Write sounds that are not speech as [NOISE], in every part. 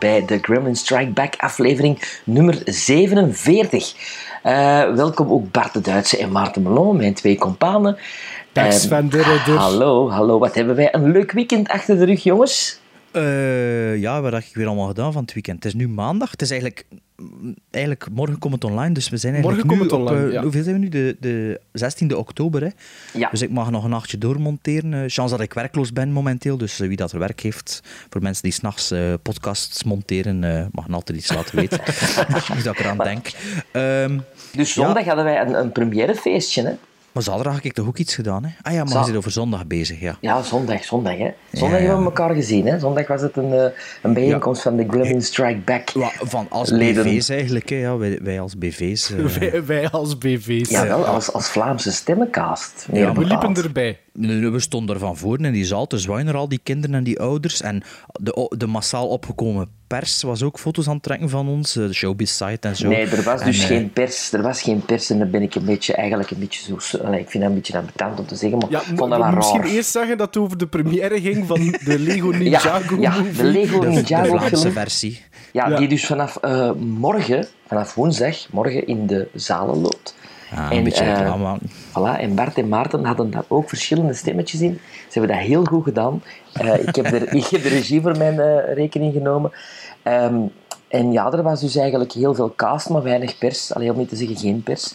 welkom bij de Gremlin Strike Back aflevering nummer 47. Eh, welkom ook Bart de Duitse en Maarten Melon, mijn twee companen. Dag Sven Ridder. Hallo, hallo. Wat hebben wij een leuk weekend achter de rug, jongens? Eh, ja, wat heb ik weer allemaal gedaan van het weekend? Het is nu maandag. Het is eigenlijk, eigenlijk morgen komt het online, dus we zijn eigenlijk Morgen nu komt het op, online, eh, ja. Hoeveel zijn we nu? De, de 16e oktober, hè? Ja. Dus ik mag nog een nachtje doormonteren. Eh chance dat ik werkloos ben momenteel, dus wie dat er werk heeft, voor mensen die s'nachts eh podcasts monteren, eh, mag me altijd iets laten weten. [LAUGHS] Niet dat ik eraan denk. Ehm, Dus zondag hadden wij een, een premièrefeestje, hè? Maar zaterdag heb ik toch ook iets gedaan, hè? Ah ja, maar Za- je zit over zondag bezig, ja. Ja, zondag, zondag, hè. Zondag Ja, ja. hebben we elkaar gezien, hè. Zondag was het een, eh, een bijeenkomst van de Gremlin Strike Back. Ja, Van als Leden. BV's eigenlijk, hè? Ja, wij, wij als BV's. eh, [LAUGHS] Wij, wij als BV's. Jawel, als, als Vlaamse stemmencast. meer Ja, We liepen erbij. We stonden er van voor in die zaal te al die kinderen en die ouders. En de, de massaal opgekomen pers was ook foto's aan het trekken van ons, eh, de showbiz site en zo. Nee, er was dus En, eh, geen pers. Er was geen pers en dan ben ik een beetje, eigenlijk een beetje zo... allee, ik vind dat een beetje ambetant om te zeggen, maar Ja, ik vond dat we wel misschien raar. eerst zeggen dat het over de première ging van de Lego [LAUGHS] Ja, Ninjago ja, de movie. Lego de, de Ninjago Vlaamse versie. Ja, Ja. die dus vanaf eh, morgen, vanaf woensdag, morgen in de zalen loopt. Ja, En, een beetje eh, reclame. Voilà, en Bart en Maarten hadden daar ook verschillende stemmetjes in. Ze hebben dat heel goed gedaan. Eh, ik, heb er, [LAUGHS] ik heb de regie voor mijn eh, rekening genomen. Ehm, en ja, er was dus eigenlijk heel veel cast, maar weinig pers. Alleen om niet te zeggen geen pers. [LAUGHS]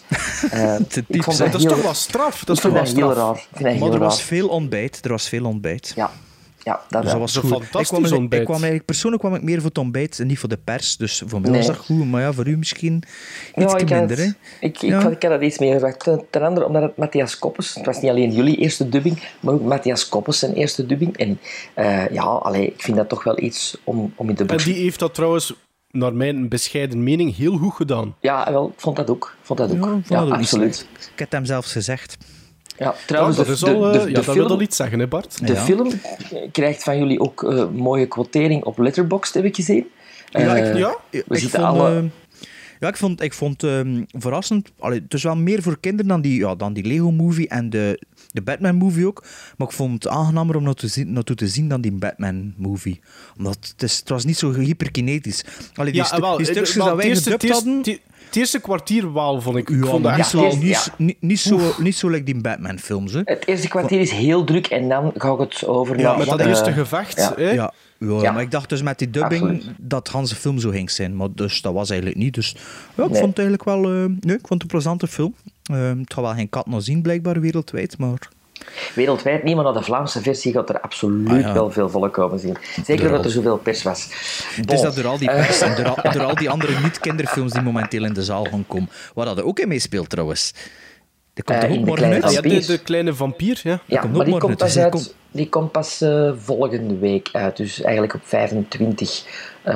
Eh, Te ik vond diep, Dat is heel, toch wel straf? Dat is toch wel dat heel straf? raar. Ik vind dat Maar heel er was veel ontbijt. Er was veel ontbijt. Ja, ja dat Dus dat was goed. een Ik kwam, fantastisch ontbijt. ik kwam eigenlijk, persoonlijk kwam ik meer voor het ontbijt en niet voor de pers. Dus voor mij Nee. was dat goed. Maar ja, voor u misschien Ja, iets ik minder. Ik, ik, Ja. had, ik had dat iets meer verwacht. Ten, ten andere, omdat het Matthias Koppes... Het was niet alleen jullie eerste dubbing, maar ook Matthias Koppes zijn eerste dubbing. En eh, ja, allee, ik vind dat toch wel iets om, om in te En boeken. die heeft dat trouwens, naar mijn bescheiden mening, heel goed gedaan. Ja, wel, ik vond dat ook. Ik vond dat ook. Ja, vond dat ook absoluut. Ik heb het hem zelfs gezegd. Ja, trouwens, ja, dat, de, is al, de, eh, de, ja, de dat film, wil al iets zeggen, hè Bart? de Ja. film krijgt van jullie ook eh, mooie quotering op Letterboxd, heb ik gezien. Ja, Eh, ik, ja? We ik zitten vond, alle... eh, ja, ik vond, ik vond ehm, verrassend. Allee, het is wel meer voor kinderen dan die, ja, dan die Lego-movie en de, de Batman-movie ook. Maar ik vond het aangenamer om naartoe te zien, naartoe te zien dan die Batman-movie. Omdat het, is, het was niet zo hyperkinetisch. Allee, die, Ja, stu- wel, die eh, stukjes wel, dat wij het eerste- gedubt het eerste- hadden... Het het eerste kwartier wel, vond ik. ik Ja, vond dat wel... ja. niet, niet zo, niet zo like die Batman-films. Hè. Het eerste kwartier is heel druk en dan ga ik het over Ja, naar Met dat eh, eerste gevecht. ja. hè? Ja, ja, Ja. maar ik dacht dus met die dubbing Absoluut. dat Hans film zo ging zijn. Maar dus dat was eigenlijk niet. Dus ja, ik Nee. vond het eigenlijk wel eh, nee, ik vond het een plezante film. Eh, het gaat wel geen kat nog zien, blijkbaar wereldwijd. Maar Wereldwijd niet, maar naar de Vlaamse versie gaat er absoluut Ah, ja. wel veel volk komen zien. Zeker Door dat al- er zoveel pers was. het Bon. is dat door al die pers en door al, door al die andere [LAUGHS] niet-kinderfilms die momenteel in de zaal gaan komen. Waar dat er ook in meespeelt trouwens. Die komt Eh, toch ook in de morgen kleine uit? Ja, de, de kleine vampier, ja. Ja, komt maar die uit, dus die uit, die komt pas eh, volgende week uit. Dus eigenlijk op 25 eh,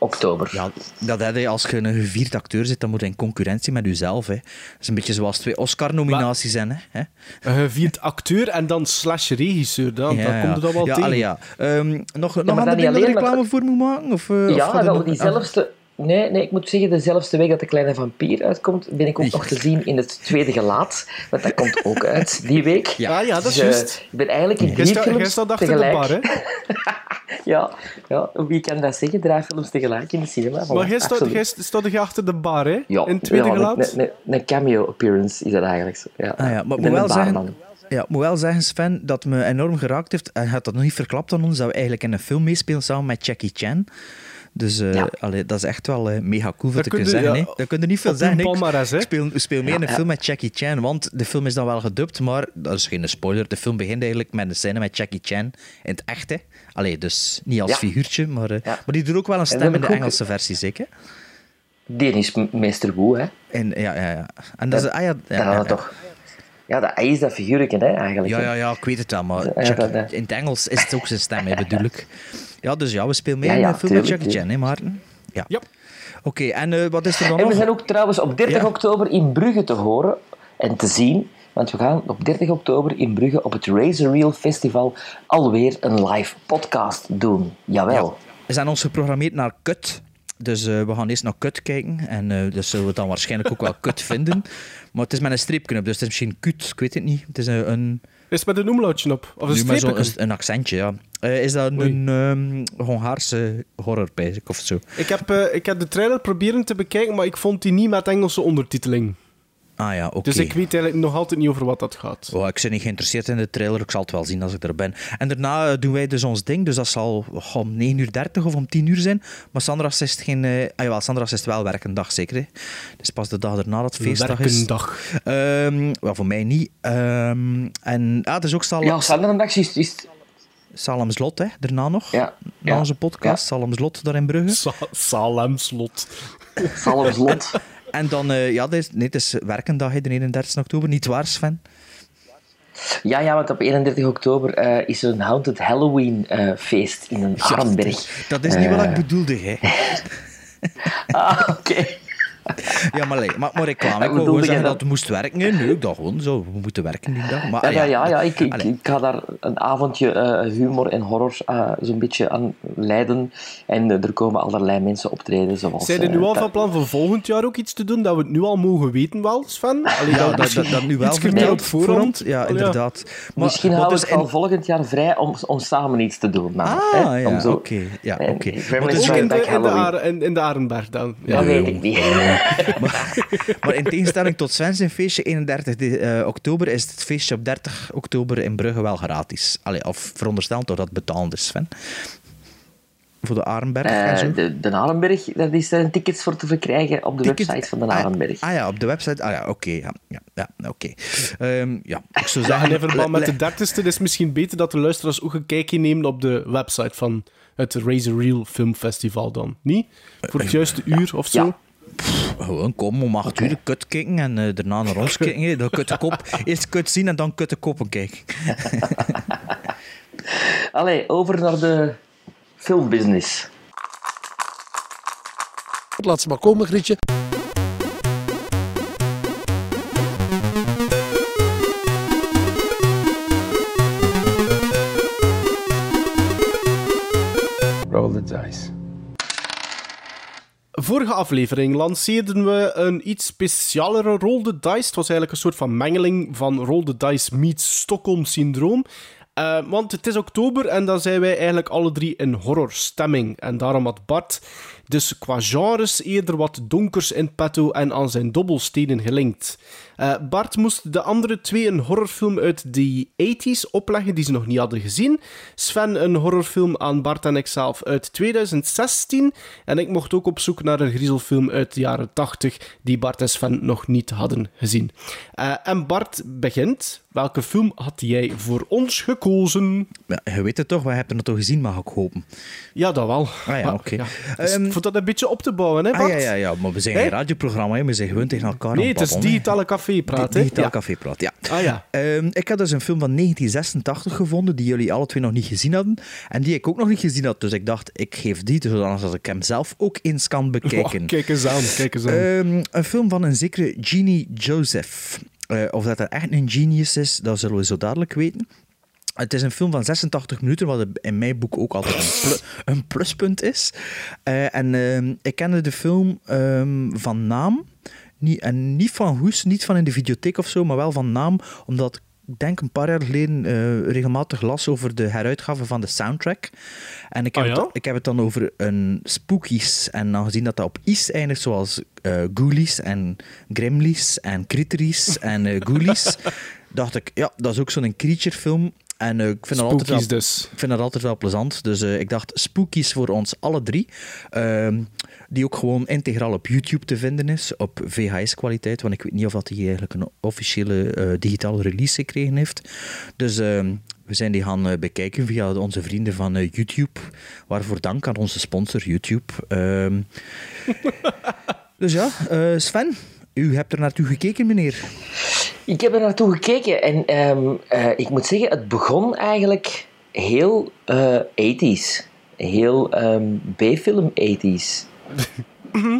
oktober. Ja, dat heb je als je een gevierd acteur zit, dan moet je in concurrentie met jezelf. Hè. Dat is een beetje zoals twee Oscar-nominaties zijn. Hè. Hè? Een gevierd acteur en dan slash regisseur. Dan, dan komt het al wel ja, tegen. allee, ja. Ehm, nog nog andere dat dat reclame maar- voor moet maken? Of, eh, of Ja, er wel, nog- diezelfde... Nee, nee, ik moet zeggen, dezelfde week dat de kleine vampier uitkomt, ben ik ook nog te zien in het tweede gelaat. Want dat komt ook uit die week. Ja. Ah ja, dat is Dus, eh, juist. ik ben eigenlijk in drie films tegelijk. de bar, hè? [LAUGHS] Ja, ja, wie kan dat zeggen? Drie films tegelijk in de cinema. Maar jij jij staat je achter de bar, hè? Ja, In het tweede ja, gelaat. Een, een, een cameo appearance is dat eigenlijk. Zo. Ja. Ah, ja, maar Ik ben wel zeggen-. Ja, ik moet wel zeggen, Sven, dat me enorm geraakt heeft. En hij had dat nog niet verklapt aan ons, dat we eigenlijk in een film meespelen samen met Jackie Chan. Dus eh, Ja. allee, dat is echt wel eh, mega cool Dat te kun kunnen je- zeggen. ja, hè. Dat kun je niet veel zeggen. Ik palmares, hè. ik speel, speel mee in een Ja, film met Jackie Chan, want de film is dan wel gedubt, maar dat is geen spoiler. De film begint eigenlijk met een scène met Jackie Chan in het echt. Hè. Allee, dus niet als Ja. figuurtje, maar, eh, Ja. maar die doet ook wel een stem in de Engelse versie, zeker? Die is meester Wu, hè. En, ja, ja, ja. En dat is... Ah, ja, ja, ja, ja. toch... Ja, dat, hij is dat figuurtje, hè, eigenlijk. Ja, ja, ja, ik weet het wel, maar Ja, in het Engels is het ook zijn stem, hè, bedoel ik. [LAUGHS] Ja, dus ja, we spelen mee Ja, in ja, film met Jackie Chan, hè, Maarten? Ja. Ja. Oké, en eh, wat is er dan En we zijn ook trouwens op 30 Ja. oktober in Brugge te horen en te zien want we gaan op 30 oktober in Brugge op het Razor Reel Festival alweer een live podcast doen. Jawel. We zijn ons geprogrammeerd naar Kut. Dus eh, we gaan eerst naar Kut kijken. En eh dus zullen we het dan waarschijnlijk ook wel Kut [LAUGHS] vinden. Maar het is met een streepknop, dus het is misschien Kut. Ik weet het niet. Het is een... een Is het met een omlautje op? Of een nu met zo'n- streepje? een, een accentje, ja. Eh, is dat Oei. een ehm Hongaarse horror, of zo? Ik heb, eh, ik heb de trailer proberen te bekijken, maar ik vond die niet met Engelse ondertiteling. Ah ja, oké. Dus ik weet eigenlijk nog altijd niet over wat dat gaat. Oh, ik ben niet geïnteresseerd in de trailer. Ik zal het wel zien als ik er ben. En daarna eh, doen wij dus ons ding. Dus dat zal oh, om 9 uur 30 of om 10 uur zijn. Maar Sandra's is het geen... eh ah, jawel, Sandra's is het wel werkendag, zeker. Hè? Dus pas de dag daarna dat het feestdag is. Werkendag. Ehm, wel, voor mij niet. Ehm, en ah, het is ook Sal Ja, Sanderendag is, is Salem Slot, hè, daarna nog. Ja, Na ja, onze podcast, Salem Slot daar in Brugge. Sa Salemslot. Salms Lot. [LAUGHS] En dan, eh, ja, dit is, nee, het is werkendag, de 31 oktober. Niet waar, Sven? Ja, ja, want op 31 oktober eh, is er een Haunted Halloween eh, feest in een Arenberg. Dat is niet wat ik bedoelde, hè. [LAUGHS] Ah, oké. Ja, maar, nee, maar, maar reclame. Ik Wat wou gewoon zeggen dat we moesten werken. Nee, nee, ik dacht gewoon zo, we moeten werken die dag. Maar, Ja, ja, ja, ja ik, ik, ik ga daar een avondje eh, humor en horror eh, zo'n beetje aan leiden. En eh, er komen allerlei mensen optreden. Zoals, Zijn er nu eh, al van plan voor volgend jaar ook iets te doen dat we het nu al mogen weten wel, Sven? Allee, Ja, dat, dat, dat nu wel iets verteld op voorhand. Ja, Oh, ja. inderdaad. Maar, Misschien houden dus we het in- al volgend jaar vrij om, om samen iets te doen. Ah, hè? ja, Om zo- oké. Ja, Maar dus Ook in de, in, de Arenberg dan. Ja. Dat weet ik niet. [LAUGHS] Maar in tegenstelling tot Sven zijn feestje 31 de- eh, oktober is het feestje op 30 oktober in Brugge wel gratis. Allee, of verondersteld dat dat betaald is, Sven. Voor de Arenberg en zo. Eh, de, de Arenberg, daar is er tickets voor te verkrijgen op de website van de Ah, Arenberg. Ah, ja, op de website. Ah ja, oké. ja, ja, ja, oké. Ehm, ja, ik zou [LAUGHS] zeggen... en in verband met de dertigste is het misschien beter dat de luisteraars ook een kijkje nemen op de website van het Razor Reel Filmfestival dan. Niet? Voor het juiste uur of zo? Ja. Gewoon kom om acht uur kut kijken en eh, daarna naar ons kijken. Dan kut de kop. [LAUGHS] Eerst kut zien en dan kut de koppen kijken. [LAUGHS] Allee, over naar de filmbusiness. Laat ze maar komen, Grietje. Roll the dice. Vorige aflevering lanceerden we een iets specialere Roll the Dice. Het was eigenlijk een soort van mengeling van Roll the Dice meets Stockholm Syndroom. Eh, want het is oktober en dan zijn wij eigenlijk alle drie in horrorstemming. En daarom had Bart dus qua genres eerder wat donkers in petto en aan zijn dobbelstenen gelinkt. Eh, Bart moest de andere twee een horrorfilm uit de 80s opleggen die ze nog niet hadden gezien. Sven een horrorfilm aan Bart en ikzelf uit 2016. En ik mocht ook op zoek naar een griezelfilm uit de jaren 80 die Bart en Sven nog niet hadden gezien. Eh, en Bart begint. Welke film had jij voor ons gekozen? Ja, je weet het toch, wij hebben het toch gezien, mag ik hopen. Ja, dat wel. Ah ja, oké. Dus voor dat een beetje op te bouwen, hè, Ah, ja, ja, ja, maar we zijn Hè? geen radioprogramma, hè. we zijn gewoon tegen elkaar Nee, het is digitale café praten. hè? Digitaal Ja. Café Praat, ja. Ah ja. Ehm, ik had dus een film van 1986 gevonden, die jullie alle twee nog niet gezien hadden. En die ik ook nog niet gezien had. Dus ik dacht, ik geef die, zodat ik hem zelf ook eens kan bekijken. Oh, kijk eens aan, kijk eens aan. Ehm, een film van een zekere Jeannie Joseph. Eh, of dat er echt een genius is, dat zullen we zo dadelijk weten. Het is een film van 86 minuten, wat in mijn boek ook altijd een, een pluspunt is. Eh, en ehm, ik kende de film ehm, van naam. Niet, en niet van hoes, niet van in de videotheek of zo, maar wel van naam, omdat ik denk een paar jaar geleden eh, regelmatig las over de heruitgave van de soundtrack. En ik heb, Ah, ja? het, dan- ik heb het dan over een Spookies. En aangezien dat dat op is eindigt, zoals eh Ghoulies en Gremlies en Critteries en eh Ghoulies, [LAUGHS] dacht ik, ja, dat is ook zo'n creature film. En eh, ik vind dat altijd wel dus. ik vind dat altijd wel plezant. Dus eh, ik dacht, spookies voor ons alle drie. Ehm, die ook gewoon integraal op YouTube te vinden is. Op VHS-kwaliteit. Want ik weet niet of dat die eigenlijk een officiële eh, digitale release gekregen heeft. Dus ehm, we zijn die gaan bekijken via onze vrienden van YouTube. Waarvoor dank aan onze sponsor YouTube. Ehm, [LAUGHS] dus ja, Sven, u hebt er naartoe gekeken, meneer. Ik heb er naartoe gekeken en ehm, eh, ik moet zeggen, het begon eigenlijk heel eh 80s. Heel ehm, B-film 80s.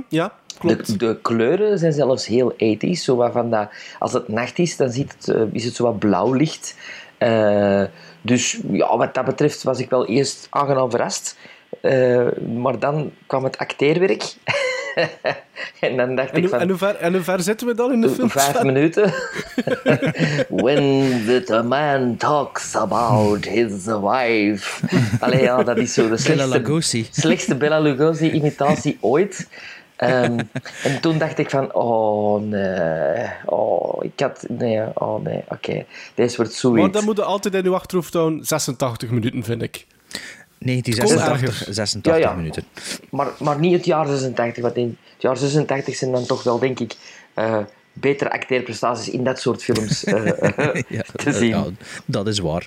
Ja. klopt. De, de kleuren zijn zelfs heel ethisch. Zo wat van dat, als het nacht is, dan ziet het, eh, is het zo wat blauw licht. Eh, dus ja, wat dat betreft was ik wel eerst aangenaam verrast. Eh, maar dan kwam het acteerwerk. [LAUGHS] [LAUGHS] en dan dacht En, ik van... en, hoe ver, en hoe ver zitten we dan in de film? Vijf [LAUGHS] minuten. [LAUGHS] When the man talks about his wife. Allee, ja, dat is zo de slechtste, Lugosi. slechtste Bela Lugosi-imitatie ooit. Ehm, en toen dacht ik van, oh nee, oh, ik had, nee, oh nee, oké, deze wordt Maar zoiets. dan moet je altijd in je achterhoofd houden, 86 minuten, vind ik. 1986, erger. 86 Ja, ja. minuten. Maar, maar niet het jaar 86, want in het jaar 86 zijn dan toch wel, denk ik, eh, betere acteerprestaties in dat soort films eh, [LAUGHS] Ja, te zien. ja, dat is waar.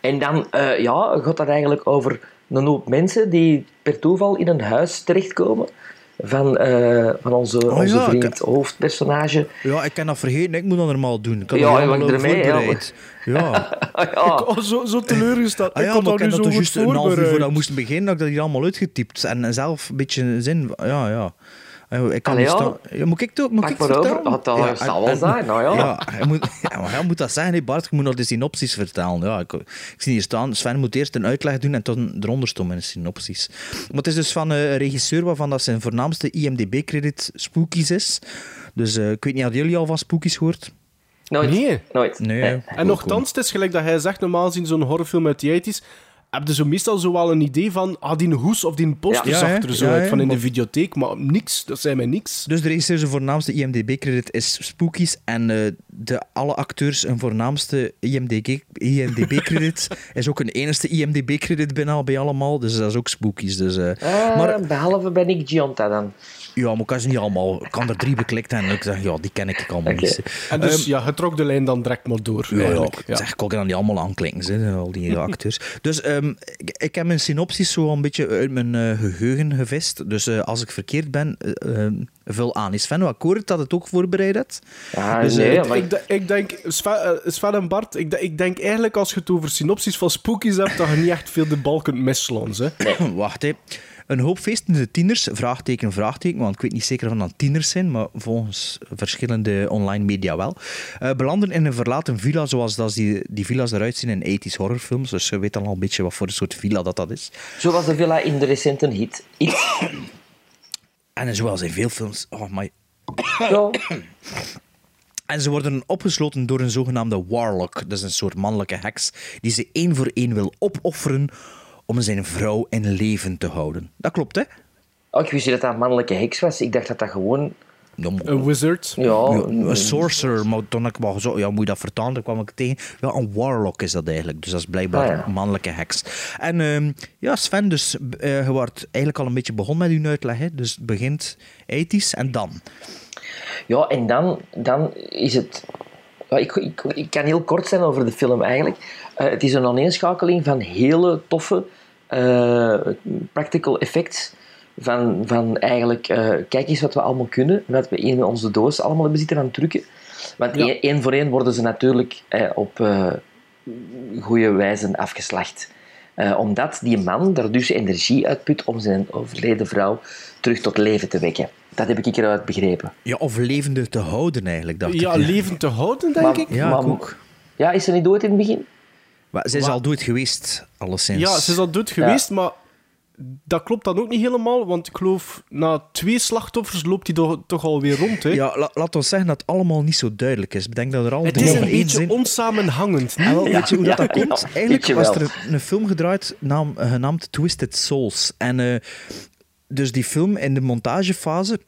En dan eh, ja, gaat dat eigenlijk over een hoop mensen die per toeval in een huis terechtkomen van, eh, van onze, Oh onze ja, vriend, ik- hoofdpersonage. Ja, ik kan dat vergeten. Ik moet dat normaal doen. Ik had Ja, dat allemaal mag ermee, ja. [LAUGHS] voorbereid. Ja. Ja. Oh, zo, zo teleurgesteld. Ah ik ja, had maar dat ik dat juist een half uur voordat we moesten beginnen, dat ik dat hier allemaal uitgetypt. En zelf een beetje zin... Ja, ja. Eh, Ik kan Allee, ja. moet ik ook moet Pak ik maar het over. vertellen? Dat zal- Ja, zal en- wel en- zijn, nou ja. Ja, hij moet, [LAUGHS] ja, maar hij moet dat zeggen, hè, Bart. Je moet nog de synopsis vertellen. Ja, ik, ik zie hier staan. Sven moet eerst een uitleg doen en dan eronder staan met een synopsis. Maar het is dus van eh, een regisseur waarvan dat zijn voornaamste IMDb-credit Spookies is. Dus eh, ik weet niet, hadden jullie al van Spookies gehoord? Nooit. Nee. Nooit. Nee. En nogthans, het is gelijk dat hij zegt, normaal zien zo'n horrorfilm uit de 80s, heb je zo meestal zo wel een idee van, ah, die hoes of die poster Ja. zag Ja, er hè? zo Ja, uit hè? van in de videotheek, maar niks, dat zei mij niks. Dus de regisseur zijn voornaamste IMDb-credit is Spookies. En eh, de, alle acteurs hun voornaamste IMDb IMDb-credit [LAUGHS] is ook een enigste IMDb-credit binnen bij allemaal. Dus dat is ook Spookies. Dus, eh, eh, maar Behalve bij Nick Gionta dan. Ja, maar ik kan ze niet allemaal. Ik kan er drie beklikt en ik zeg, ja, die ken ik allemaal Oké. niet. En dus, ja, je trok de lijn dan direct maar door, Ja, ja. zeg, ik kan dan die allemaal aanklikken, hè, al die [LAUGHS] acteurs. Dus ehm, ik, ik heb mijn synopsis zo een beetje uit mijn eh, geheugen gevist. Dus eh, als ik verkeerd ben, eh, ehm, vul aan. Is Sven wat akkoord dat het ook voorbereid? Ja, Dus, nee, maar Ik, ik denk, Sven, Sven en Bart, ik, ik denk eigenlijk als je het over synopsis van spookies hebt, dat je niet echt veel de bal kunt misslaan. Hè. [COUGHS] Wacht, hè. Een hoop feestende tieners, vraagteken, vraagteken, want ik weet niet zeker of dat tieners zijn, maar volgens verschillende online media wel, eh, belanden in een verlaten villa zoals dat die, die villa's eruit zien in 80s horrorfilms. Dus je weet al een beetje wat voor een soort villa dat, dat is. zo was de villa in de recente hit. It. [COUGHS] En zoals in veel films... Oh, my. [COUGHS] Ja. [COUGHS] En ze worden opgesloten door een zogenaamde warlock. Dat is een soort mannelijke heks die ze één voor één wil opofferen om zijn vrouw in leven te houden. Dat klopt, hè? Oh, ik wist niet dat dat een mannelijke heks was. Ik dacht dat dat gewoon... Een wizard. Ja, een- sorcerer, maar toen ik wel zo, ja, moet je dat vertalen, daar kwam ik tegen. Ja, een warlock is dat eigenlijk, dus dat is blijkbaar Ah, ja. een mannelijke heks. En ehm, ja, Sven, dus eh, je wordt eigenlijk al een beetje begonnen met uw uitleg, hè? dus het begint 80s en dan. Ja, en dan, dan is het... Ja, ik, ik, ik kan heel kort zijn over de film eigenlijk. Eh, het is een aaneenschakeling van hele toffe eh, practical effects. Van, van eigenlijk, eh, kijk eens wat we allemaal kunnen. Wat we in onze doos allemaal hebben zitten van trucken. Want Ja. één, voor één worden ze natuurlijk op goede wijze afgeslacht. Eh, omdat die man daar dus energie uitput om zijn overleden vrouw terug tot leven te wekken. Dat heb ik eruit begrepen. Ja, of levende te houden eigenlijk, dacht Ja, ik. levend te houden, denk Maar- ik. Ja, Maar- ik ook. Ja, is ze niet dood in het begin? Maar ze is Maar- al dood geweest, alleszins. Ja, ze is al dood geweest, maar dat klopt dan ook niet helemaal, want ik geloof, na twee slachtoffers loopt hij toch, toch alweer rond, hè? Ja, la- laat ons zeggen dat het allemaal niet zo duidelijk is. Ik denk dat er al Het is een beetje zijn. onsamenhangend. En wel, weet je hoe dat, ja, dat komt? Eigenlijk was er een film gedraaid naam, genaamd Twisted Souls. En eh, dus die film in de montagefase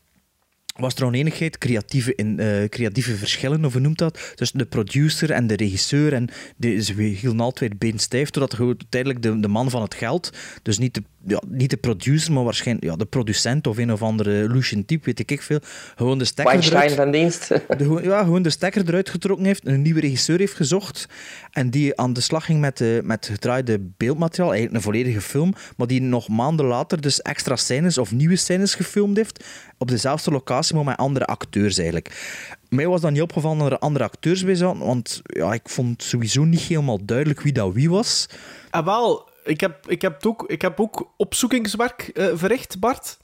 was er oneenigheid, creatieve, in, eh, creatieve verschillen, of hoe noemt dat? Tussen de producer en de regisseur. En de, ze hielden altijd been stijf, totdat uiteindelijk de, de man van het geld, dus niet de, ja, niet de producer, maar waarschijnlijk ja, de producent of een of andere Lucian type, weet ik veel, gewoon de stekker Weinstein eruit- van dienst. [LAUGHS] de, gewoon- ja, gewoon de stekker eruit getrokken heeft, een nieuwe regisseur heeft gezocht en die aan de slag ging met, de, met gedraaide beeldmateriaal, eigenlijk een volledige film, maar die nog maanden later dus extra scènes of nieuwe scènes gefilmd heeft op dezelfde locatie, maar met andere acteurs eigenlijk. Mij was dan niet opgevallen dat er andere acteurs bij zaten, want ja, ik vond sowieso niet helemaal duidelijk wie dat wie was. Ah, wel, ik heb, ik, heb het ook, ik heb ook opzoekingswerk eh, verricht, Bart.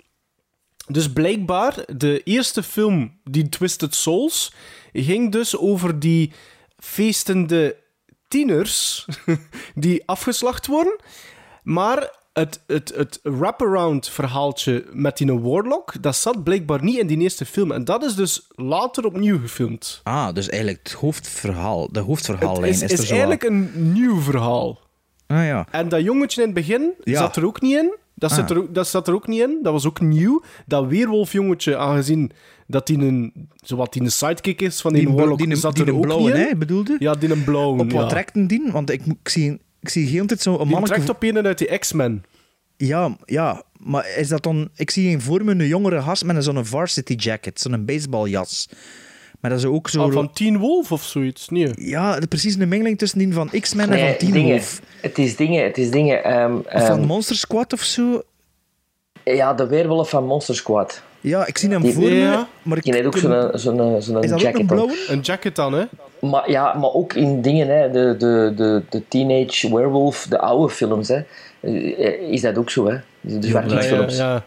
dus blijkbaar, de eerste film, die Twisted Souls, ging dus over die feestende tieners [LAUGHS] die afgeslacht worden. Maar het, het, het wraparound verhaaltje met die Warlock, dat zat blijkbaar niet in die eerste film. En dat is dus later opnieuw gefilmd. Ah, dus eigenlijk het hoofdverhaal, de Het hoofdverhaallijn is, is, is zo... eigenlijk een nieuw verhaal. Ah ja. En dat jongetje in het begin Ja. zat er ook niet in. Dat, Ah. zit er, ook- dat zat er ook niet in. Dat was ook nieuw. Dat weerwolfjongetje, aangezien dat hij een, zowat die een sidekick is van die, Die, Warlock, die, zat die er een ook blauwe, niet in. hè, bedoelde? Ja, die een blauwe. Op wat ja. trekt die? Want ik, ik zie... Ik zie heel tijd zo'n Die manneke... trekt op een uit die X-Men. Ja, ja, maar is dat dan... Ik zie een voor me een jongere gast met zo'n varsity jacket, zo'n baseballjas. Maar dat is ook zo... Ah, van Teen Wolf of zoiets. Nee. Ja, de- precies een mengeling tussen die van X-Men en van Teen dingen. Wolf. Het is dingen, het is dingen. ehm, Of van ehm, Monster Squad of zo. ja, de weerwolf van Monster Squad. Ja, ik zie hem Die- voor me, Ja. maar ik... Die heeft ook zo'n zo'n zo'n is dat ook jacket een? Een jacket dan, hè? Maar, ja, maar ook in dingen, hè, de, de, de, de Teenage Werewolf, de oude films, hè, eh, is dat ook zo. Hè? De zwarte Ja, ja, films. ja.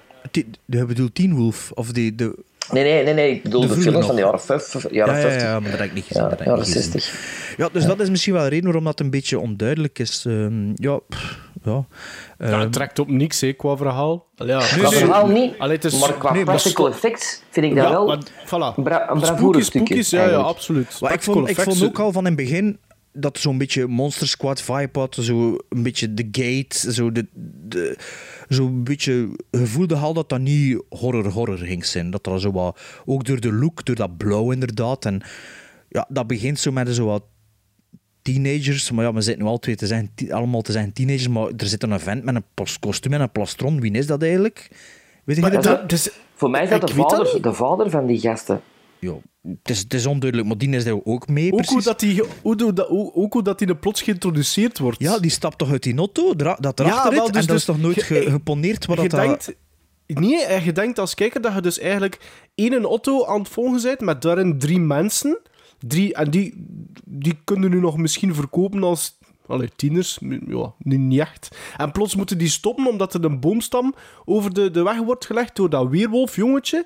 Bedoelt Teen Wolf? Of die... De... Nee, nee, nee, nee, ik bedoel De de, vroeger films van de nog. jaren 50, Ja, jaren ja, 50. ja, maar dat heb ik niet gezien. Ja, dat jaren niet gezien. 60. Ja, dus dat is misschien wel een reden waarom dat een beetje onduidelijk is. Ehm, ja, pff, ja. Ja, Ehm, het trekt op niks, hè, qua verhaal. Ja, Qua nee, verhaal niet, Allee, het is- maar qua nee, maar practical effects vind ik dat Ja, wel maar, voilà. een, bra een bravoure Spookies, stukje. ja, ja, absoluut. Maar ik vond, ik vond ook al van in het begin dat zo'n beetje Monster Squad vibe had. Zo een beetje The Gate. Zo de, de, zo'n beetje gevoelde al dat dat niet horror-horror ging zijn. Dat dat zo wat, ook door de look, door dat blauw inderdaad. En ja, dat begint zo met zo wat teenagers. Maar ja, we zitten nu al twee te zijn, allemaal te zijn teenagers. Maar er zit een vent met een kostuum en een plastron. Wie is dat eigenlijk? Weet je dat? dat- dus- Voor mij is dat de dat vader, niet. de vader van die gasten. Ja, het, is, het is onduidelijk, maar die is daar ook mee. ook, hoe dat die, hoe, hoe dat, hoe- ook hoe dat die er plots geïntroduceerd wordt. Ja, die stapt toch uit die auto, dat erachter wel, rit, dus- en dat is dus toch nooit ge- geponeerd wat dat... denkt, Nee, en je denkt als kijker dat je dus eigenlijk één auto aan het volgen bent met daarin drie mensen. Drie, en die, die kunnen nu nog misschien verkopen als allee, tieners. Ja, niet niet echt. En plots moeten die stoppen omdat er een boomstam over de, de weg wordt gelegd door dat weerwolfjongetje.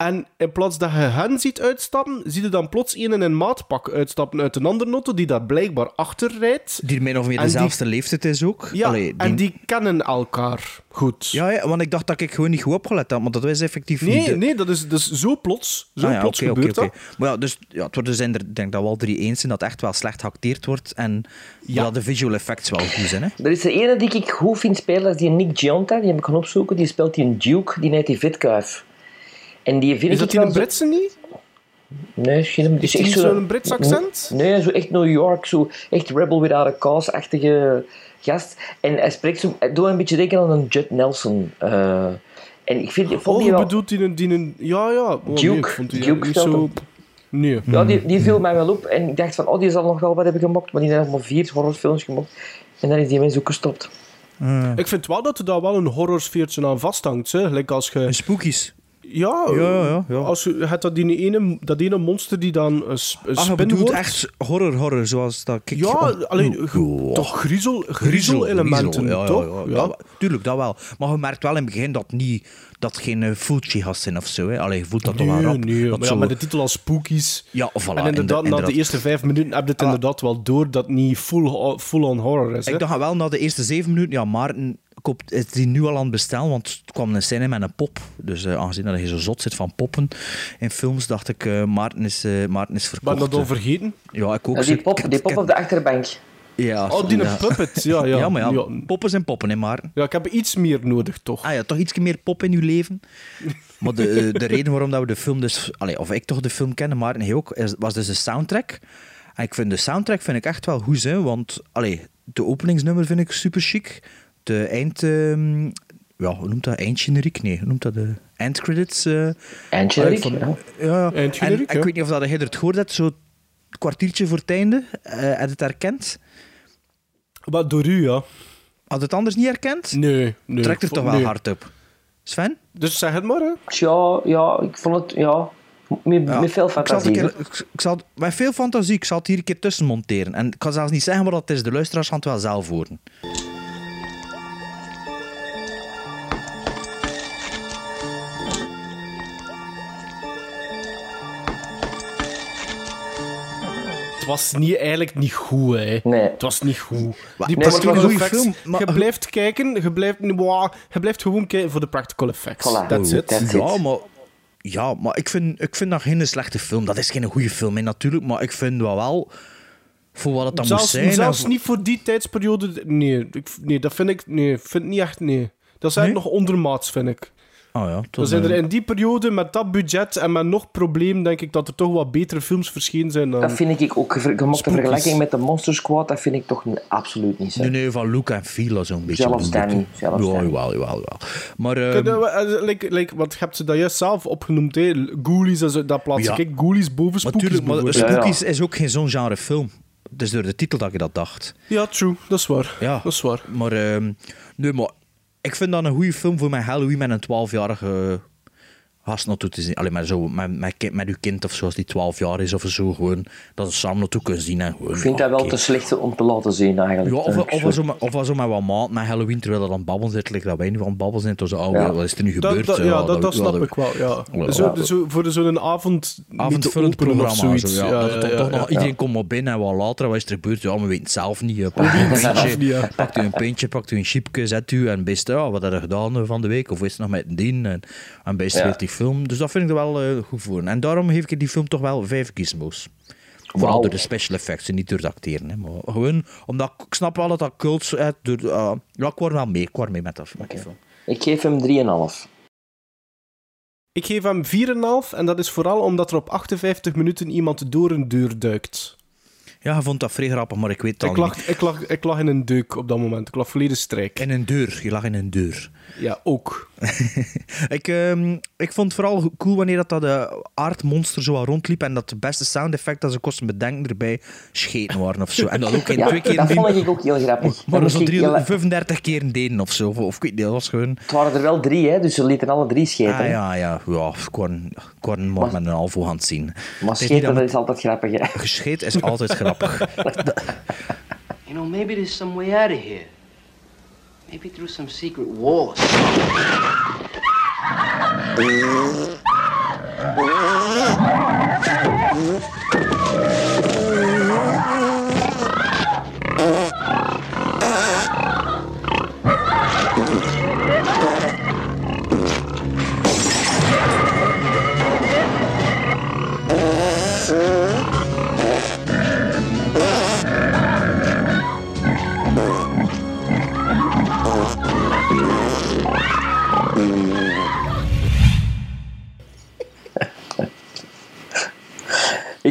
En in plaats dat je hen ziet uitstappen, zie je dan plots een in een maatpak uitstappen uit een andere auto die daar blijkbaar achter rijdt. Die min of meer die- dezelfde leeftijd is ook. Ja, Allee, en die kennen elkaar goed. Ja, ja, want ik dacht dat ik gewoon niet goed opgelet had, maar dat is effectief niet... Nee, de- nee, dat is, is zo plots. Zo Ah ja, plots oké, gebeurt dat. Maar ja, dus ja, het zijn er, denk dat we al drie eens zijn dat echt wel slecht geacteerd wordt en Ja. dat de visual effects wel goed zijn. Hè? Er is de ene die ik goed vind spelen, dat is die Nick Gionta. Die heb ik gaan opzoeken. Die speelt die een Duke, die heet die Vitkuif. En die vind Is dat wel een zo- Britse niet? Nee, geen, die Is niet zo'n Brits accent? Nee, zo echt New York, zo echt Rebel Without a Cause-achtige gast. En hij spreekt zo, hij doet een beetje denken aan een Judd Nelson. eh. en ik vind, ik vond Oh, die je wel... bedoelt die een... Die een ja, ja. Oh, Duke. ik vond die Duke zo... Nee. Ja, die, die viel mij wel op. En ik dacht van, oh, die zal nog wel wat hebben gemokt. Maar die heeft nog maar vier horrorfilms gemokt. En dan is die mens ook gestopt. Ik vind wel dat er daar wel een horrorsfeertje aan vasthangt. Hè. Like als je... En spookies. Ja, Ja, ja, ja. Als je hebt dat, die ene, dat ene monster die dan een, een Ah, je spin bedoelt wordt. echt horror-horror, zoals dat... Ja, alleen, oh, toch griezel, griezel-elementen, griezel, ja, toch? Ja, tuurlijk, dat wel. Maar je merkt wel in het begin dat niet dat geen uh, Fulci gaat zijn of zo. Hè. Allee, je voelt dat toch wel Nee, rap. nee, dat maar zo- met de titel als Spookies. Ja, voilà, en inderdaad, inder- na de eerste vijf minuten heb je het Ah. inderdaad wel door dat het niet full- full-on horror is. Hè? Ik dacht wel na de eerste zeven minuten, ja, Maarten koopt, is die nu al aan het bestellen, want het kwam een scène met een pop. Dus eh, aangezien dat je zo zot zit van poppen in films, dacht ik, eh Maarten, is, eh Maarten is ben verkocht. dat al vergeten? ja, ik ook. Ja, die pop, ik- die pop op de achterbank. Ja, Oh, die ja. een puppet. Ja, ja. [LAUGHS] Ja, maar ja, ja. poppen zijn poppen, hè, Maarten. Ja, ik heb iets meer nodig, toch? Ah ja, toch iets meer pop in uw leven. [LAUGHS] Maar de, de reden waarom dat we de film dus... Allee, of ik toch de film kende, maar hij ook, was dus de soundtrack. En ik vind de soundtrack vind ik echt wel goed, hè, want allee, de openingsnummer vind ik super chic. De eind... ehm, ja, hoe noemt dat? Eindgeneriek? Nee, hoe noemt dat? De endcredits? eh Eindgeneriek, allee, van- ja. ja. ja. Eindgeneriek, En ja. Ik weet niet of dat jij het gehoord hebt, zo kwartiertje voor het einde. eh had het herkend? Maar door u, ja. Had het anders niet herkend? Nee, nee. Trekt er toch wel nee. hard op. Sven? Dus zeg het maar, hè. Ja, ja, ik vond het, ja, met, Ja, met veel ik zal, het fantasie. keer- ik, ik zal, met veel fantasie, ik zal het hier een keer tussen monteren. En ik kan zelfs niet zeggen wat dat is, de luisteraars gaan het wel zelf horen. Was niet, eigenlijk niet goed, hè. Nee. Het was niet goed. Die Nee, het practical was effects, film, maar- je blijft kijken, je blijft, wow, je blijft gewoon kijken voor de practical effects. Voilà. That's it. That's Ja, it. maar, ja, maar ik vind, ik vind dat geen slechte film. Dat is geen goede film, hè, natuurlijk. Maar ik vind wel wel... Voor wat het dan moet zijn... zelfs niet voor die tijdsperiode. Nee, ik, nee dat vind ik nee, vind niet echt. Nee. Dat is eigenlijk nog ondermaats, vind ik. Oh ja, We tot, zijn er eh, in die periode met dat budget en met nog probleem, denk ik dat er toch wat betere films verschenen zijn dan. Dat vind ik ook. Je Spookies. vergelijking met de Monster Squad, dat vind ik toch absoluut niet zo. Nee, nee, van Luke en Fila zo'n beetje. Zelfs. Danny, zelfs Ja, jawel, jawel, jawel. Maar... Kijk, ehm, eh, eh, like, like, want je hebt ze dat juist zelf opgenoemd, hè. Ghoulies, en zo, dat plaats Ja. ik Ghoulies boven Spookies. Natuurlijk, maar ja. Spookies is ook geen zo'n genre film. Het is door de titel dat ik dat dacht. Ja, true, dat is waar. Ja, Dat is waar. Maar, ehm, nee, maar ik vind dat een goede film voor mijn Halloween met een 12-jarige gast naartoe te zien. Alleen maar zo met, met, kind- met uw kind of zo, als die 12 jaar is of zo, gewoon dat ze samen naartoe kunnen zien. En gewoon, Ik vind dat wel oké. te slecht om te laten zien, eigenlijk. Ja, of, of, of, zo, met- of zo met wat maat met Halloween, terwijl dat aan het babbelen zit, like dat wij nu aan het babbelen zijn, toen zo, oh, Ja. wat is er nu gebeurd? dat, ja, dat, dat snap ik wel, ja. Zo, ja. zo, voor zo'n avond avondvullend programma. zoiets. Zo, ja. Ja, Dat ja, het dan ja, toch ja. nog, iedereen komt maar binnen en wat later, wat is er gebeurd? Ja, we weten het zelf niet. Pakt u een pintje, pakt u een pintje, pakt u een chipje, zet u en best, ja, wat heb je gedaan van de week? Of is het nog met een dien? En, en best Ja. Film. Dus dat vind ik er wel eh, goed voor. En daarom geef ik die film toch wel vijf gizmos. Vooral door de special effects en niet door het acteren. Hè. Maar gewoon, omdat ik snap wel dat dat cult... eh, door, eh, ja, ik word wel mee, ik word mee met, dat, met die film. Ik geef hem 3,5. Ik geef hem 4,5 en dat is vooral omdat er op 58 minuten iemand door een deur duikt. Ja, je vond dat vrij grappig, maar ik weet het al Ik niet. lag, ik, lag, ik lag in een deuk op dat moment. Ik lag volledig strijk. In een deur, je lag in een deur. Ja, ook. [LAUGHS] ik, ehm, ik vond het vooral cool wanneer dat, dat de aardmonster zo wat rondliep en dat de beste sound effect dat ze kosten bedenken erbij scheten waren of zo. En dat ook in Ja, twee keer dat vond ik ook heel grappig. maar Dat zo moest ik heel- 35 keer deden of zo. Of, of ik weet niet, dat was gewoon... Het waren er wel drie, hè, dus ze lieten alle drie scheten. Ah ja, ja, ja, ik kon, kon maar met een halve hand zien. Maar scheten, dat dat is altijd grappig. Hè. Gescheet is altijd [LAUGHS] grappig. [LAUGHS] You know, maybe there's some way out of here. Maybe through some secret walls. [LAUGHS]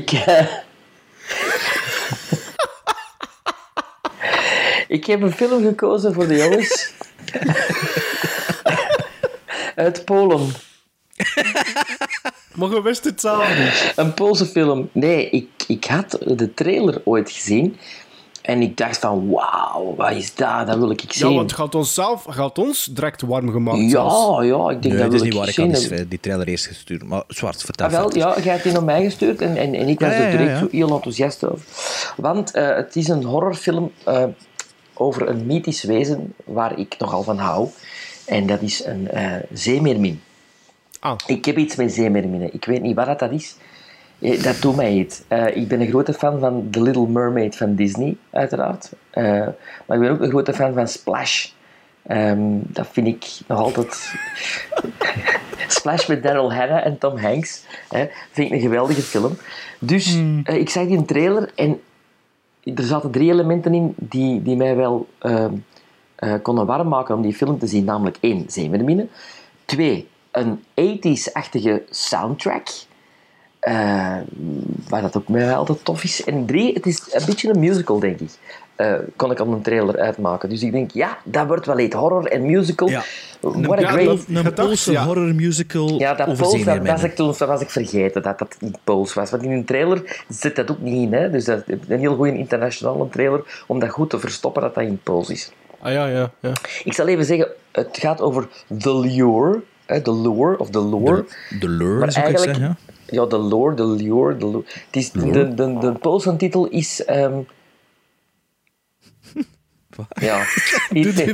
Ik, eh, [LAUGHS] ik heb een film gekozen voor de jongens. [LAUGHS] Uit Polen. Je wist het niet. Een Poolse film. Nee, ik, ik had de trailer ooit gezien. En ik dacht van, wauw, wat is dat? Dat wil ik Ja, zien. want het gaat ons zelf gaat ons direct warm gemaakt. zelfs. Ja, ja, ik denk Nee, dat dat is niet waar. ik had die, die trailer eerst gestuurd. Maar zwart, vertel Ah, wel, ja, jij hebt die naar mij gestuurd en, en, en ik was Ja, ja, er direct ja, ja. heel enthousiast over. Want eh, het is een horrorfilm eh, over een mythisch wezen waar ik nogal van hou. En dat is een eh zeemeermin. Ah. Ik heb iets met zeemeerminnen. Ik weet niet wat dat, dat is. Eh, Dat doet mij iets. Eh, ik ben een grote fan van The Little Mermaid van Disney, uiteraard. Eh, maar ik ben ook een grote fan van Splash. Ehm, dat vind ik nog altijd... [LAUGHS] Splash met Daryl Hannah en Tom Hanks. Hè, vind ik een geweldige film. Dus eh, ik zag die trailer en er zaten drie elementen in die, die mij wel ehm, eh, konden warm maken om die film te zien. Namelijk één, zeemermine. Twee, een 80s-achtige soundtrack. Eh, waar dat ook mij wel altijd tof is. En drie, het is een beetje een musical, denk ik. Eh, kon ik aan een trailer uitmaken. Dus ik denk, ja, dat wordt wel iets horror en musical. Ja. What a ja, great... Een Poolse ja. horror musical Ja, dat Pools, dat, was ik toen dat was ik vergeten dat dat niet Pools was. Want in een trailer zit dat ook niet in. Hè? Dus dat is een heel goede internationale trailer om dat goed te verstoppen dat dat in Pools is. Ah ja, ja, ja. Ik zal even zeggen, het gaat over The Lure. Hè? The Lure, of The Lure. De lure, Maar zou ik eigenlijk, zeggen. ja. Ja, The Lure, The Lure, The Lure. Het is, de, de, de Poolse titel is... ehm, [LAUGHS] wat? Ja. [LAUGHS] De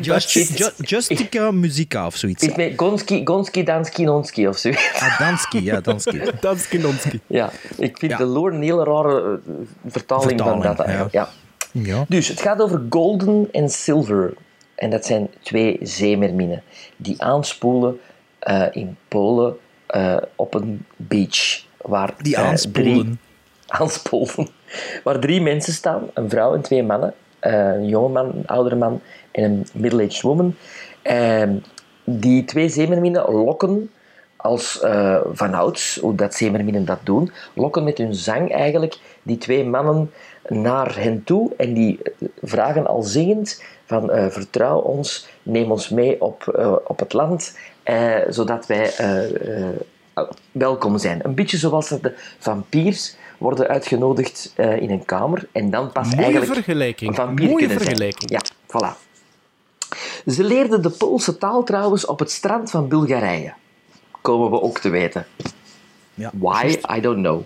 Justica Muzika of zoiets. iets met Gonski, Gonski, Danski, Nonski of zo. Ah, Danski, ja, Danski. [LAUGHS] Danski Nonski. Ja, ik vind Ja. de lore een hele rare eh, vertaling, van dat. ja. eigenlijk. Ja. Ja. Dus het gaat over golden en silver. En dat zijn twee zeemerminnen die aanspoelen eh, in Polen eh, op een beach. Waar, Die eh, aanspoelen. drie- [LAUGHS] aanspoelen. Waar drie mensen staan, een vrouw en twee mannen. Eh, een jonge man, een oudere man en een middle-aged woman. En die twee zeemerminnen lokken als eh vanouds, hoe dat zeemerminnen dat doen, lokken met hun zang eigenlijk die twee mannen naar hen toe en die eh, vragen al zingend van eh, vertrouw ons, neem ons mee op, eh, op het land, eh, zodat wij eh, eh, welkom zijn. Een beetje zoals dat de vampiers worden uitgenodigd eh, in een kamer en dan pas Mooie eigenlijk vergelijking. een vampier Mooie kunnen zijn. vergelijking. Ja, voilà. Ze leerden de Poolse taal trouwens op het strand van Bulgarije. Komen we ook te weten. Ja. Why? I don't know.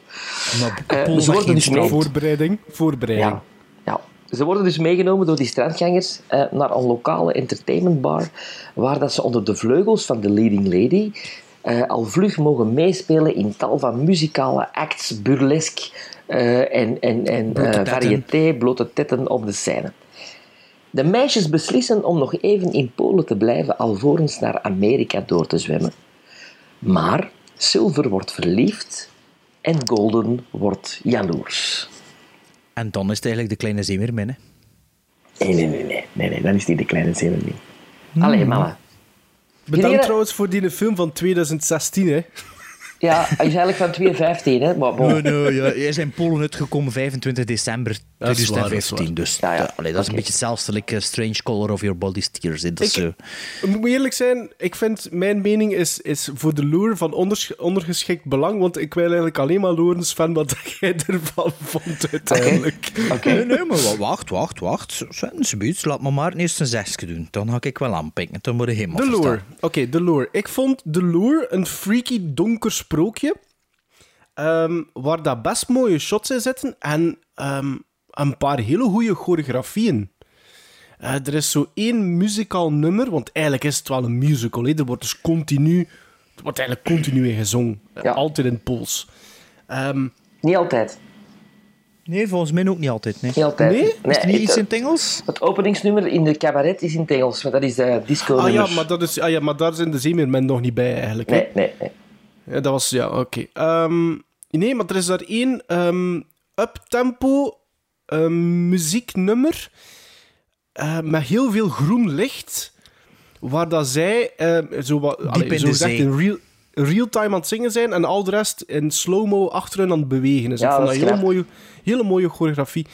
Maar Eh, Polen ze worden dus mee- Voorbereiding. Voorbereiding. Ja. ja. Ze worden dus meegenomen door die strandgangers eh, naar een lokale entertainmentbar, waar dat ze onder de vleugels van de leading lady eh, al vlug mogen meespelen in tal van muzikale acts, burlesque eh, en, en, en Blote eh, variété, blote tetten op de scène. De meisjes beslissen om nog even in Polen te blijven alvorens naar Amerika door te zwemmen. Maar Silver wordt verliefd en Golden wordt jaloers. En dan is het eigenlijk de kleine zeemermin. hè. Nee, nee, nee, nee, nee, nee, dan is die de kleine zeemermin. Allee, mannen. Bedankt trouwens voor die film van 2016. Hè. Ja, hij is eigenlijk van 2015, hè. Maar bon. Nee, nee, ja, hij is in Polen uitgekomen 25 december Dat is waar, dat is 2015. Dus Ja, ja. allee, dat is een beetje hetzelfde like, eh, Strange Color of Your Body Steers. hè. Dat is, Ik- eh, Ik moet eerlijk zijn, ik vind mijn mening is, is voor de lure van onders- ondergeschikt belang, want ik wil eigenlijk alleen maar Lorenz van wat [LAUGHS] jij ervan vond uiteindelijk. Oké. Nee, nee, maar wa- wacht, wacht, wacht. Sven, laat me maar eerst een zesje doen. Dan ga ik wel aanpikken. Dan moet je helemaal De lure. verstaan. Oké, de lure. Ik vond de lure een freaky donker sprookje. ehm, waar dat best mooie shots in zitten en ehm, een paar hele goede choreografieën. Eh, er is zo één muzikaal nummer, want eigenlijk is het wel een musical. Hè. Er wordt dus continu, er wordt eigenlijk continu in gezongen. Eh, Ja. Altijd in het Pools. Ehm, Niet altijd. Nee, volgens mij ook niet altijd. Nee. Niet altijd. Nee? Is het niet het, iets in het Engels? het openingsnummer in de cabaret is in het Engels, maar dat is de disco ah, ja, maar dat is, ah ja, maar daar zijn de zeemeermen nog niet bij eigenlijk. hè. Nee, nee, nee. Ja, dat was... Ja, oké. Ehm, nee, maar er is daar één ehm uptempo ehm, muzieknummer eh, met heel veel groen licht, waar dat zij zo, wat, allee, zo de gezegd zee. in real, real-time aan het zingen zijn en al de rest in slow-mo achter hen aan het bewegen is. Ja, ik vond dat een hele mooie, hele mooie choreografie.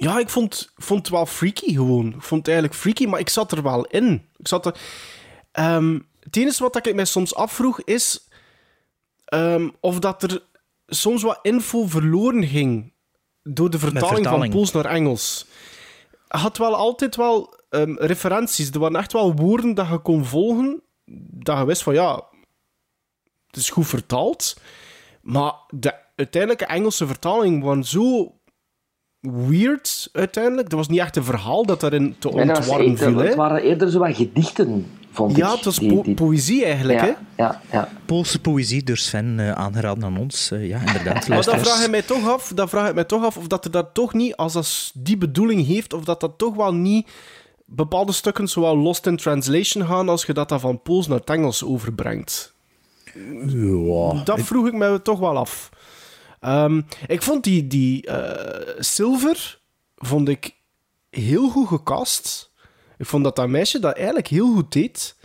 Ja, ik vond, vond het wel freaky gewoon. Ik vond het eigenlijk freaky, maar ik zat er wel in. Ik zat er... Ehm, het enige wat ik mij soms afvroeg is ehm, of dat er soms wat info verloren ging door de vertaling, vertaling. van Pools naar Engels. Je had wel altijd wel ehm, referenties. Er waren echt wel woorden dat je kon volgen, dat je wist van ja, het is goed vertaald. Maar de uiteindelijke Engelse vertaling was zo weird uiteindelijk. Er was niet echt een verhaal dat daarin te ontwarren viel. het waren eerder zo wat gedichten, vond ik. Ja, het was Die- po- die- poëzie eigenlijk. hè? ja, ja, ja. Poolse poëzie door Sven eh, aangeraden aan ons. Eh, ja, inderdaad. Maar dan vraag, ik mij toch af, dan vraag ik mij toch af of dat er dat toch niet, als dat die bedoeling heeft, of dat dat toch wel niet bepaalde stukken zowel lost in translation gaan als je dat dan van Pools naar het Engels overbrengt. Ja. Dat vroeg ik mij toch wel af. Ehm, ik vond die, die eh, Silver vond ik heel goed gecast. Ik vond dat dat meisje dat eigenlijk heel goed deed.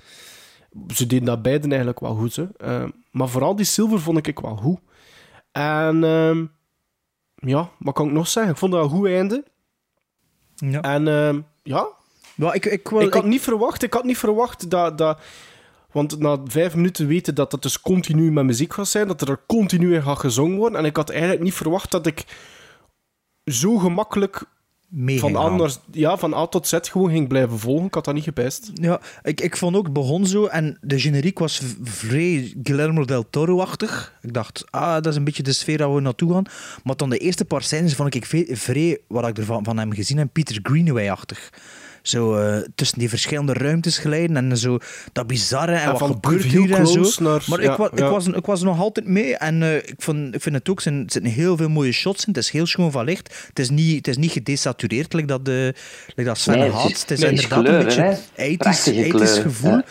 Ze deden dat beiden eigenlijk wel goed. Hè. Ehm, maar vooral die Silver vond ik wel goed. En ehm, ja, wat kan ik nog zeggen? Ik vond dat een goed einde. Ja. En ehm, ja, Ja, ik, ik, wil, ik had ik- niet verwacht, ik had niet verwacht dat, dat... Want na vijf minuten weten dat het dus continu met muziek gaat zijn, dat er continu in gaat gezongen worden. En ik had eigenlijk niet verwacht dat ik zo gemakkelijk mee van, ging A gaan. naar- ja, van A tot Z gewoon ging blijven volgen. Ik had dat niet gepest. Ja, ik, ik vond ook, het begon zo en de generiek was vrij Guillermo del Toro-achtig. Ik dacht, ah, dat is een beetje de sfeer waar we naartoe gaan. Maar dan de eerste paar scènes vond ik ve- vrij, wat ik ervan van hem gezien heb, Peter Greenaway-achtig. Zo eh, tussen die verschillende ruimtes glijden en zo dat bizarre en Ja, wat van gebeurt hier en zo. naar- maar ja, ik, wa- ja. ik, was, ik was nog altijd mee en eh, ik, vond, ik vind het ook, zijn- er zitten heel veel mooie shots in. Het is heel schoon van licht. Het is niet, het is niet gedesatureerd, like dat, de, like dat Sven Nee, het had. is- Het is nee, het is inderdaad een kleuren, beetje hè. 80s, Prachtige 80s kleuren, gevoel. ja.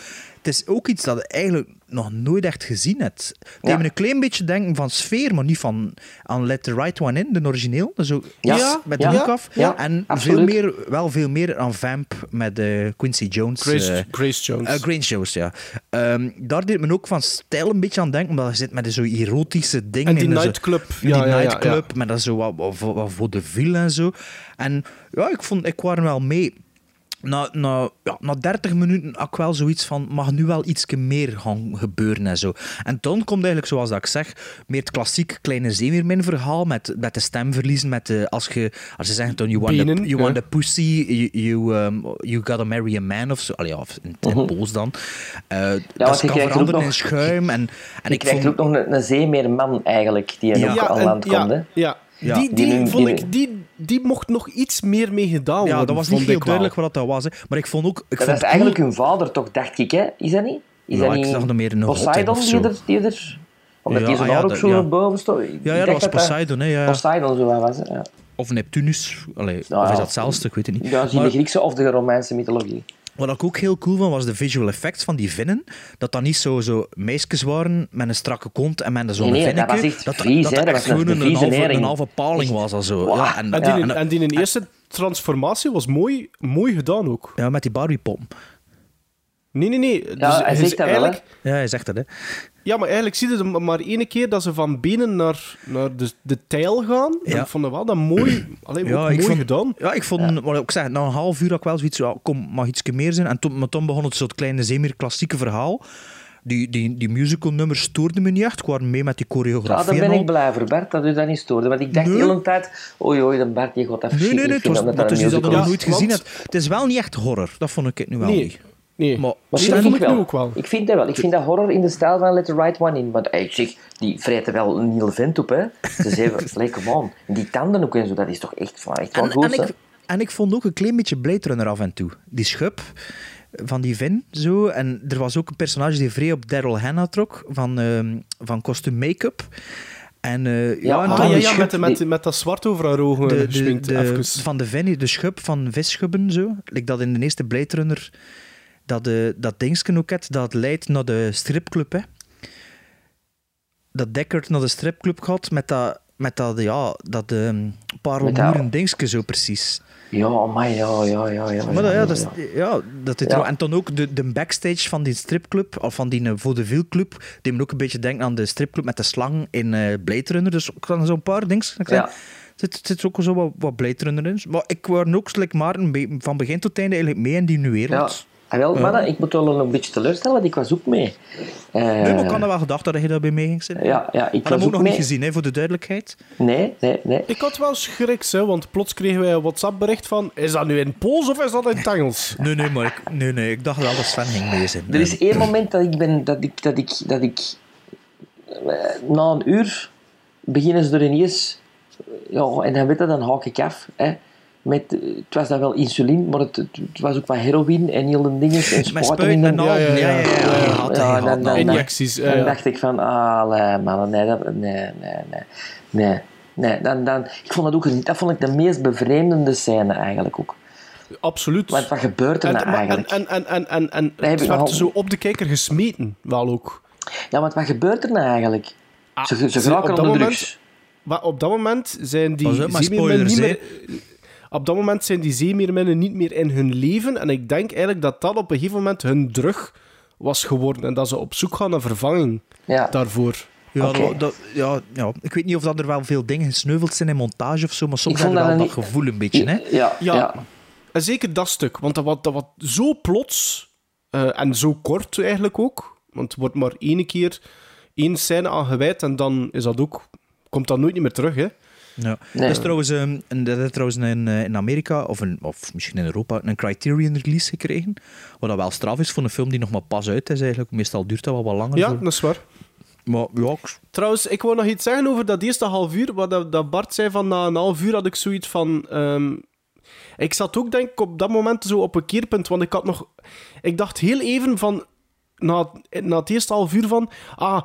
Het is ook iets dat je eigenlijk nog nooit echt gezien hebt. Het Ja. deed me een klein beetje denken van sfeer, maar niet van aan Let the Right One In, de origineel. Dus ook Ja. met de hoek af. Ja, en veel meer, wel veel meer aan Vamp met eh, Quincy Jones. Grace, eh, Grace Jones. eh, Grace Jones, ja. Ehm, daar deed men ook van stijl een beetje aan denken, omdat je zit met zo'n erotische dingen. en die in zo- nightclub. die ja, ja, nightclub, met dat zo wat, wat, wat vaudeville en zo. En ja, ik vond, ik kwam er wel mee. Na, na, ja, na 30 minuten had ik wel zoiets van, mag nu wel iets meer gaan gebeuren en zo. En dan komt eigenlijk, zoals dat ik zeg, meer het klassiek kleine zeemeermin verhaal met, met de stem verliezen, met de, als, je, als je zegt, dan, you want, the, you ja. want the pussy, you, you, um, you gotta marry a man, of zo. Allee, ja, of in het boos dan. Eh want dat je kan krijgt er ook veranderen in nog- schuim. En, en Je ik krijgt vond... ook nog een, een zeemeerman eigenlijk, die Ja. ook Ja, aan land komt. Ja, ja. Ja. Die, die, Die vond ik, die, die mocht nog iets meer mee gedaan worden. Ja, dat was niet heel duidelijk wat dat was. Hè. Maar ik vond ook... Ik Dat vond is eigenlijk cool- hun vader toch, dacht ik, hè? Is dat niet? Is Ja, dat ik niet zag nog meer een Poseidon of die er, die er... Omdat Ja, die zijn ah, ja, ook zo ja. boven stond. Ja, ja, dat was dat Poseidon, hè. Ja. Poseidon zo was, hè. Ja. Of Neptunus. Allee, Ja, of is dat hetzelfde? Ik weet het niet. Ja, Maar de Griekse of de Romeinse mythologie. Wat ik ook heel cool vond, was de visual effects van die vinnen. Dat dat niet zo, zo meisjes waren met een strakke kont en met zo'n Nee, nee, dat vinnetje. was echt dat, vies, dat, hè. dat Dat echt was een gewoon een, vieze halve, een halve paling was. al zo. Wow. Ja, en, En die, ja, en- en die in de eerste transformatie was mooi, mooi gedaan ook. ja, met die Barbie-pop. Nee, nee, nee. Ja, Dus hij zegt dat wel, Ja, hij zegt dat, hè. Ja, maar eigenlijk zie je het maar één keer dat ze van benen naar, naar de, de tijl gaan. En Ja. ik vond dat wel dat mooi, [CLEARS THROAT] alleen Ja, mooi vond- gedaan. Ja, ik vond, wat ik zeg, na een half uur had ik wel zoiets, ja, kom, mag iets meer zijn. En toen, maar toen begon het soort kleine, zeer klassieke verhaal. Die, die, die musical nummers stoorden me niet echt. Ik mee met die Ja, choreografie dan ben en al. ik blij voor Bert dat u dat niet stoorde. Want ik dacht Nee. de hele tijd, oei oei, de Bert die gaat dat Nee, nee, nee. Het was, dat is iets dat je nog nooit gezien hebt. Het is wel niet echt horror. Dat vond ik nu wel Nee, niet. Nee. Maar ik ik wel. ook wel. Ik vind dat wel. Ik vind dat horror in de stijl van Let the Right One in. Want hey, zeg, die vreten wel een heel vent op, hè. Ze zeggen, like, come on. En die tanden ook en zo, dat is toch echt, van, echt wel En, goed, en, ik, en ik vond ook een klein beetje Blade Runner af en toe. Die schub van die Vin, zo. En er was ook een personage die vrij op Daryl Hannah trok, van, ehm van costume make-up. En, eh, ja, en ah, dan Ah, ja, schub- met, met, met dat zwart over haar ogen de, van de Vin, de schub van visschubben, zo. Like dat in de eerste Blade Runner, dat, de, dat dingetje ook had, dat leidt naar de stripclub, hè. Dat Deckard naar de stripclub gaat met dat, met dat ja, dat um, parelmoeren dingetje zo precies. Ja, maar ja, ja, ja. ja, Maar dat, ja, dat is, ja, dat is Ja. En dan ook de, de backstage van die stripclub, of van die uh, vaudeville club, die me ook een beetje denken aan de stripclub met de slang in uh, Blade Runner. Dus ik kan zo'n paar dingen. Ja. Zit, zit ook zo wat, wat Blade Runner in. Maar ik was ook, be- van begin tot einde eigenlijk mee in die Ja. wereld. Ah, wel, Ja. mannen, ik moet wel een beetje teleurstellen, want ik was ook mee. Eh, Nee, maar ik had er wel gedacht dat je daarbij mee ging zitten. Ja, ja, ik Maar dat was ook nog mee. niet gezien, hè, voor de duidelijkheid. Nee, nee, nee. Ik had wel schriks, hè, want plots kregen wij een WhatsApp-bericht van... Is dat nu in Pools of is dat in het Engels? [LAUGHS] Nee, nee, maar ik, nee, nee, ik dacht wel dat Sven ging mee zijn. Er is één moment dat ik ben, dat ik, dat ik, dat ik eh, na een uur beginnen ze er ineens, ja, en dan weet je, dan haak ik af. Hè, met, eh, het was dan wel insuline, maar het, het, was ook wat heroïne en heel de dingen en spuiten in en de- al. Ja, Ja, ja, ja, dan- al. dan- Injecties. Dan dacht ik van, ah, man, nee, dat, nee, nee, nee. nee. Nee, dan, dan, ik vond dat ook niet. Dat vond ik de meest bevreemdende scène eigenlijk ook. Absoluut. Want wat gebeurt er en, nou maar- eigenlijk? en, en, en, en, en het werd zo op de kijker gesmeten, wel ook. Ja, want wat gebeurt er nou eigenlijk? Ah, ze, ze ze- geraken op onder dat drugs. Maar op dat moment zijn die zeemeerminnen spoilers, niet meer... Op dat moment zijn die zeemeerminnen niet meer in hun leven. En ik denk eigenlijk dat dat op een gegeven moment hun drug was geworden. En dat ze op zoek gaan naar vervanging Ja. daarvoor. Ja, Oké. dat, dat- ja, ja, ik weet niet of dat er wel veel dingen gesneuveld zijn in montage of zo, maar soms heb je wel dat gevoel een beetje. Hè? Ja, Ja. ja. En zeker dat stuk. Want dat was, dat was zo plots. eh, en zo kort eigenlijk ook. Want het wordt maar één keer één scène aan gewijd. En dan is dat ook, komt dat nooit niet meer terug. Hè. Ja. Nee. Dat is trouwens, ehm, een, dat is trouwens in, eh, in Amerika, of, een, of misschien in Europa, een Criterion release gekregen. Wat dat wel straf is voor een film die nog maar pas uit is eigenlijk. Meestal duurt dat wel wat langer. Ja, voor- dat is waar. Maar ja, ik- Trouwens, ik wou nog iets zeggen over dat eerste half uur. Wat dat, dat Bart zei van na een half uur had ik zoiets van. ehm, ik zat ook denk ik op dat moment zo op een keerpunt, want ik had nog. Ik dacht heel even van. Na, na het eerste half uur van. Ah,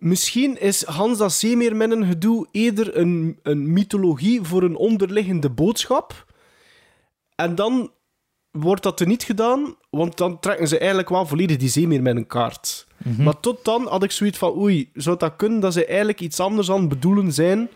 misschien is Hans dat Zeemeerminnen gedoe eerder een, een mythologie voor een onderliggende boodschap. En dan wordt dat er niet gedaan, want dan trekken ze eigenlijk wel volledig die zeemeerminnen kaart. Maar tot dan had ik zoiets van, oei, zou dat kunnen dat ze eigenlijk iets anders aan het bedoelen zijn?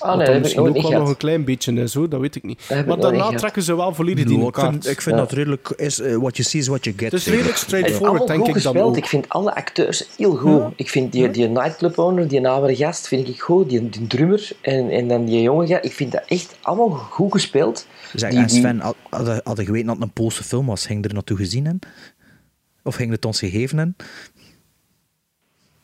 Ah, nee, dan dat misschien ook wel nog een klein beetje is, hoor, dat weet ik niet. Maar daarna trekken ze wel volledig die ik kaart. vind, ik vind Ja. dat redelijk... Is, eh, what you see is what you get. Het is redelijk straightforward, allemaal denk goed ik dan gespeeld. ook. Ik vind alle acteurs heel goed. Ik vind die, die nightclub owner, die oude gast, vind ik goed. Die, die drummer en, en dan die jonge gast. Ik vind dat echt allemaal goed gespeeld. Zeg, Die- en die- Sven, had, had, had je geweten dat het een Poolse film was, ging je er naartoe gezien in? Of ging het ons gegeven in?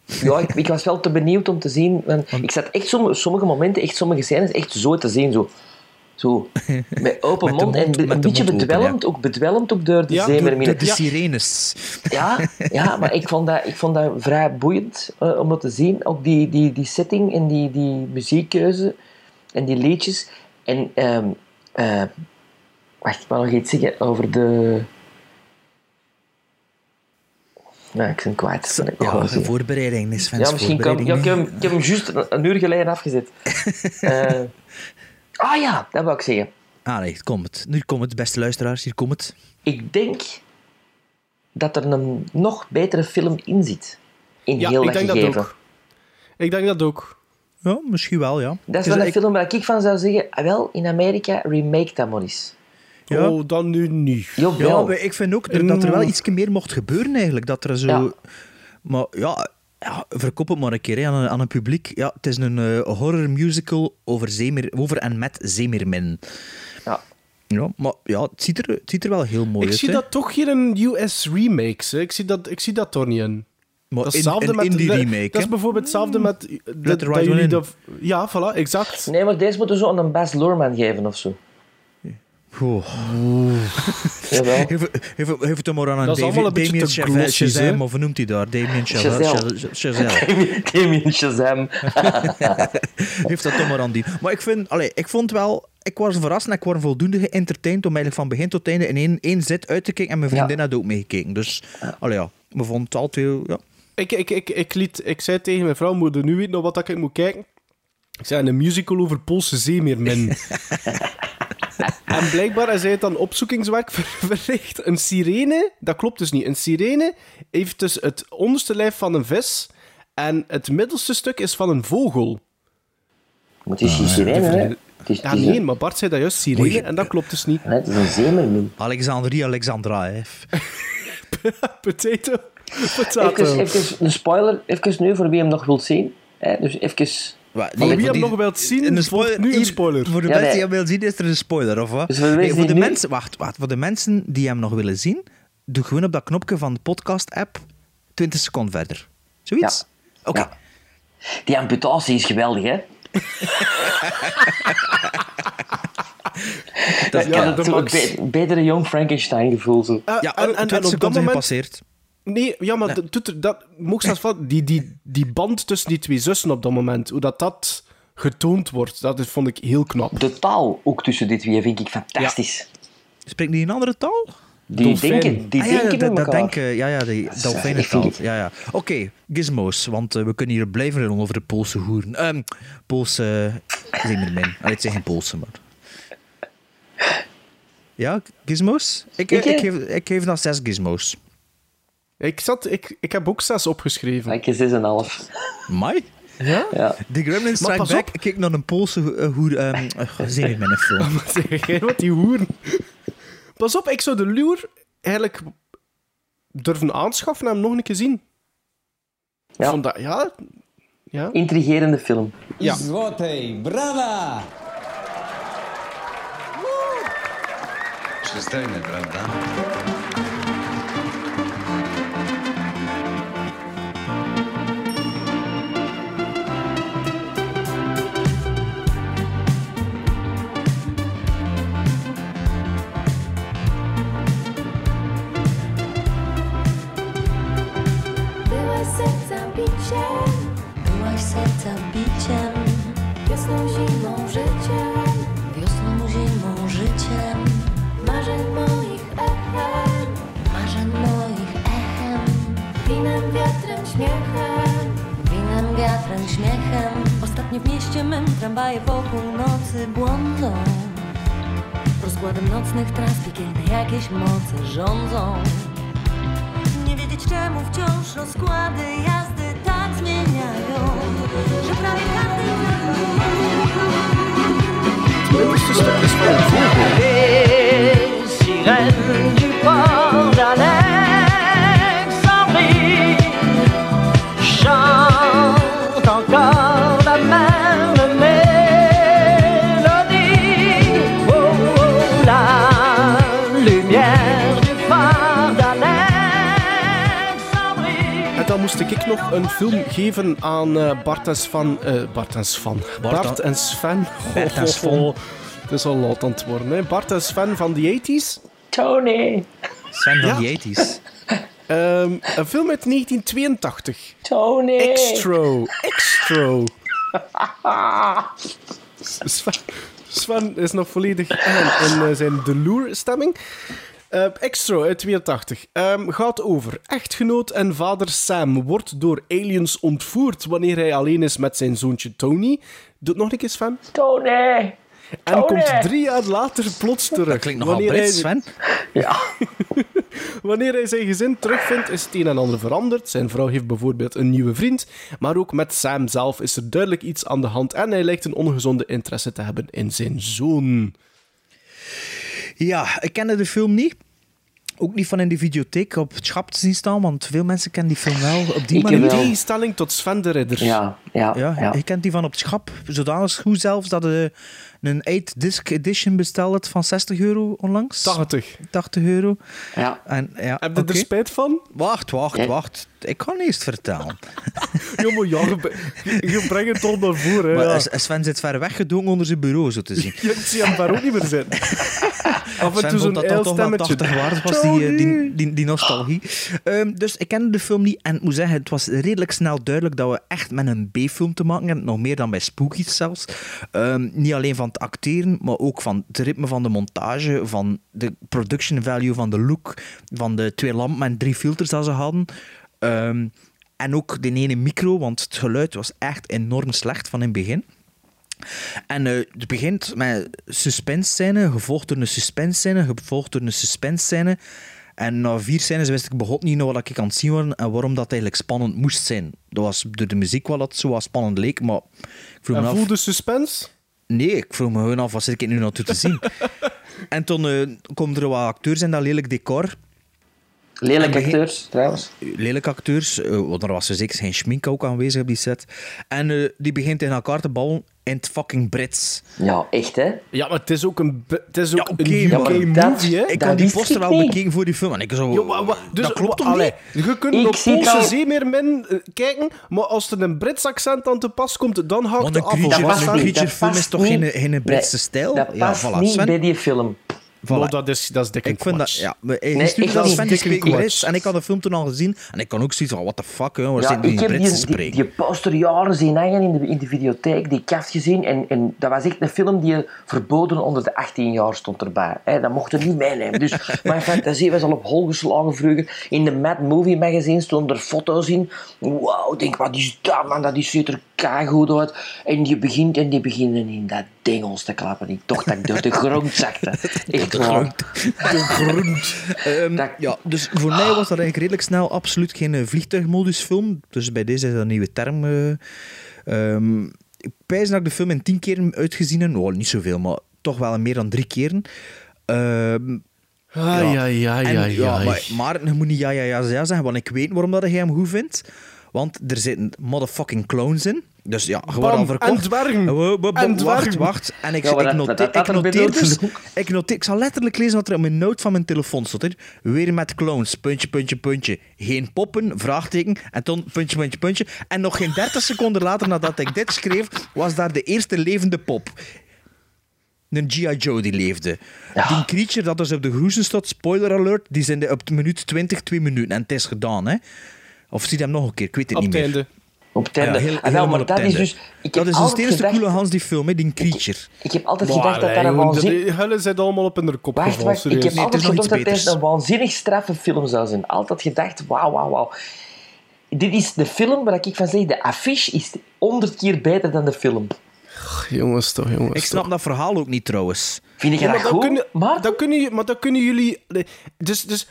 Ja, ik, ik was wel te benieuwd om te zien. Want ik zat echt sommige, sommige momenten, echt sommige scènes, echt zo te zien. Zo, zo [LAUGHS] met open Met mond, mond- en be- een beetje open, bedwelmd, ook bedwelmd ook door de Ja, de Ja, sirenes. ja, ja, maar ik vond dat, ik vond dat vrij boeiend eh, om dat te zien. Ook die, die, die setting en die, die muziekkeuze en die liedjes. En, ehm eh, wacht, ik wou nog iets zeggen over de... Nou, ik ben kwijt. ik wou Ja, zeggen. voorbereiding is Sven's Ja, misschien kan ja, ik, heb, hem- ik heb hem juist een, een uur geleden afgezet. [LAUGHS] Eh, ah ja, dat wou ik zeggen. Ah nee, kom het. Nu komt het, beste luisteraars, hier komt het. Ik denk dat er een nog betere film in zit. In Ja, heel ik dat denk dat ook. Ik denk dat ook. Ja, misschien wel, ja. Dat is wel een ik- film waar ik van zou zeggen, ah, wel, in Amerika, remake dat maar eens. Ja. Oh, dan nu niet. Ja, maar ik vind ook er- dat er wel iets meer mocht gebeuren eigenlijk. Dat er zo... Ja. Maar ja, ja, verkoop het maar een keer hè, aan, een, aan een publiek. Ja, het is een eh, horror musical over, zeemer, over en met zeemermin. Ja. Ja, maar ja, het ziet er, het ziet er wel heel mooi Ik uit. zie hè. dat toch hier in US remakes. hè. Ik zie dat, ik zie dat toch niet in. maar Dat is in, met remake. Dat is bijvoorbeeld hetzelfde met. dat- the dat right one jullie in. dat- ja, voilà, exact. Nee, maar deze moeten zo aan een Bas Luhrmann geven of zo. Geef, geef, geef het hem maar aan een Dat is David- allemaal een beetje Damien Chazelle? Shazam, of hoe noemt hij daar? Damien Chazelle. [LAUGHS] Damien Shazam. [LAUGHS] Heeft dat toch maar aan die. Maar ik vind, allee, ik vond wel, ik was verrast en ik was voldoende geëntertained om eigenlijk van begin tot einde in één, één zit uit te kijken. En mijn Ja. vriendin had ook meegekeken. Dus, allee, ja, we vonden het altijd, heel- ja. Ik, ik, ik, ik, liet, ik zei tegen mijn vrouw, moet er nu weten nog wat dat ik moet kijken. Ik zei, een musical over Poolse zeemeermin. [LAUGHS] [LAUGHS] en blijkbaar is hij het dan opzoekingswerk ver- [LAUGHS] verricht. Een sirene, dat klopt dus niet. Een sirene heeft dus het onderste lijf van een vis en het middelste stuk is van een vogel. Maar het is geen sirene, hè. Het is, Ja, het is nee, maar Bart zei dat juist sirene en dat klopt dus niet. nee, het is een zeemermin. Alexandrie Alexandra, hè. [LAUGHS] Potato, potato. Even, even een spoiler, even nu voor wie hem nog wilt zien. Hè, dus even... Voor wie hem nog wilt zien, een spoiler, nu een hier, spoiler. Voor de Ja, mensen nee. die hem willen zien, is er een spoiler, of wat? Dus voor de Nee, voor de mensen, wacht, wacht. Voor de mensen die hem nog willen zien, doe gewoon op dat knopje van de podcast-app 20 seconden verder. Zoiets? Oké. Ja. Die amputatie is geweldig, hè. [LAUGHS] Dat Ja, het be- betere Jong Frankenstein gevoel. Zo. Ja, en, en, 20 en op dat moment gepasseerd. Nee, ja, maar dat doet er, dat, mocht zelfs van, die, die, die band tussen die twee zussen op dat moment, hoe dat, dat getoond wordt, dat is- vond ik heel knap. De taal ook tussen dit twee vind ik fantastisch. Spreekt die een andere taal? Die Dolfijn. denken, die Ah, ja, denken dat, met dat elkaar. denken, ja, ja, die is, dolfijnen ik vind taal. het- Ja, ja. Oké, gizmos, want eh, we kunnen hier blijven over de Poolse hoeren. Ehm Poolse zeemermin. Allee, het zijn geen Poolse, maar... Ja, gizmos? Ik, Ik, ik, eh? geef, ik geef dat zes gizmos. Ik, zat, ik, ik heb ook zes opgeschreven. Ik is een half. Mai? Ja? Ja. The Gremlin Strike pas Back, op. kijk naar een Poolse eh, hoer... ehm uh, zeemermin film. [LAUGHS] Wat zeg die hoeren. Pas op, ik zou de luur eigenlijk durven aanschaffen en hem nog een keer zien. Ik Ja. vond dat, ja... Ja. Intrigerende film. Ja. Złotej, brawa! Przystojny, prawda? bicie Byłaś serca biciem. Wiosną, zimą, życiem. Wiosną, zimą, życiem. Marzeń moich echem. Marzeń moich echem. Winem, wiatrem, śmiechem. Winem, wiatrem, śmiechem. Ostatnio w mieście mym tramwaje wokół nocy błądzą. Rozkładem nocnych tras piekielne jakieś moce rządzą. Nie wiedzieć czemu wciąż rozkłady jazdy Byłyście stopy swoją furgą. Sirene. Moest ik nog een film geven aan eh, Bart en Sven. eh, Bart en Sven. Bart Bart, en- en Sven. Bart en Sven. Het is al laat aan het worden. Hè. Bart en Sven van de 80s. Tony. Sven van Ja. die 80s. [LAUGHS] Ehm, een film uit 1982. Tony. Extro. Extro. [LAUGHS] Sven, Sven is nog volledig aan in eh, zijn Delour-stemming. Eh Extra uit 82 Ehm, gaat over echtgenoot en vader Sam wordt door aliens ontvoerd wanneer hij alleen is met zijn zoontje Tony. Doet nog een keer Sven. Tony. En Tony. komt drie jaar later plots terug. Dat klinkt nogal Wanneer Brits, hij- Sven. Ja. [LAUGHS] Wanneer hij zijn gezin terugvindt, is het een en ander veranderd. Zijn vrouw heeft bijvoorbeeld een nieuwe vriend. Maar ook met Sam zelf is er duidelijk iets aan de hand. En hij lijkt een ongezonde interesse te hebben in zijn zoon. Ja, ik kende de film niet. Ook niet van in de videotheek op het schap te zien staan, want veel mensen kennen die film wel op die Ik manier. In tegenstelling tot Sven de Ridder. Ja, ja, Ja, ja. je kent die van op het schap. Zodanig goed zelfs dat je een 8-disc edition besteld van 60 euro onlangs. 80. 80 euro. ja. En, ja, Heb je er spijt van? Wacht, wacht, wacht. Ik kan eerst vertellen. [LAUGHS] Ja, maar ja, je, je- je brengt het toch naar voren. Maar ja. Sven zit ver weggedoken onder zijn bureau, zo te [LAUGHS] zien. Ja, ik zie hem daar ook niet meer zitten. [LAUGHS] Af en toe zo'n dat toch wel stemmetje. 80 waard was, die, eh, die, die, die nostalgie. Ehm, dus ik kende de film niet. En ik moet zeggen, het was redelijk snel duidelijk dat we echt met een B-film te maken hebben. Nog meer dan bij Spookies zelfs. Ehm, niet alleen van het acteren, maar ook van het ritme van de montage, van de production value van de look, van de twee lampen en drie filters dat ze hadden. Ehm, en ook de ene micro, want het geluid was echt enorm slecht van in het begin. En eh, het begint met suspense scène, gevolgd door een suspense scène, gevolgd door een suspense scène. En na vier scènes wist ik begot niet naar wat ik aan het zien was en waarom dat eigenlijk spannend moest zijn. Dat was door de muziek wel dat het zo wat spannend leek, maar ik vroeg me En af... voelde suspense? Nee, ik vroeg me gewoon af, wat zit ik nu naartoe te zien? [LAUGHS] en toen eh, komen er wat acteurs in dat lelijk decor. Lelijke acteurs, trouwens. lelijke acteurs, eh, want er was dus zeker geen schmink ook aanwezig op die set. En eh, die begint tegen elkaar te babbelen in het fucking Brits. Ja, echt, hè? Ja, maar het is ook een, het is ook Ja, een UK dat- movie, hè? Ik had die poster al niet. bekeken voor die film en ik zo... Ja, maar wa- dus, dat klopt toch allee, niet? Je kunt Ik op zie Poolse trouw- zeemeermin eh, kijken, maar als er een Brits accent aan te pas komt, dan haakt Want de past een niet, creature film is toch geen, geen Britse Nee, stijl? Dat ja, voilà, niet Sven. bij die film. Voilà. Oh, dat is, dat is dikke Ik vind dat, ja, maar hij Nee, stuurde echt dat. Brits en ik had de film toen al gezien en ik kan ook zoiets van, what the fuck, hè, waar Ja, zitten die ik heb Brits te die, die, spreken? die poster jaren zien hangen in de, in de videotheek, die kast gezien. En, en dat was echt een film die verboden onder de 18 jaar stond erbij. Hè, dat mocht er niet meenemen. Dus [LAUGHS] mijn fantasie was al op hol geslagen vroeger. In de Mad Movie magazine stonden er foto's in. Wauw, ik denk, wat is dat man, dat is- ziet er keigoed uit. En die begint en die beginnen in dat dingels te klappen. Ik dacht dat ik door de grond zakte. [LAUGHS] Echt De grond. De grond. Ehm, ja, dus voor mij was dat eigenlijk redelijk snel absoluut geen eh, vliegtuigmodusfilm. Dus bij deze is dat een nieuwe term. Ehm, ik pijs dat ik de film in tien keer uitgezien heb. Oh, niet zoveel, maar toch wel meer dan drie keren. Ehm, Ah, ja, ja, en, ja, ja. maar, maar je moet niet ja, ja, ja, ja zeggen, want ik weet waarom dat jij hem goed vindt. Want er zitten motherfucking clowns in. Dus ja, Bam, al verkocht. en dwergen. En wacht, wacht. En ik, Ja, ik, noteer, ik er noteer dus... Ik, noteer, ik zal letterlijk lezen wat er op mijn note van mijn telefoon stond. Hè. Weer met clowns, puntje, puntje, puntje. Geen poppen, vraagteken. En toen puntje, puntje, puntje. En nog geen 30 [LAUGHS] seconden later nadat ik dit schreef, was daar de eerste levende pop. Een G.I. Joe die leefde. Die creature dat dus op de groezen staat, spoiler alert, die zijn de, op de minuut 20, 2 minuten. En het is gedaan, hè. Of zie je hem nog een keer? Ik weet het Op niet het meer. einde. Op het einde. Ja, heel- Ah, wel, helemaal maar op dat het is dus... Ik Dat heb is dus de altijd eerste gedacht- coole Hans, die film, hè, die creature. Ik heb altijd Maar, gedacht dat dat een jongen, waanzin... de Hullen zijn allemaal op hun kop Wacht, gevallen, wacht. Ik heb Nee, altijd gedacht dat beters. een waanzinnig straffe film zou zijn. Altijd gedacht, wauw, wauw, wauw. Dit is de film waar ik van zeg, de affiche is honderd keer beter dan de film. Jongens toch, jongens Ik snap toch. dat verhaal ook niet trouwens. Vind je Ja, dat goed? kunnen, Maar dan kunnen, je- maar dan kunnen jullie... Dus, dus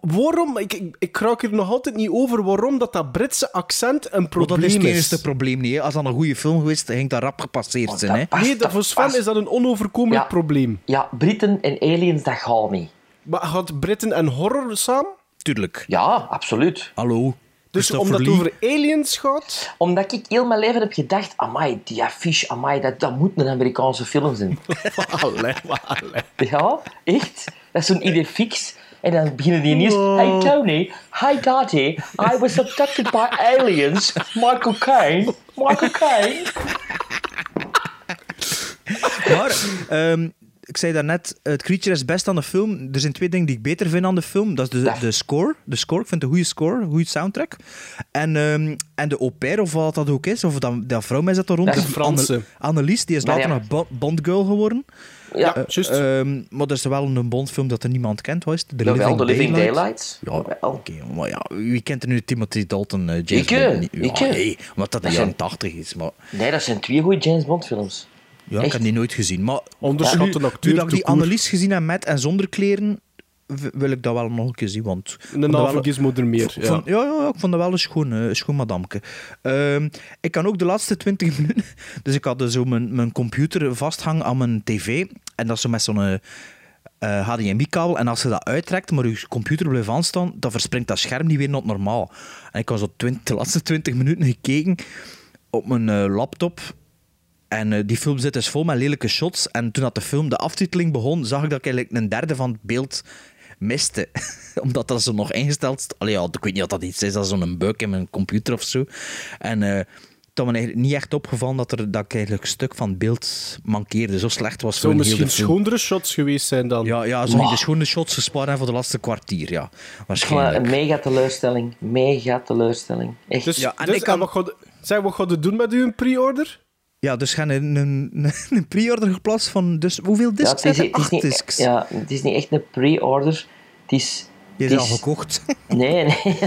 waarom... Ik, ik, ik raak er nog altijd niet over waarom dat, dat Britse accent een dat probleem is is. geen eerste probleem niet. Hè. Als dat een goede film geweest, dan ging dat rap gepasseerd zijn. Hè. past- Nee, dat, voor Sven past. is dat een onoverkomelijk Ja. probleem. Ja, Britten en aliens, dat gaat niet. Maar gaat Britten en horror samen? Tuurlijk. Ja, absoluut. Hallo. Dus omdat het over aliens gaat... Omdat ik heel mijn leven heb gedacht, amai, die affiche, amai, dat, dat moet een Amerikaanse film zijn. [LAUGHS] Allee, allee. Ja, echt. Dat is zo'n idee fix. En dan beginnen die ineens... Hey Tony, hi Daddy, I was abducted by aliens. Michael Caine, Michael Caine. Maar, ehm, ik zei daarnet, het creature is best aan de film. Er zijn twee dingen die ik beter vind aan de film. Dat is de, de score. De score, ik vind het een goede score, een goede soundtrack. En, ehm, en de au pair, of wat dat ook is, of dat, dat vrouw mij zit er rond. Dat is Franse. Anne- Annelies, die is later ja. nog Bo- Bondgirl geworden. Ja, Ja, juist. Ehm, maar dat is wel een Bondfilm dat er niemand kent. Wat is het? The jawel, The Living Daylight. Daylights. Ja, Jawel. oké. maar ja, wie kent er nu Timothy Dalton, eh, James Ik, Bond? niet? Ja, ik, nee, omdat dat de Dat jaren zijn- 80 is. Maar Nee, dat zijn twee goede James Bond films. ja, ik heb die nooit gezien. Maar Onderschat een nu, acteur nu dat ik die. Annelies gezien heb met en zonder kleren, wil ik dat wel nog een keer zien. Want Een navelgizmo er meer. Ja. vond- ja, ja, ja, ik vond dat wel een schoon, eh, schoon madamke. Ehm, ik kan ook de laatste 20 [LAUGHS] minuten... Dus ik had dus zo mijn, mijn computer vasthangen aan mijn tv. En dat is zo met zo'n eh, eh, HDMI-kabel. En als je dat uittrekt, maar je computer blijft aanstaan, dan verspringt dat scherm niet weer naar normaal. En ik had zo 20, de laatste 20 minuten gekeken op mijn eh, laptop. En eh, die film zit dus vol met lelijke shots. En toen dat de film, de aftiteling begon, zag ik dat ik eigenlijk een derde van het beeld miste. [LAUGHS] Omdat dat zo nog ingesteld st- Allee, ja, ik weet niet of dat iets is, dat is zo'n bug in mijn computer of zo. En het had me eigenlijk niet echt opgevallen dat, er, dat ik eigenlijk een stuk van het beeld mankeerde. Zo slecht was Zou heel de misschien schoonere shots geweest zijn dan. Ja, ja zo ging de schone shots gespaard hebben voor de laatste kwartier, ja. Maar Waarschijnlijk. een mega teleurstelling. Mega teleurstelling. Echt. Dus, Ja, en dus ik kan- en wat gaat, zeg, wat gaat doen met uw pre-order? Ja, dus gaan een, een, een, [LAUGHS] een pre-order geplaatst van... Dus hoeveel ja, discs het, is, zijn er? het, is Acht niet, discs. ja, het is niet echt een pre-order. Het is... Die het is al gekocht. [LAUGHS] Nee, nee,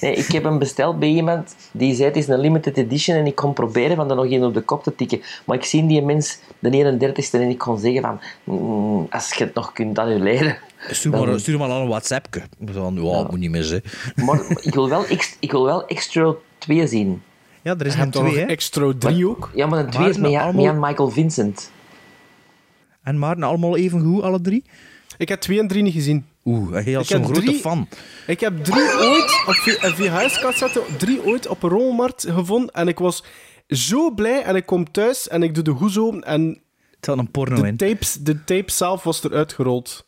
nee. Ik heb hem besteld bij iemand die zei het is een limited edition en ik kon proberen van er nog één op de kop te tikken. Maar ik zie die mens, de 31ste, en ik kon zeggen van "Mm, als je het nog kunt annuleren. Stuur maar, stuur maar al een WhatsAppje. Van, ja, moet niet mis, hè. Maar ik wil wel, ik wil wel extra 2 zien. Ja, er is Je een dan twee, hè. extra drie ook. Ja, maar een 2 is met, allemaal- met Michael Vincent. En Maarten, allemaal even goed, alle drie? Ik heb twee en drie niet gezien. Oeh, hij was heb zo'n grote drie- fan. Ik heb drie ooit op V- een VHS-cassette, drie ooit op een rommelmarkt gevonden. En ik was zo blij. En ik kom thuis en ik doe de hoes open. En Het had een porno de, in. tapes, de tape zelf was eruit gerold.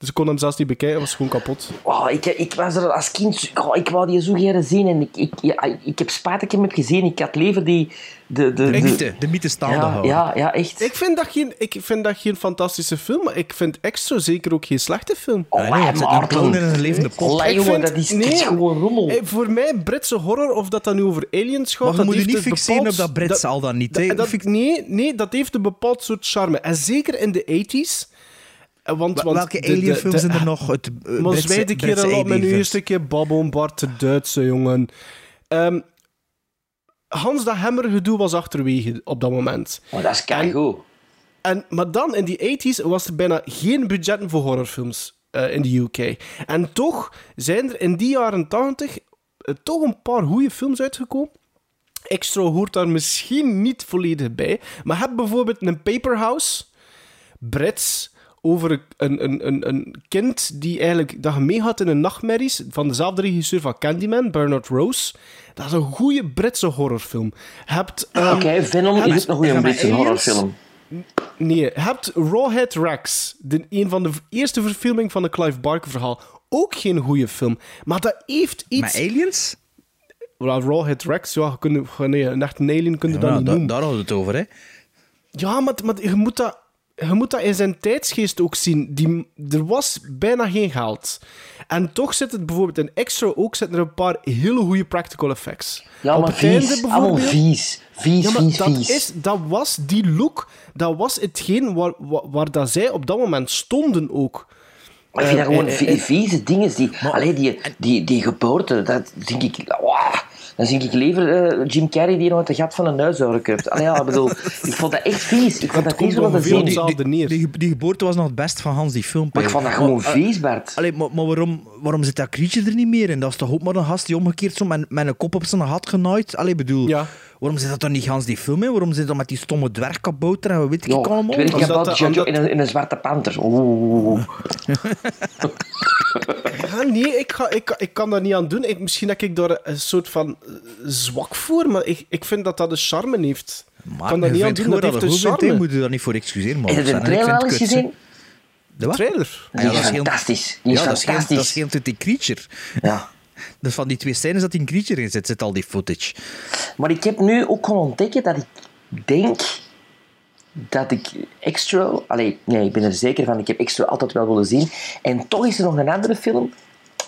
Dus ik kon hem zelfs niet bekijken, het was gewoon kapot. Oh, ik, ik was er als kind... Oh, ik wou die zo graag zien. En ik, ik, ja, ik heb spijt dat ik hem heb gezien. Ik had liever die... De, de, De de- mythe, de mythe staande ja, houden. ja, ja, echt. Ik vind, dat geen, ik vind dat geen fantastische film, maar ik vind Extra zeker ook geen slechte film. Oh, Ja, nee, het in een levende pot. Allee, Ik jongen, vind- dat is, nee. gewoon rommel. Hey, voor mij, Britse horror, of dat dan nu over aliens gaat... Maar dat moet je niet fixeren bepaald- op dat Brits al dan niet. dat- nee, nee, dat heeft een bepaald soort charme. En zeker in de 80s. Eh, Want, want Welke alienfilms zijn er nog? Het, uh, Maar keer Britse al op met nu alienfilms. eerst een keer babbelen, Bart de Duitse jongen. Ehm, Hans dat Hammer gedoe was achterwege op dat moment. Maar dat is keigoed. En, maar dan, in die 80s, was er bijna geen budgetten voor horrorfilms eh, in de UK. En toch zijn er in die jaren 80 eh, toch een paar goede films uitgekomen. Extra hoort daar misschien niet volledig bij. Maar heb bijvoorbeeld een Paperhouse, Brits, over een, een, een, een kind die eigenlijk dat meegaat in een nachtmerries van dezelfde regisseur van Candyman, Bernard Rose. Dat is een goede Britse horrorfilm. Je hebt, ehm, Oké, Venom heb- is ook een goede Britse aliens? horrorfilm. Nee, je hebt Rawhead Rex, de, een van de eerste verfilming van de Clive Barker verhaal. Ook geen goede film. Maar dat heeft iets... Met aliens? Well, Rawhead Rex, ja, je kunt, nee, een echte alien kun je Ja, dat niet da- noemen. daar hadden we het over, hè. Ja, maar, maar je, moet dat, je moet dat in zijn tijdsgeest ook zien. Die, er was bijna geen geld. En toch zit het bijvoorbeeld in Extra ook zitten er een paar hele goede practical effects. Ja, maar vies. Allemaal vies. Vies, Ja, maar vies, dat, vies. is, dat was die look, dat was hetgeen waar, waar, waar dat zij op dat moment stonden ook. Maar ik vind dat Eh, gewoon eh, eh, vieze dingen. Die, allee, die, die, die geboorte, dat denk ik... Wow, Dan zie ik liever eh, Jim Carrey die nog uit de gat van een huishouden kruipt. Allee, ja, ik bedoel, ik vond dat echt vies. Ik vond dat vies om te zien. Die, die, die, die geboorte was nog het best van Hans, die film. Maar ik vond dat gewoon vies, Bart. Allee, maar, maar waarom, waarom zit dat creature er niet meer in? Dat is toch ook maar een gast die omgekeerd zo met, met een kop op zijn gat genaaid? Allee, bedoel, Ja. Waarom zit dat dan niet Hans die film in? Waarom zit dat met die stomme dwergkabouter en wat weet ik allemaal? ik weet niet, Omdat about dat- Jojo omdat- in een, in een zwarte panter. Oeh. Ja, nee, ik, ga, ik, ik kan daar niet aan doen. Ik, misschien heb ik daar een soort van eh, zwak voor, maar ik, ik vind dat dat een charme heeft. Ik Maar kan je niet aan doen, dat dat heeft het een charme. moet je daar niet voor excuseren, man. Heb je ik trailer vind al het eens gezien? De? Trailer. Ah, Die ja, is dat fantastisch. Ja, dat is heel- fantastisch. dat is heel creature. Ja. Dus van die twee scènes dat die een creature in zit, zit al die footage. Maar ik heb nu ook gewoon ontdekken dat ik denk dat ik Extra... Allee, nee, ik ben er zeker van. Ik heb Extra altijd wel willen zien. En toch is er nog een andere film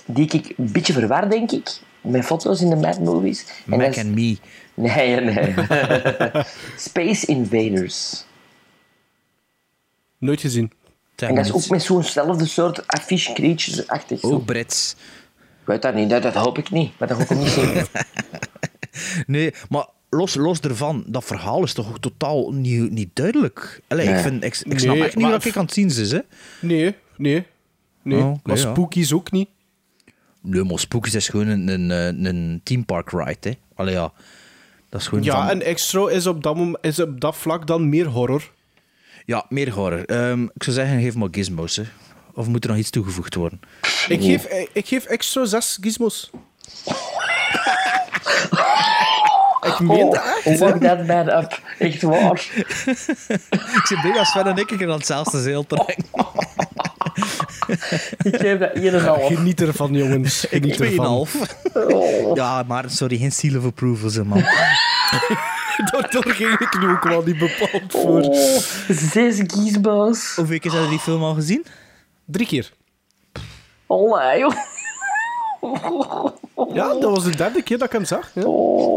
die ik een beetje verwar, denk ik. Met foto's in de Mad Movies. En Mac and Me. Nee, nee. [LAUGHS] Space Invaders. Nooit gezien. En dat is ook met zo'nzelfde soort affiche creatures-achtig. zo. Ook Brits. Ik weet dat niet, dat, dat hoop ik niet. Maar dat hoop ik niet zien. [LAUGHS] Nee, maar los, los ervan, dat verhaal is toch ook totaal niet, niet duidelijk. Allee, ik, vind, ik, ik snap Nee, echt niet wat ik aan het zien is. Hè. Nee, nee. Nee, Oh, maar ja. Spookies ook niet. Nee, maar Spookies is gewoon een, een, een, een theme park ride. Hè. Allee, ja. Dat is gewoon Ja, van... en Extra is op, dat is op dat vlak dan meer horror. Ja, meer horror. Ehm, ik zou zeggen, geef maar gizmos. Hè. Of moet er nog iets toegevoegd worden? Ik geef, ik geef Extra zes gizmos. [LAUGHS] ik meen dat echt. Oh, fuck that man up. Echt waar. [LAUGHS] ik zit blij dat Sven en ik aan hetzelfde zeel. [LAUGHS] Ik geef dat 1,5. Geniet ervan, jongens. Ik Geniet ervan. 2,5. Oh. Ja, maar sorry, geen seal of approval, zeg man. Daar, daar ging ik nu ook wel niet bepaald voor. Oh, zes kiesbaas. Hoeveel keer hebben die film al gezien? Drie keer. Oh, nee, joh. Ja, dat was de derde keer dat ik hem zag. Ja.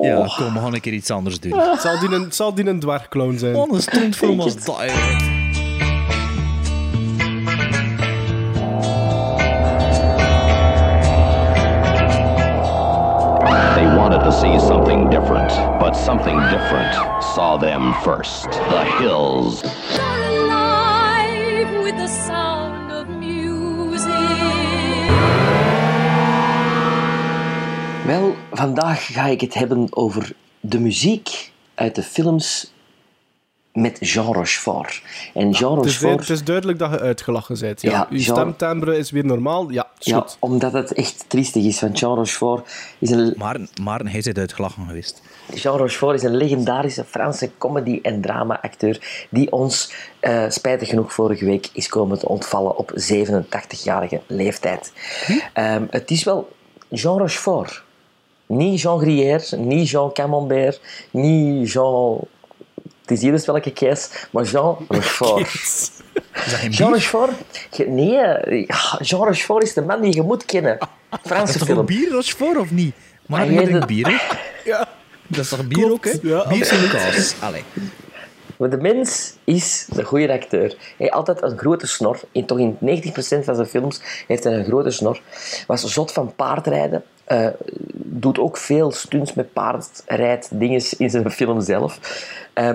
Ja, kom, we gaan een keer iets anders doen. Het zal die een, zal die een dwergclown zijn. Oh, een strontfilm als [LAUGHS] dat, eigenlijk. They wanted to see something different, but something different saw them first. The hills. alive with the sound Wel, vandaag ga ik het hebben over de muziek uit de films met Jean Rochefort. En Jean Het is, Rochefort... het is duidelijk dat je uitgelachen bent. Ja. Ja, Uw Jean- stemtimbre is weer normaal. Ja, is Ja, goed. omdat het echt triestig is. Want Jean Rochefort is een, Maar, maar hij is uitgelachen geweest. Jean Rochefort is een legendarische Franse comedy- en drama-acteur die ons, eh, spijtig genoeg, vorige week is komen te ontvallen op 87-jarige leeftijd. Ehm, het is wel Jean Rochefort. Niet Jean Gruyère, niet Jean Camembert, niet Jean... Het is hier dus welke keis, maar Jean [LAUGHS] Rochefort. Is dat Jean? Rochefort? Nee, eh, Jean Rochefort is de man die je moet kennen. Is Franse dat toch film. een bier Rochefort of niet? Maar Ah, hij drinkt dat- bier, hè? [LAUGHS] Ja. Dat is toch bier ook, hè? Ja, bier is kaas. Allee. De mens is de goede acteur. Hij heeft altijd een grote snor. En toch in 90% van zijn films heeft hij een grote snor. Was zot van paardrijden. Eh, doet ook veel stunts met paardrijd dingen in zijn film zelf. Eh,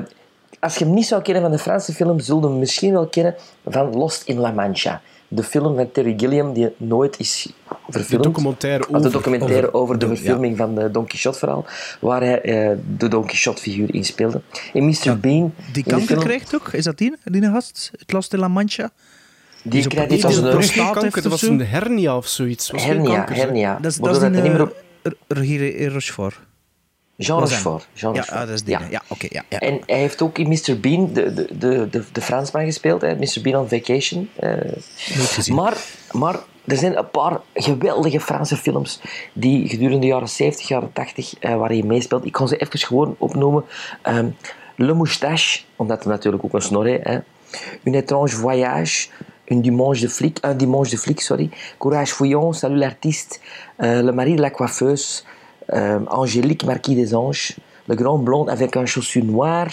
als je hem niet zou kennen van de Franse film, zul je hem misschien wel kennen van Lost in La Mancha. De film van Terry Gilliam die nooit is. De documentaire Of de over. documentaire over, de de- verfilming van de Don Quixote verhaal, waar hij eh, de Don Quixote figuur in speelde. In Mr. Bean... Die in de kanker film- krijgt ook? Is dat die, die gast? Het Lost in La Mancha? Die zo krijgt iets als een een prostaat Geen kanker, heeft dat of was een hernia of zoiets. Was hernia. kanker, hernia. Dat is, dat is doordat die hij niet meer eh, op- Rogier Rochefort. Jean is. Rochefort. Jean Ja, Rochefort. ah, dat is die. Ja. Ja, oké. ja, ja. En hij heeft ook in Mr. Bean de, de, de, de, de Fransman gespeeld, hè. Mr. Bean on Vacation. eh. Gezien. maar, maar er zijn een paar geweldige Franse films die gedurende de jaren 70, jaren 80, eh, waar hij meespeelt. Ik kan ze even gewoon opnoemen. Ehm, Le Moustache, omdat hij natuurlijk ook een snor heeft. Hè. Une étrange voyage. Un dimanche de flic, un dimanche de flic, sorry. Courage fouillon, Salut l'artiste. euh, Le mari de la coiffeuse. Euh, Angélique, Marquis des Anges. Le grand blond avec un chaussure noire.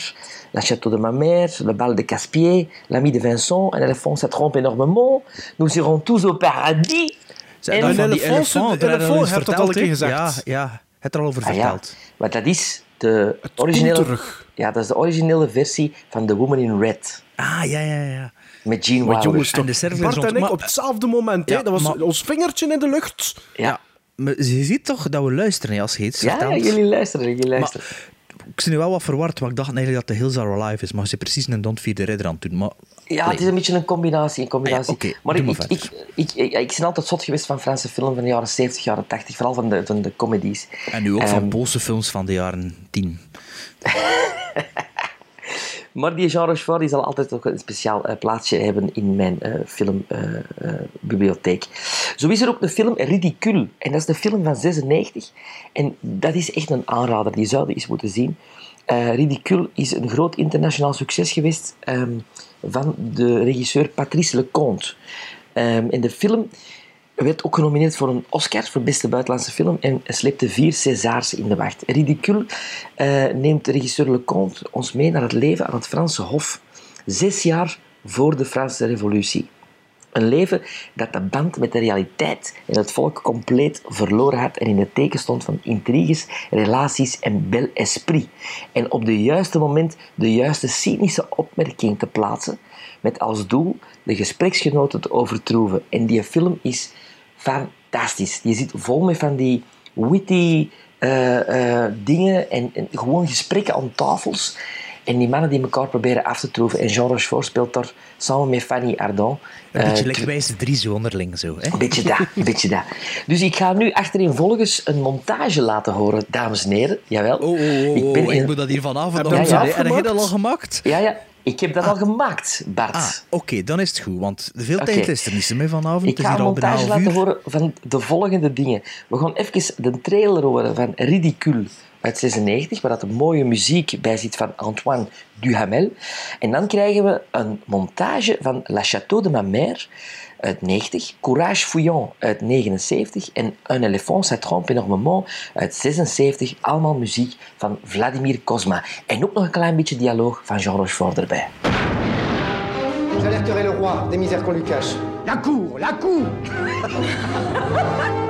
La château de ma mère. Le bal de Caspier. L'ami de Vincent. Un éléphant, ça trompe énormément. Nous irons tous au paradis. Zijn En- Een elephant, we elephant, eens je hebt dat al een keer gezegd. Ja, ja. Het er al over Ah, ja. verteld. Maar dat is de komt originele, terug. ja, dat is de originele versie van The Woman in Red. Ah, ja, ja, ja. Met Gene Wilder. jongens, En de Bart en ik maar- op hetzelfde moment. Ja, hè? Dat was maar- ons vingertje in de lucht. ja. Maar je ziet toch dat we luisteren als je iets Ja, jullie luisteren, jullie Maar luisteren. ik ben nu wel wat verward, want ik dacht eigenlijk dat de Hills Are Alive is, maar ze precies een Don't Feed the Red aan het doen. Maar Ja, het is een beetje een combinatie. Een combinatie. Ah ja, oké, maar ik, maar ik, ik, ik, ik, ben altijd zot geweest van Franse film van de jaren 70, jaren 80, vooral van de, van de comedies. En nu ook van Ehm, Poolse films van de jaren 10. [LAUGHS] Maar die Jean Rochefort die zal altijd ook een speciaal eh, plaatsje hebben in mijn eh, filmbibliotheek. Zo is er ook de film Ridicule. En dat is de film van 96. En dat is echt een aanrader. Die zouden eens moeten zien. Eh Ridicule is een groot internationaal succes geweest ehm, van de regisseur Patrice Leconte. Ehm en de film werd ook genomineerd voor een Oscar voor beste buitenlandse film en sleepte vier Césars in de wacht. Ridicule eh, neemt regisseur Leconte ons mee naar het leven aan het Franse Hof, zes jaar voor de Franse Revolutie. Een leven dat de band met de realiteit en het volk compleet verloren had en in het teken stond van intriges, relaties en bel esprit. En op de juiste moment de juiste cynische opmerking te plaatsen, met als doel de gespreksgenoten te overtroeven. En die film is fantastisch. Die zit vol met van die witty eh, eh, dingen en, en gewoon gesprekken aan tafels. En die mannen die elkaar proberen af te troeven. En Jean Rochefort speelt daar samen met Fanny Ardant. Een beetje wijze drie zo onderling zo. Hè? een beetje dat, een beetje dat. Dus ik ga nu achterin volgens een montage laten horen, dames en heren. Jawel. Oh, oh, oh, ik ben oh, in... ik moet dat hier vanavond Heb nog je hè. Heb je dat al gemaakt? Ja, ja. Ik heb dat al gemaakt, Bart. Ah, oké, dan is het goed, want veel tijd is er niet meer vanavond. Ik ga een montage laten horen van de volgende dingen. We gaan even de trailer horen van Ridicule uit 96, waar dat de mooie muziek bij zit van Antoine Duhamel. En dan krijgen we een montage van La Château de ma mère uit 90, Courage Fouillon uit 79 en Un éléphant ça trompe énormément uit 76. Allemaal muziek van Vladimir Kozma. En ook nog een klein beetje dialoog van Jean Rochefort erbij. J'alerterai le roi des misères qu'on lui cache. La cour, la cour [LAUGHS]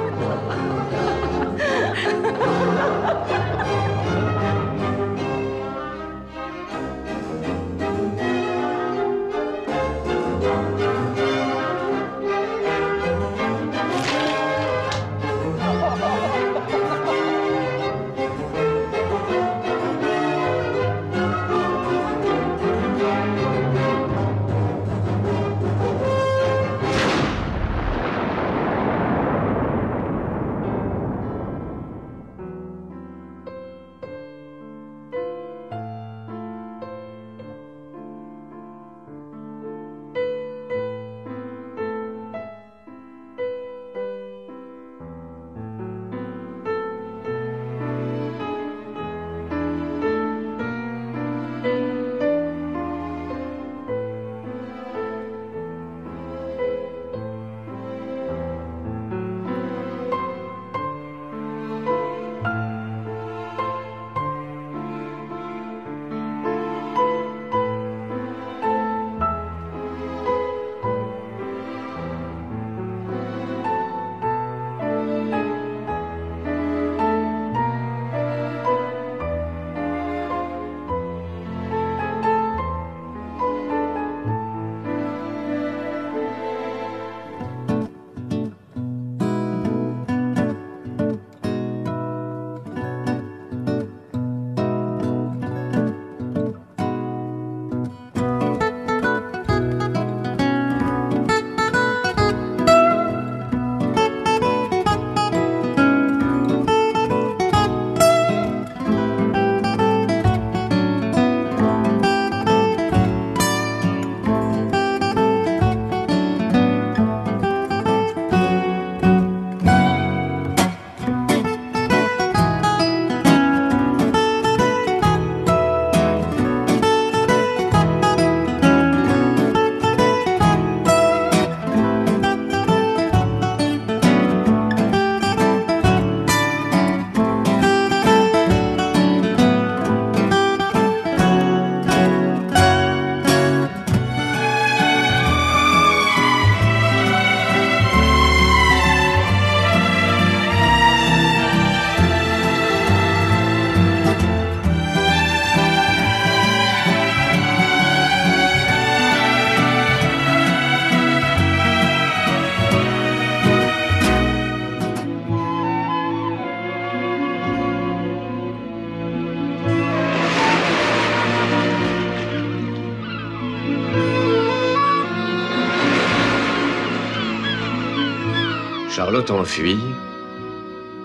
Charlotte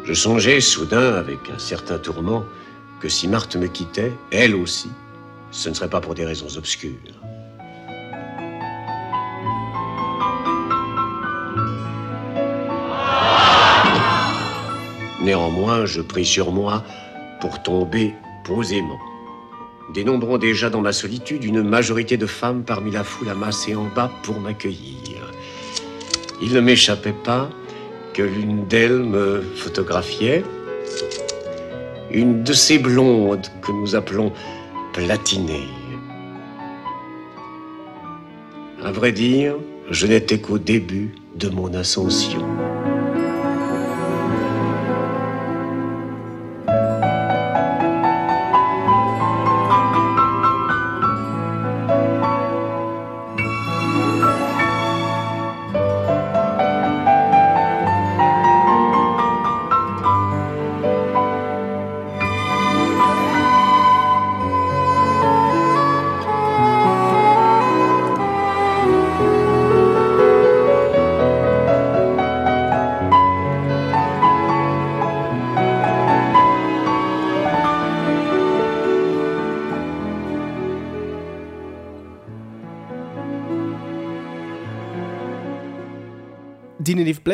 je songeais soudain, avec un certain tourment, que si Marthe me quittait, elle aussi, ce ne serait pas pour des raisons obscures. Néanmoins, je pris sur moi pour tomber posément, dénombrant déjà dans ma solitude une majorité de femmes parmi la foule amassée en bas pour m'accueillir. Il ne m'échappait pas que l'une d'elles me photographiait, une de ces blondes que nous appelons platinées. À vrai dire, je n'étais qu'au début de mon ascension.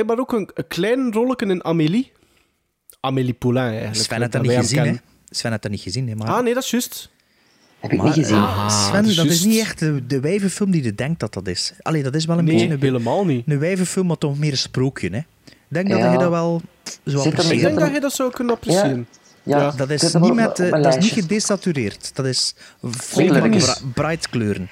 Blijkbaar ook een, een klein rolletje in Amélie. Amélie Poulain, eigenlijk. Sven had dat niet gezien, hè? Sven had dat niet gezien, hè? Maar... Ah, nee, dat is juist. Heb ik Maar, niet gezien. ah, Sven, dat is niet echt de, de wijvenfilm die je denkt dat dat is. Allee, dat is wel een Nee, beetje een, helemaal niet. een wijvenfilm, maar toch meer een sprookje, hè? Ik denk dat je dat wel zo er- Ik apprecieert. denk dat je dat zou kunnen appreciëren. Ja, Ja. Dat is, niet, met, eh, dat is niet gedesatureerd. Dat is vol bright kleuren.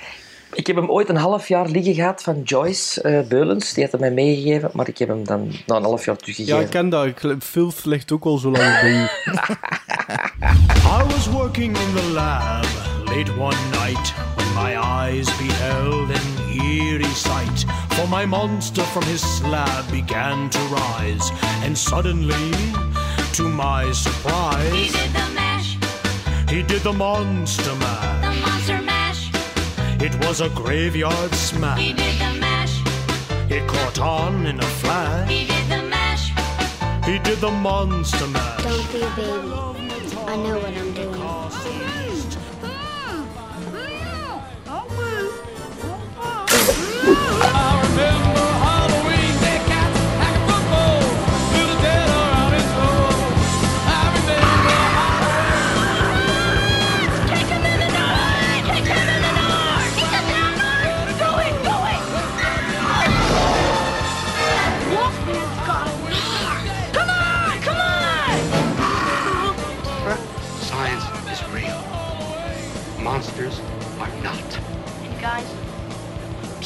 Ik heb hem ooit een half jaar liggen gehad van Joyce eh, Beulens. Die had hem mij meegegeven, maar ik heb hem dan na een half jaar Ja, teruggegeven. ik ken dat. Filth ligt ook al zo lang bij u. [LAUGHS] I was working in the lab late one night when my eyes beheld an eerie sight. For my monster from his slab began to rise, and suddenly, to my surprise, He did the mash, he did the monster mash. The monster mash. It was a graveyard smash. He smash. did the mash, It caught on in a flash. he did the mash. He did the monster mash. Don't be a baby. I know what I'm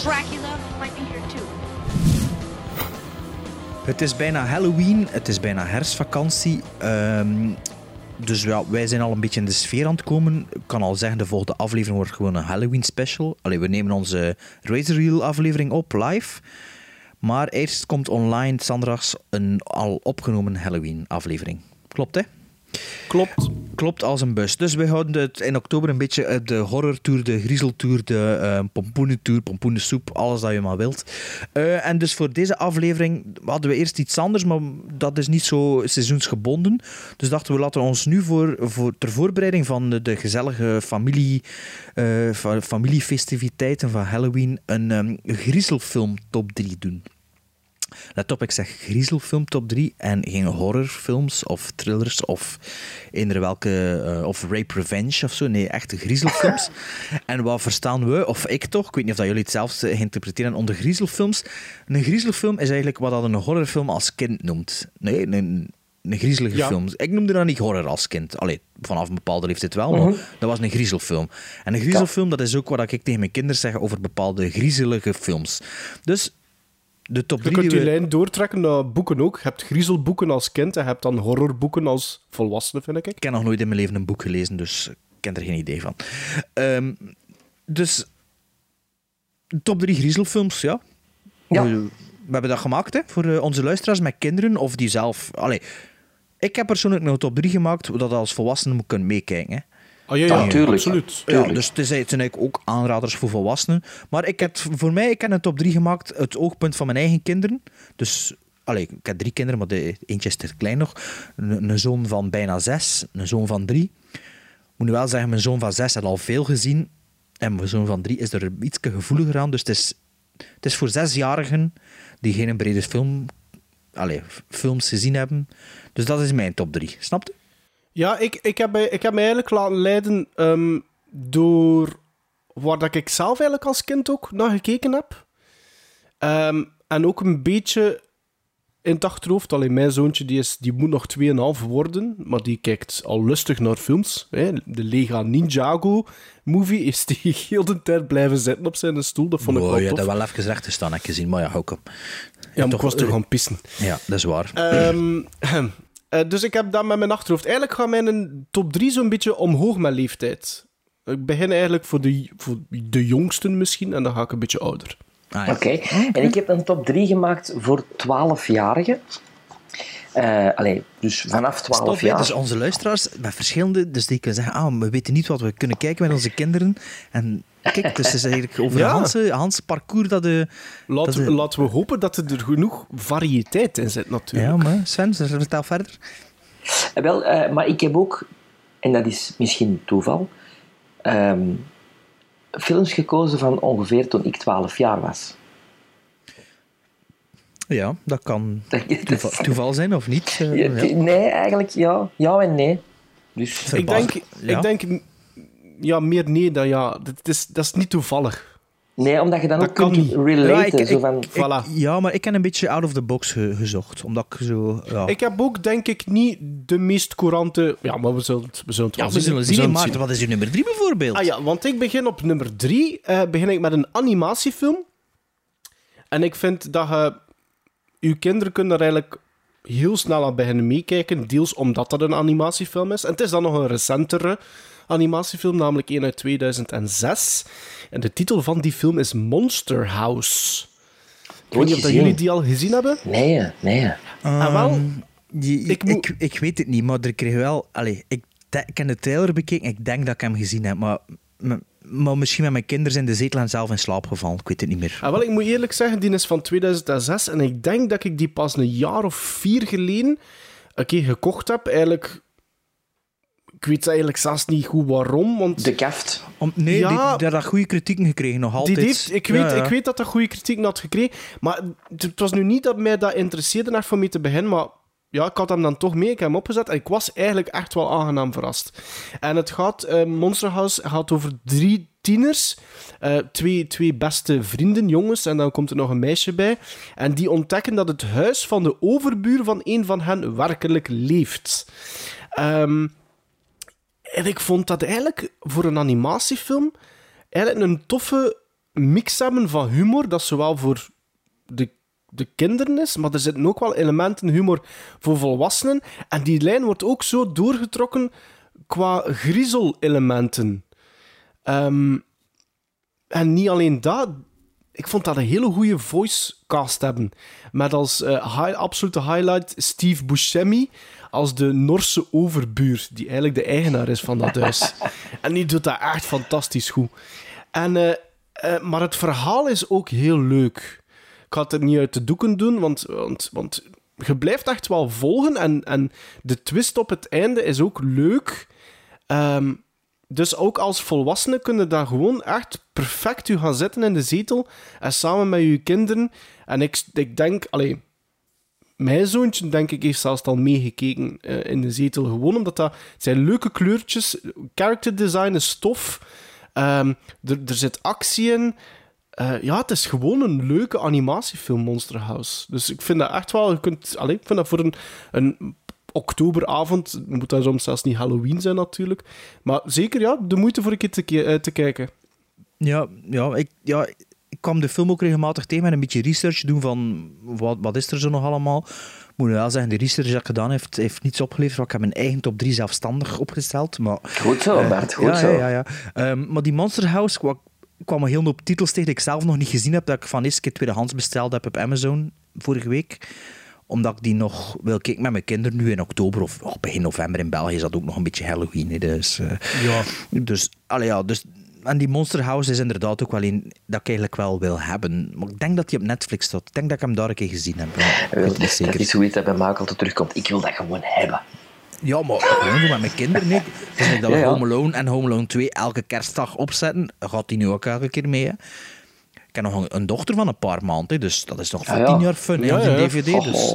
Dracula might be here too. Het is bijna Halloween, het is bijna herfstvakantie. Ehm, dus ja, wij zijn al een beetje in de sfeer aan het komen. Ik kan al zeggen, de volgende aflevering wordt gewoon een Halloween special. Allee, we nemen onze Razor Reel aflevering op live. Maar eerst komt online zondags een al opgenomen Halloween aflevering. Klopt hè? Klopt. Klopt als een bus. Dus wij houden het in oktober een beetje uit de horrortour, de griezeltour, de uh, pompoenentour, pompoenensoep, alles dat je maar wilt. Uh, en dus voor deze aflevering hadden we eerst iets anders, maar dat is niet zo seizoensgebonden. Dus dachten we, laten we ons nu voor, voor ter voorbereiding van de, gezellige familie, familiefestiviteiten van Halloween een um, griezelfilm top 3 doen. Let op, ik zeg griezelfilm top 3 en geen horrorfilms of thrillers of eender welke, uh, of rape revenge of zo. Nee, echte griezelfilms. [LAUGHS] en wat verstaan we, of ik toch, ik weet niet of dat jullie het zelfs interpreteren onder griezelfilms. Een griezelfilm is eigenlijk wat dat een horrorfilm als kind noemt. Nee, een, een griezelige ja. film. Ik noemde dat niet horror als kind. Allee, vanaf een bepaalde leeftijd wel, maar -huh. dat was een griezelfilm. En een griezelfilm, ja. dat is ook wat ik tegen mijn kinderen zeg over bepaalde griezelige films. Dus de top je kunt die we... lijn doortrekken naar boeken ook. Je hebt griezelboeken als kind en je hebt dan horrorboeken als volwassene, vind ik. Ik heb nog nooit in mijn leven een boek gelezen, dus ik ken er geen idee van. Um, dus top drie griezelfilms, ja. ja. We, we, hebben dat gemaakt hè, voor uh, onze luisteraars met kinderen of die zelf... Allee, ik heb persoonlijk een top 3 gemaakt dat als volwassenen moet kunnen meekijken. Hè. Oh, ja, ja, ja, tuurlijk. absoluut. Ja, dus het, is, het zijn eigenlijk ook aanraders voor volwassenen. Maar ik heb, voor mij ik heb een top 3 gemaakt, het oogpunt van mijn eigen kinderen. Dus Allee, ik heb drie kinderen, maar de, eentje is te klein nog. Een, een zoon van bijna zes, een zoon van drie. Ik moet nu wel zeggen, mijn zoon van zes had al veel gezien. En mijn zoon van drie is er iets gevoeliger aan. Dus het is, het is voor zesjarigen die geen brede film, allee, films gezien hebben. Dus dat is mijn top drie. Snap je? Ja, ik, ik, heb, ik heb me eigenlijk laten leiden ehm, door waar dat ik zelf eigenlijk als kind ook naar gekeken heb. Ehm, en ook een beetje in het achterhoofd. Alleen mijn zoontje die is, die moet nog 2,5 worden, maar die kijkt al lustig naar films. Hè. De Lega Ninjago movie is die [LAUGHS] heel de tijd blijven zitten op zijn stoel. Dat vond ik wel je tof. hebt wel even recht te staan, heb ik gezien. Maar ja, ook. Ja, maar ik was toch gaan pissen. Ja, dat is waar. Ehm, [CLEARS THROAT] eh, dus ik heb dat met mijn achterhoofd. Eigenlijk gaat mijn top 3 zo'n beetje omhoog met leeftijd. Ik begin eigenlijk voor de, voor de jongsten misschien, en dan ga ik een beetje ouder. Ah, Oké, en ik heb een top 3 gemaakt voor 12-jarigen. Eh allee, dus vanaf 12 Stop, hè. jaar. Dus onze luisteraars met verschillende, dus die kunnen zeggen, ah, we weten niet wat we kunnen kijken met onze kinderen. En kijk, dus het is eigenlijk [LAUGHS] over Ja. een Hanse, Hans parcours dat de... Laten, dat we, de- laten we hopen dat er genoeg variëteit in zit, natuurlijk. Ja, maar Sven, vertel verder. Eh, Wel, eh, maar ik heb ook, en dat is misschien toeval, ehm, films gekozen van ongeveer toen ik 12 jaar was. Ja, dat kan toeval, toeval zijn of niet. eh, Ja, ja. Nee, eigenlijk ja. Ja en nee. Dus, Ik denk, Ja. ik denk ja, meer nee dan ja. Dat is, dat is niet toevallig. Nee, omdat je dan Dat ook kan kunt niet. relaten. Ja, ik- zo van, ik- Voilà. ja, maar ik heb een beetje out of the box ge- gezocht. Omdat ik zo... Ja, Ik heb ook, denk ik, niet de meest courante... Ja, maar we zullen het, we zullen het ja wel we zullen zien. Maarten, wat is uw nummer drie bijvoorbeeld? Ah ja, want ik begin op nummer drie. eh, begin ik met een animatiefilm. En ik vind dat je... Uw kinderen kunnen daar eigenlijk heel snel aan beginnen meekijken. Deels omdat dat een animatiefilm is. En het is dan nog een recentere animatiefilm, namelijk een uit 2006. En de titel van die film is Monster House. Ik weet niet of dat jullie die al gezien hebben. nee, nee. Ah, wel, je- ik ik, moet- ik, ik weet het niet, maar er kreeg wel... Allee, ik, ik heb de trailer bekeken ik denk dat ik hem gezien heb. Maar, maar, misschien met mijn kinderen zijn de zetel en zelf in slaap gevallen. Ik weet het niet meer. Ah, wel, ik moet eerlijk zeggen, die is van 2006 en ik denk dat ik die pas een jaar of vier geleden een keer gekocht heb. Eigenlijk, ik weet eigenlijk zelfs niet goed waarom, want De kaft. Om, nee, Ja. die, die had goede kritieken gekregen, nog altijd. die heeft, ik, weet, ja. ik weet dat dat goede kritiek had gekregen, maar het was nu niet dat mij dat interesseerde echt voor mee te beginnen, maar ja, ik had hem dan toch mee, ik heb hem opgezet en ik was eigenlijk echt wel aangenaam verrast. En het gaat, eh, Monster House gaat over drie tieners, eh, twee, twee beste vrienden, jongens, en dan komt er nog een meisje bij. En die ontdekken dat het huis van de overbuur van een van hen werkelijk leeft. Ehm, en ik vond dat eigenlijk voor een animatiefilm eigenlijk een toffe mix hebben van humor, dat zowel voor de, de kinderen is, maar er zitten ook wel elementen humor voor volwassenen. En die lijn wordt ook zo doorgetrokken qua griezel-elementen. Ehm, en niet alleen dat, ik vond dat een hele goede voice cast hebben. Met als eh, absolute highlight Steve Buscemi als de Norse overbuur, die eigenlijk de eigenaar is van dat huis. [LAUGHS] en die doet dat echt fantastisch goed. En, eh, eh, maar het verhaal is ook heel leuk. Ik ga het niet uit de doeken doen, want, want, want je blijft echt wel volgen. En, en de twist op het einde is ook leuk. Ehm, dus ook als volwassene kunnen daar gewoon echt perfect u gaan zitten in de zetel en samen met uw kinderen. En ik, ik denk, allee, mijn zoontje, denk ik, heeft zelfs al meegekeken eh, in de zetel. Gewoon omdat dat zijn leuke kleurtjes. Character design is tof. Ehm, er, er zit actie in. Eh, ja, het is gewoon een leuke animatiefilm, Monster House. Dus ik vind dat echt wel... Je kunt, allee, ik vind dat voor een, een oktoberavond... Het moet dan soms zelfs niet Halloween zijn, natuurlijk. Maar zeker, ja, de moeite voor een keer te, eh, te kijken. Ja, ja, ik, ja, ik kwam de film ook regelmatig tegen met een beetje research doen van wat, wat is er zo nog allemaal. Ik moet nu wel zeggen, de research dat ik gedaan heeft, heeft niets opgeleverd. want Ik heb mijn eigen top 3 zelfstandig opgesteld. Maar, Goed zo, eh, Bart, goed ja, zo. Ja, ja, ja. Ehm, maar die Monster House kwam, kwam een heel hoop titels tegen die ik zelf nog niet gezien heb. Dat ik van eerst keer tweedehands besteld heb op Amazon vorige week omdat ik die nog wil kijken met mijn kinderen nu in oktober of oh, begin november in België is dat ook nog een beetje Halloween. Dus, eh, Ja. dus, allee, ja, dus en die Monster House is inderdaad ook wel een dat ik eigenlijk wel wil hebben. Maar ik denk dat die op Netflix staat. Ik denk dat ik hem daar een keer gezien heb. maar ik weet het niet Dat zeker. is zoiets dat bij altijd terugkomt. Ik wil dat gewoon hebben. Ja, maar gewoon voor met mijn kinderen. Nee. Het is niet dat we Ja, ja. Home Alone en Home Alone 2 elke kerstdag opzetten. Gaat die nu ook elke keer mee. Hè? Ik heb nog een, een dochter van een paar maanden, dus dat is nog voor Ah, ja. tien jaar fun. hè, Ja, die ja. DVD. Dus.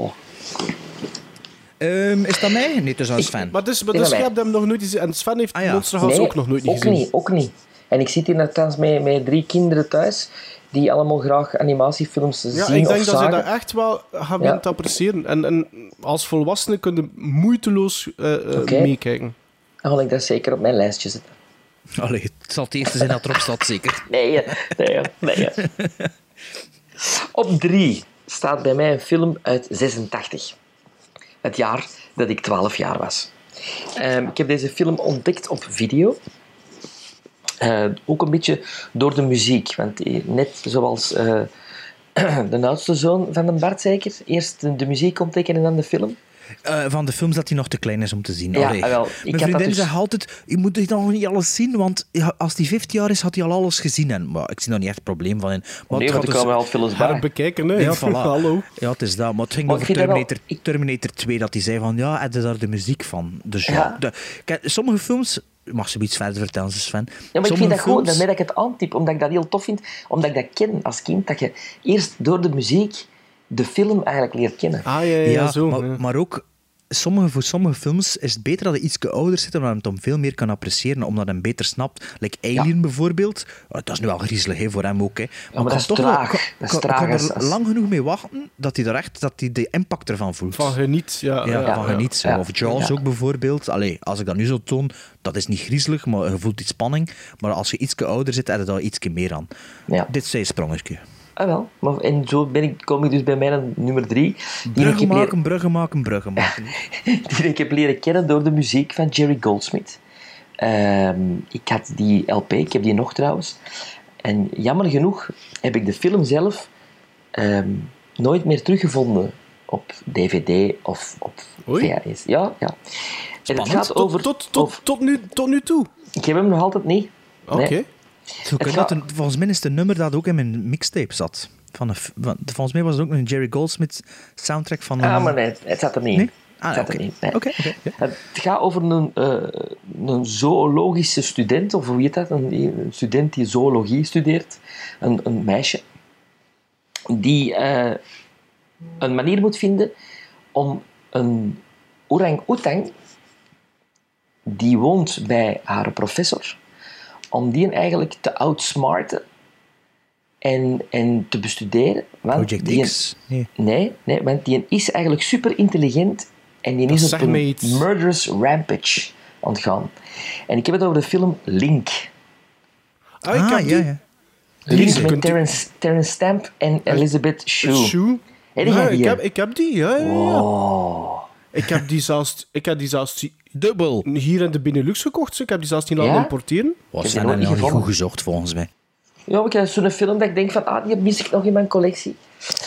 Ehm, is dat mij? Nee, is aan Sven. Maar dus, maar dus je hebt hem nog nooit gezien. En Sven heeft Ah, ja. Monster House Nee, ook nog nooit niet ook gezien. niet, ook niet. En ik zit hier nogthans met, met drie kinderen thuis die allemaal graag animatiefilms Ja, zien ik of denk dat ze dat echt wel gaan Ja. ja. te appreciëren. En, en als volwassene kun je moeiteloos eh, eh, Oké. meekijken. Dan ga ik dat zeker op mijn lijstje zetten. Allee, het zal het eerste zijn dat erop staat, zeker. [LAUGHS] Nee, nee, nee. Op drie staat bij mij een film uit 86. Het jaar dat ik 12 jaar was. Ehm, ik heb deze film ontdekt op video. Eh, ook een beetje door de muziek. Want eh, net zoals eh, [CLEARS THROAT] de oudste zoon van de Bart zeker. Eerst de, de muziek ontdekken en dan de film. Eh, van de films dat hij nog te klein is om te zien. Ja, ah, wel, ik Mijn had dat vriendin dus- zegt altijd, je moet dit nog niet alles zien, want als hij 15 jaar is, had hij al alles gezien. En, maar ik zie daar niet echt het probleem van in. Maar Nee, het want komen dus- wel films bij. Herbekijken, hè. Ja, voilà. [LAUGHS] Hallo. Ja, het is dat. Maar het ging Maar ik over wel- Terminator, Terminator 2, dat hij zei van, ja, heb je daar de muziek van? Dus ja. Ja. De, kijk, sommige films... Mag ze iets verder vertellen, Sven? Ja, maar ik vind dat goed, films- daarmee dat ik het aantyp, omdat ik dat heel tof vind, omdat ik dat ken als kind, dat je eerst door de muziek de film eigenlijk leert kennen. Ah, ja, ja, ja, Ja, zo. maar, ja. maar ook sommige, voor sommige films is het beter dat hij iets ouder zit, omdat hij hem veel meer kan appreciëren, omdat hij hem beter snapt. Like Alien bijvoorbeeld. Oh, dat is nu wel griezelig hè, voor hem ook. Hè. maar dat kan is toch traag. Wel, Dat is kan, traag kan als- er als- lang genoeg mee wachten dat hij er echt dat hij de impact ervan voelt. Van geniet, ja. ja, ja, van ja. geniet. Ja. Of Jaws Ja. ook bijvoorbeeld. Allee, als ik dat nu zo toon, dat is niet griezelig, maar je voelt iets spanning. Maar als je iets ouder zit, heb je daar iets meer aan. Ja. Dit is een sprongetje. Ah wel, maar, en zo ben ik, kom ik dus bij mij nummer drie, Bruggen heb leren, maken, bruggen maken, bruggen [LAUGHS] maken. die ik heb leren kennen door de muziek van Jerry Goldsmith. Ehm, ik had die LP, ik heb die nog trouwens. En jammer genoeg heb ik de film zelf ehm, nooit meer teruggevonden op DVD of op Oei. VHS. Ja, ja. En het gaat Tot, over... tot, tot, tot, nu, tot nu toe. ik heb hem nog altijd niet. Oké. Nee. Dat een, volgens mij is het een nummer dat ook in mijn mixtape zat. Van een, f- van- volgens mij was het ook een Jerry Goldsmith soundtrack van een... Ah, maar nee, het zat er niet. Nee? Ah, Het oké. er nee. Gaat over een, eh, een zoologische student, of hoe heet dat? Een, een student die zoologie studeert. Een, een meisje. Die eh, een manier moet vinden om een orang-oetang, die woont bij haar professor, om die eigenlijk te outsmarten en, en te bestuderen. Want Project die- X? Nee. Nee, nee, want die is eigenlijk super intelligent en die Dat is op een murderous rampage aan het gaan. En ik heb het over de film Link. Ah, ik Ah, heb ja, die. ja. Link met Terence, Terence Stamp en Elizabeth Shue. Shoe. Heb Ja, die, ik, heb, ik heb die, ja. ja, ja. Oh. Ik heb die zelfs, ik heb die zelfs Dubbel. hier in de Benelux gekocht. Ik heb die zelfs niet laten Ja? importeren. Was zijn nog er niet niet goed gezocht, volgens mij. Ja, ik heb zo'n film dat ik denk van, ah, die mis ik nog in mijn collectie.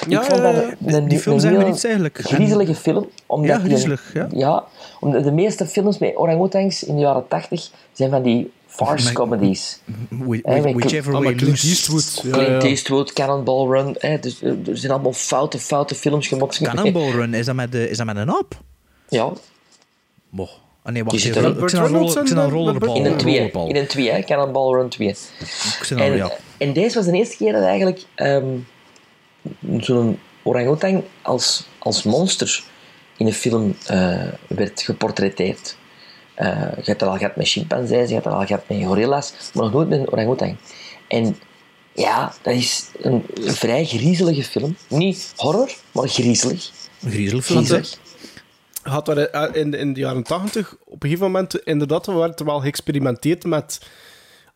Ja, ik vond dat ja, een, een, die film zijn heel niets eigenlijk. griezelige film. Omdat Ja, griezelig, ja. Ja, omdat de meeste films met orang-oetangs in de jaren tachtig zijn van die farce comedies. Whi- Eh, Whichever way Clint. Eastwood. Ja, Clint ja. Eastwood, Cannonball Run. Hè, dus, eh, er zijn allemaal foute, foute films gemokt. Cannonball Run, is dat met, de, is dat met een aap? Ja, Moh. Ah, nee, wacht even. er- Ik zit aan roller- eh, rollerbal. in een twee. rollerbal. In een twee, hè, Cannonball Run 2. Ik zit aan, En, ja. en deze was de eerste keer dat eigenlijk ehm, zo'n orang-oetang als, als monster in een film eh, werd geportretteerd. Eh, je hebt het al gehad met chimpansees, je hebt het al gehad met gorilla's, maar nog nooit met een orang-oetang. En ja, dat is een vrij griezelige film. Niet horror, maar griezelig. Een griezelfilm. Griezelig. Had er eh, in, in de jaren tachtig op een gegeven moment inderdaad werd er wel geëxperimenteerd met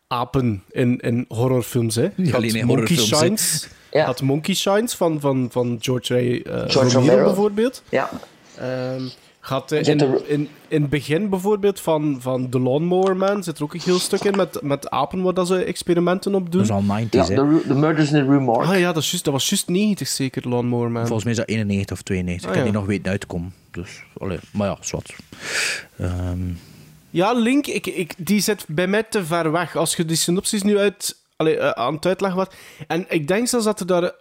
apen in, in horrorfilms. Hè. Alleen in Monkey. Shines. Ja. had Monkey Shines van, van, van George Ray eh, George Romero, Romero. bijvoorbeeld. Ja, Ehm gaat, eh, in, in, in het begin bijvoorbeeld van, van The Lawnmower Man zit er ook een heel stuk in met, met apen waar dat ze experimenten op doen. Dat is al 90s, ja hè. de, Murders in the Rue Morgue. Ah ja, dat, is juist, dat was juist 90 zeker, Lawnmower Man. Volgens mij is dat 91 of 92. Ah, ik heb ja. die nog weten uitkomen. Dus, allee, maar ja, zwart. Ehm Ja, Link, ik, ik, die zit bij mij te ver weg. Als je die synopsis nu uit, allee, eh, aan het uitleggen was. En ik denk zelfs dat er daar...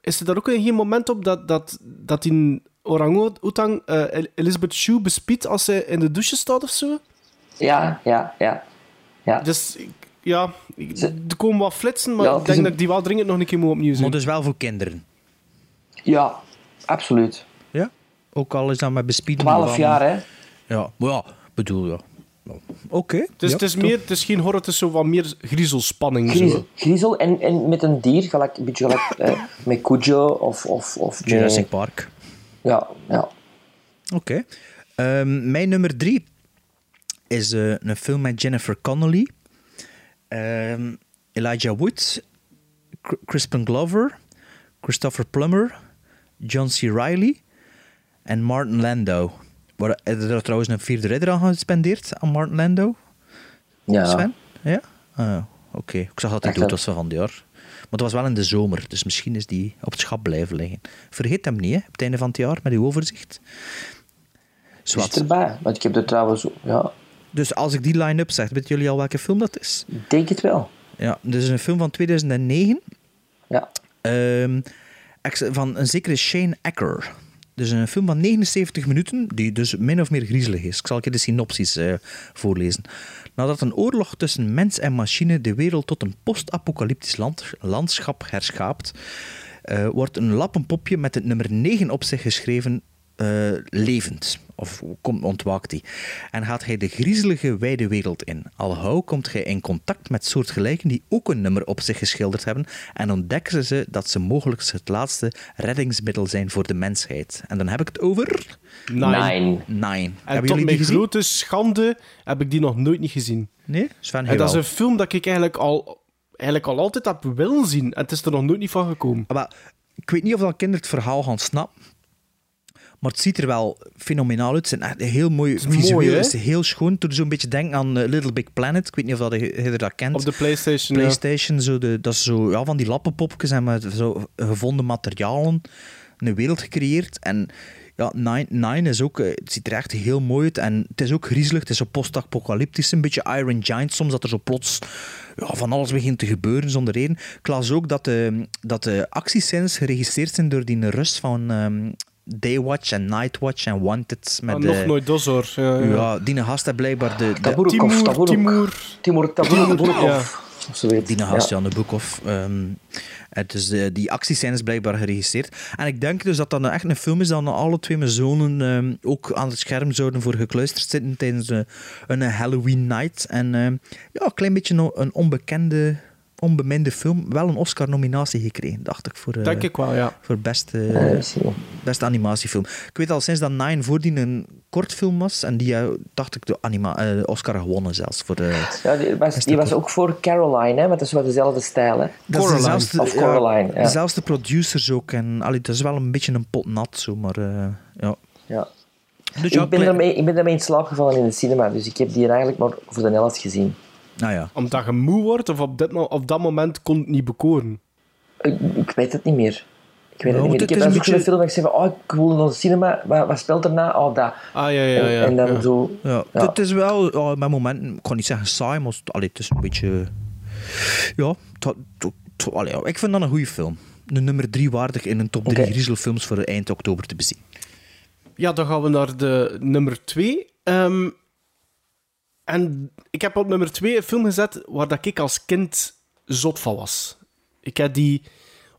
Is er daar ook een moment op dat, dat, dat die orang-oetang eh, El- Elizabeth Shue bespiedt als ze in de douche staat of zo? Ja, ja, ja. ja. Dus ja, er komen wat flitsen, maar Ja, ik denk een- dat ik die wel dringend nog een keer moet opnieuw zien. Maar dus wel voor kinderen. Ja, absoluut. Ja? Ook al is dat met bespieden. 12 van- jaar, hè? Ja, maar ja, bedoel ja. Oké. Dus ja, het, is meer, het is geen horror, het is zo wat meer griezelspanning. Zo. Griezel, griezel en, en met een dier, gelijk, een beetje gelijk eh, met Cujo of, of, of met- Jurassic Park. Ja, ja. Oké. Ehm, mijn nummer drie is eh, een film met Jennifer Connelly, ehm, Elijah Wood, Cr- Crispin Glover, Christopher Plummer, John C. Reilly en Martin Landau. Waar er trouwens een vierde ridder aan gespendeerd aan Martin Landau? Ja. Sven? Ja? Ah, Oké, ik zag dat hij wel. was van het jaar. Maar het was wel in de zomer, dus misschien is die op het schap blijven liggen. Vergeet hem niet, hè, op het einde van het jaar, met uw overzicht. Zwat. Is erbij. Want ik heb er trouwens... Ja, Dus als ik die line-up zeg, weten jullie al welke film dat is? ik denk het wel. Ja, dit is een film van 2009. Ja. Ehm, van een zekere Shane Acker. Dus een film van 79 minuten, die dus min of meer griezelig is. Ik zal je de synopsis eh, voorlezen. Nadat een oorlog tussen mens en machine de wereld tot een post-apocalyptisch land, landschap herschaapt, eh, wordt een lappenpopje met het nummer 9 op zich geschreven eh, levend. Of komt, ontwaakt hij. En gaat hij de griezelige wijde wereld in. Al gauw komt hij in contact met soortgelijken die ook een nummer op zich geschilderd hebben en ontdekken ze dat ze mogelijk het laatste reddingsmiddel zijn voor de mensheid. En dan heb ik het over... Nine. Nine. En tot mijn grote schande heb ik die nog nooit niet gezien. Nee? Sven, En dat is een film dat ik eigenlijk al, eigenlijk al altijd heb willen zien. En het is er nog nooit niet van gekomen. Maar ik weet niet of dat kinderen het verhaal gaan snappen. Maar het ziet er wel fenomenaal uit. Het zijn echt heel mooi is visueel. mooi, het is heel schoon. Doet zo'n beetje denken aan eh, Little Big Planet. Ik weet niet of dat je, dat kent. Op de PlayStation. ja. PlayStation, zo de, dat is zo ja, van die lappenpopjes en met zo gevonden materialen een wereld gecreëerd. En ja, Nine, Nine is ook, eh, het ziet er echt heel mooi uit. En het is ook griezelig, het is zo post-apocalyptisch, een beetje Iron Giant soms, dat er zo plots ja, van alles begint te gebeuren zonder reden. Ik las ook dat de, dat de actiescènes geregisseerd zijn door die Rus van ehm, Daywatch en Nightwatch en Wanted. Met Ah, de, nog nooit dos hoor. Ja, ja. Ja, die gast heeft blijkbaar de... de Taburkov, Timur. Timur. Timur Taburkov. Ja. Die gast, Ja. Jan de Boekhoff. Ehm, het is de, die actiescènes blijkbaar geregisseerd. En ik denk dus dat dat nou echt een film is dat nou alle twee mijn zonen ehm, ook aan het scherm zouden voor gekluisterd zitten tijdens eh, een Halloween night. En ehm, ja, een klein beetje een onbekende, onbeminde film. Wel een Oscar-nominatie gekregen, dacht ik, voor, eh, Denk ik wel, ja. voor beste, je. beste animatiefilm. Ik weet al sinds dat Nine voordien een kortfilm was. En die, eh, dacht ik, de anima eh, Oscar gewonnen zelfs. Voor, eh, Ja, die was, die was ook voor Caroline, hè, want dat is wel dezelfde stijl. Hè. Coraline. dezelfde- Of Coraline, ja. Dezelfde producers ook. En, allee, dat is wel een beetje een pot nat, zo, maar eh, ja. Ja. Dus ja, ik, ben daarmee, ik ben daarmee in slaap gevallen in de cinema, dus ik heb die eigenlijk maar voor de helft gezien. Nou ja. Omdat je moe wordt of op, dit, op dat moment kon het niet bekoren. Ik, ik weet het niet meer. Ik weet Ja, het niet meer. Ik heb een zo'n beetje- film dat ik zei van, oh, ik wil naar de cinema, wat, wat speelt erna? Oh, dat. Ah, ja, ja, ja. en, en dan ja. zo... ja. Ja. Het is wel, ja, met momenten, ik kan niet zeggen saai, maar het- allee, het is een beetje... Ja, allee, ik vind dat een goede film. De nummer drie waardig in een top drie Oké. griezelfilms voor eind oktober te bezien. Ja, dan gaan we naar de nummer twee. Ehm, en ik heb op nummer twee een film gezet waar dat ik als kind zot van was. Ik heb die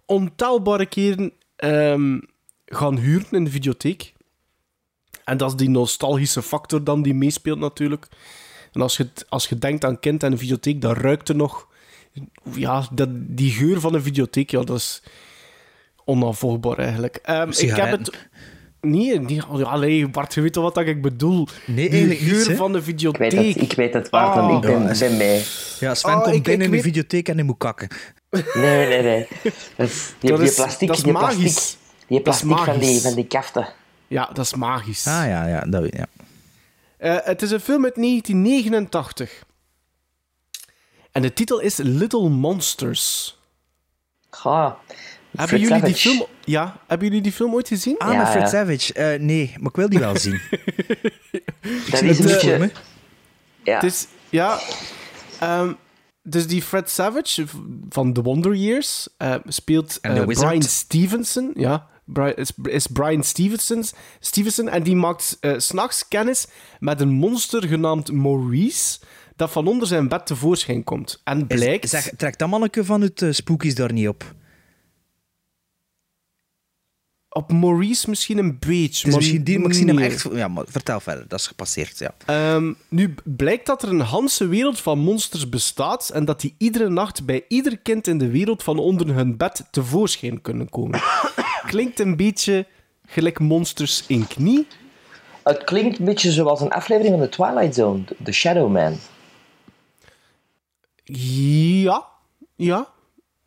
ontelbare keren ehm, gaan huren in de videotheek. En dat is die nostalgische factor dan die meespeelt natuurlijk. En als je, als je denkt aan kind en een videotheek, dan ruikt er nog... Ja, dat, die geur van een videotheek, ja, dat is onafvolgbaar eigenlijk. Ehm, ik heb het... Nee, nee ja, allee, Bart, je weet wat ik bedoel? Nee, Die eigenlijk geur van de Ik videotheek. weet het, ik weet het, Bart, want ik ben, Ja, ben mee. Ja, Sven Oh, komt ik- binnen ik in de videotheek en hij moet kakken. Nee, nee, nee. Dat is, die, Dat die is- plastic, dat is die magisch. plastic, die is plastic van die, magisch. van die kaften. Ja, dat is magisch. Ah ja, ja, dat weet ja. Eh, het is een film uit 1989. En de titel is Little Monsters. Ga. Hebben Fred jullie, die film, ja, hebben jullie die film ooit gezien? Ah, Ja, met Fred ja. Savage. Eh, nee, maar ik wil die wel zien. [LAUGHS] Dat zie is het een voor me. Ja. Het is, ja. ehm, dus die Fred Savage van The Wonder Years eh, speelt eh. Brian Stevenson. Ja, Bri- is, is Brian Stevenson, Stevenson. En die maakt 's s'nachts kennis met een monster genaamd Maurice. Dat van onder zijn bed tevoorschijn komt. En Is- blijkt. Zeg, trekt dat manneke van het eh, Spookies daar niet op? Op Maurice misschien een beetje. Dus maar misschien die, maar ik zie hem echt... Ja, maar vertel verder. Dat is gepasseerd, ja. Ehm, nu blijkt dat er een ganse wereld van monsters bestaat en dat die iedere nacht bij ieder kind in de wereld van onder hun bed tevoorschijn kunnen komen. [COUGHS] Klinkt een beetje gelijk Monsters Inc. niet? Het klinkt een beetje zoals een aflevering van The Twilight Zone, The Shadow Man. Ja, ja,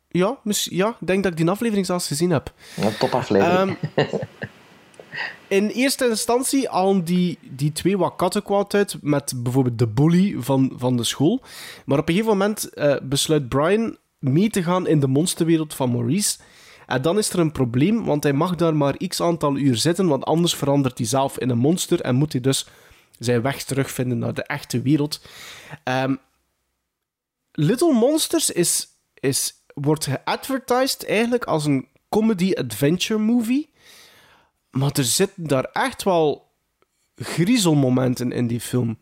ja, mis- ja. Ik denk dat ik die aflevering zelfs gezien heb. Een topaflevering. Ehm, in eerste instantie halen die, die twee wat kattenkwaad uit met bijvoorbeeld de bully van, van de school. Maar op een gegeven moment eh, besluit Brian mee te gaan in de monsterwereld van Maurice. En dan is er een probleem, want hij mag daar maar x aantal uur zitten, want anders verandert hij zelf in een monster en moet hij dus zijn weg terugvinden naar de echte wereld. Ehm, Little Monsters is, is, wordt geadvertised eigenlijk als een comedy-adventure movie. Maar er zitten daar echt wel griezelmomenten in die film.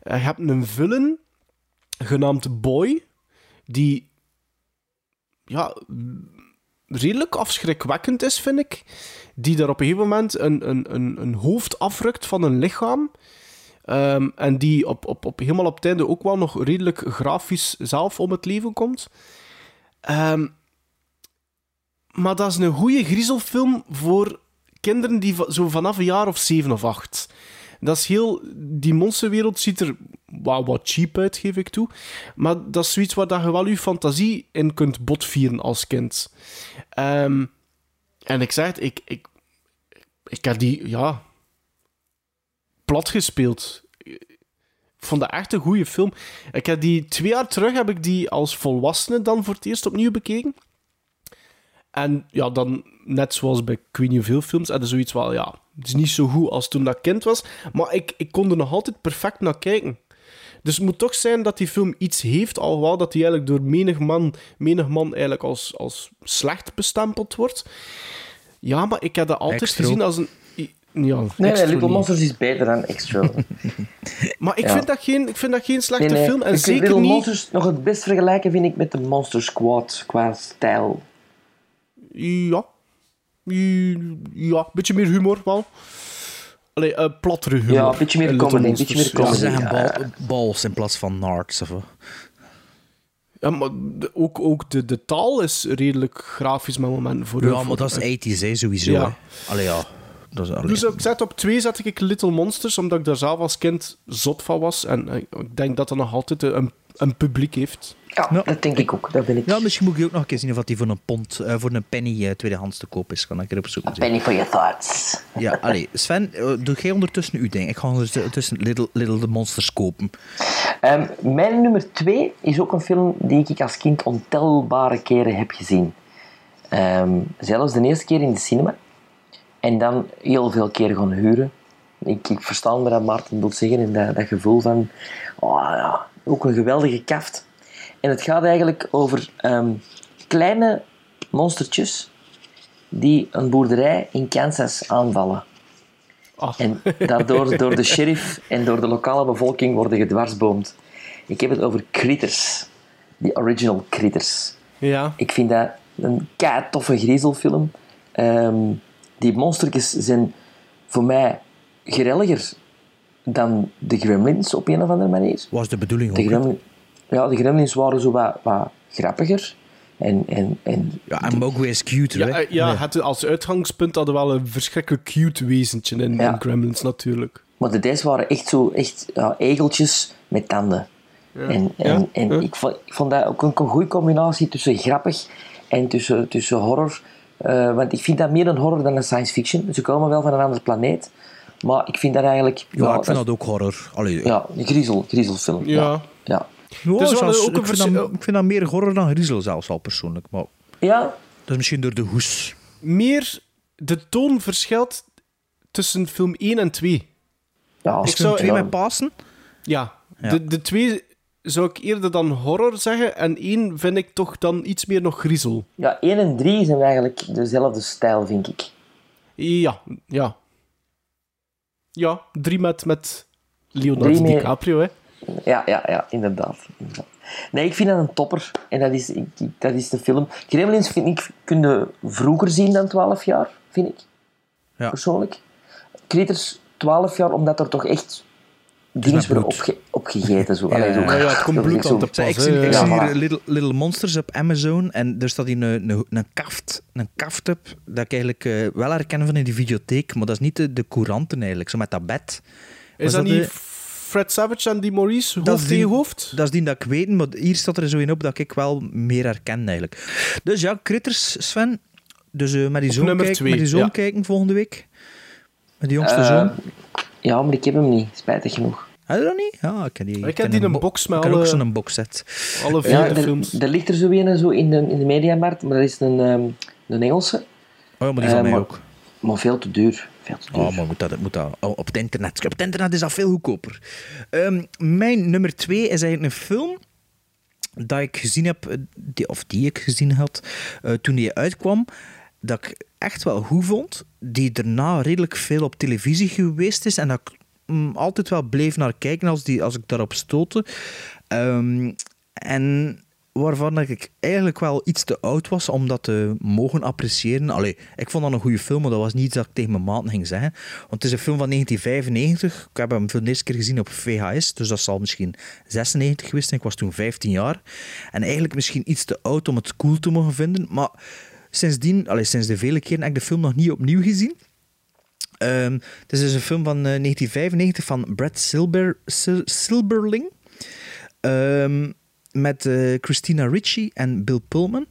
Eh, je hebt een villain genaamd Boy, die ja, redelijk afschrikwekkend is, vind ik. Die daar op een gegeven moment een, een, een, een hoofd afrukt van een lichaam. Ehm, en die op, op, op, helemaal op het einde ook wel nog redelijk grafisch zelf om het leven komt. Ehm, maar dat is een goede griezelfilm voor kinderen die zo vanaf een jaar of zeven of acht. Dat is heel... Die monsterwereld ziet er wel wat cheap uit, geef ik toe. Maar dat is zoiets waar dat je wel je fantasie in kunt botvieren als kind. Ehm, en ik zeg het, ik, ik, ik heb die, ja... plat gespeeld. Vond dat echt een goede film. Ik heb die twee jaar terug heb ik die als volwassene dan voor het eerst opnieuw bekeken. En ja, dan net zoals bij weet niet hoeveel films, hadden zoiets wel, ja, het is niet zo goed als toen dat kind was, maar ik, ik kon er nog altijd perfect naar kijken. Dus het moet toch zijn dat die film iets heeft, alhoewel dat die eigenlijk door menig man, menig man eigenlijk als, als slecht bestempeld wordt. Ja, maar ik heb dat altijd Extra. gezien als een... Ja, Nee, nee, Little niet. Monsters is beter dan Extra. [LAUGHS] Maar ik, Ja. vind dat geen, ik vind dat geen slechte Nee, nee. film. En Ik vind zeker Little niet... Monsters nog het best vergelijken vind ik met de Monster Squad qua stijl. Ja. Ja, een beetje meer humor wel. Allee, eh plattere humor. Ja, een beetje meer Little comedy, een beetje meer ja. Ze comedy. zeggen bal, balls in plaats van nards. Of, wat. Ja, maar de- ook, ook de, de taal is redelijk grafisch met momenten voor ja, voor- maar dat is 80s, hè, sowieso. Ja. hè. Allee, ja. Dat is, allee. Dus ik zet op twee zet ik Little Monsters, omdat ik daar zelf als kind zot van was. En eh, ik denk dat dat nog altijd een, een publiek heeft. Ja, dat denk ik ook. Dat ben ik. Ja, misschien moet ik ook nog een keer zien of die voor een pond, eh, voor een penny eh, tweedehands te koop is. Kan ik erop zoeken. Penny for your thoughts. Ja, allee. Sven, eh, doe jij ondertussen uw ding. Ik ga ondertussen Little, Little the Monsters kopen. Ehm, mijn nummer twee is ook een film die ik als kind ontelbare keren heb gezien. Ehm, zelfs de eerste keer in de cinema. En dan heel veel keer gaan huren. Ik, ik verstaan wat Maarten wil zeggen. En dat, dat gevoel van... Oh, ja, ook een geweldige kaft. En het gaat eigenlijk over ehm, kleine monstertjes die een boerderij in Kansas aanvallen. En daardoor door de sheriff en door de lokale bevolking worden gedwarsboomd. Ik heb het over Critters. Die original Critters. Ja. Ik vind dat een kei toffe griezelfilm. Ehm, die monstertjes zijn voor mij grelliger dan de Gremlins op een of andere manier. Was de bedoeling De, ja, de Gremlins waren zo wat, wat grappiger. En, en, en Ja, en Mowgli is cute, Ja, hè? eh, ja Nee. het, als uitgangspunt hadden we wel een verschrikkelijk cute wezentje in, Ja. in Gremlins natuurlijk. Maar de deze waren echt zo echt, ja, egeltjes met tanden. Ja. En, en, Ja, en ja. Ik, vond, ik vond dat ook een, een goede combinatie tussen grappig en tussen, tussen horror. Eh, want ik vind dat meer een horror dan een science fiction. Ze komen wel van een andere planeet. Maar ik vind dat eigenlijk... Ja, ik vind dat ook horror. Allee, Ja, een griezel, griezelfilm. Ja. Ja. ja. Zelfs- ook ik, vind dat, ik vind dat meer horror dan griezel zelfs al persoonlijk. Maar Ja, dat is misschien door de hoes. Meer de toon verschilt tussen film 1 en 2. Ja, Is Ik film zou- 2 ja. met Pasen? Ja, Ja. De, de twee zou ik eerder dan horror zeggen. En één vind ik toch dan iets meer nog griezel. Ja, 1 en 3 zijn eigenlijk dezelfde stijl, vind ik. Ja, ja. Ja, drie met, met Leonardo Drie DiCaprio, hè. Ja, ja, ja, inderdaad. inderdaad. Nee, ik vind dat een topper. En dat is, ik, dat is de film. Gremlins vind ik, kun je vroeger zien dan 12 jaar, vind ik. Ja. Persoonlijk. Critters 12 jaar, omdat er toch echt dingen worden opge opgegeten. Zo. Ja, Allee, zo. ja, ja, het komt bloed aan te ik zie, hè. ik Ja, zie maar- hier Little, Little Monsters op Amazon en er staat hier een, een, een kaft, een kaft op dat ik eigenlijk eh, wel herken van in die videotheek, maar dat is niet de, de couranten eigenlijk, zo met dat bed. Is Was dat dat niet de- Fred Savage en die Maurice, Dat is die- hoofd? Dat is die dat ik weet, maar hier staat er zo in op dat ik wel meer herken eigenlijk. Dus ja, Critters, Sven. Dus eh, met die zoon, nummer kijken, twee, met die zoon ja. kijken volgende week. Met die jongste Eh, zoon. Ja, maar ik heb hem niet, spijtig genoeg. Had je dat niet? Ja, ik heb die. Ik heb die een bo- box met Ik heb ook alle- zo'n boxset. Alle vier Ja, de films. er ligt er zo een zo in de, in de mediamarkt, maar dat is een, ehm, een Engelse. Oh, ja, maar die Eh, van mij maar- ook. Maar veel te duur. Veel te duur. Oh, maar moet dat, moet dat oh, op het internet. Op het internet is dat veel goedkoper. Ehm, mijn nummer twee is eigenlijk een film dat ik gezien heb, eh, die, of die ik gezien had eh, toen die uitkwam, dat ik echt wel goed vond. Die daarna redelijk veel op televisie geweest is en dat ik altijd wel bleef naar kijken als, die, als ik daarop stootte. Ehm, en waarvan ik eigenlijk wel iets te oud was om dat te mogen appreciëren. Allee, ik vond dat een goede film, maar dat was niet dat ik tegen mijn maat ging zeggen. Want het is een film van 1995. Ik heb hem voor de eerste keer gezien op VHS, dus dat zal misschien 96 geweest zijn. Ik was toen 15 jaar. En eigenlijk misschien iets te oud om het cool te mogen vinden. Maar sindsdien, allee, sinds de vele keren, heb ik de film nog niet opnieuw gezien. Ehm, het is dus een film van eh, 1995 van Brad Silber, Sil- Silberling. Ehm, met eh, Christina Ricci en Bill Pullman.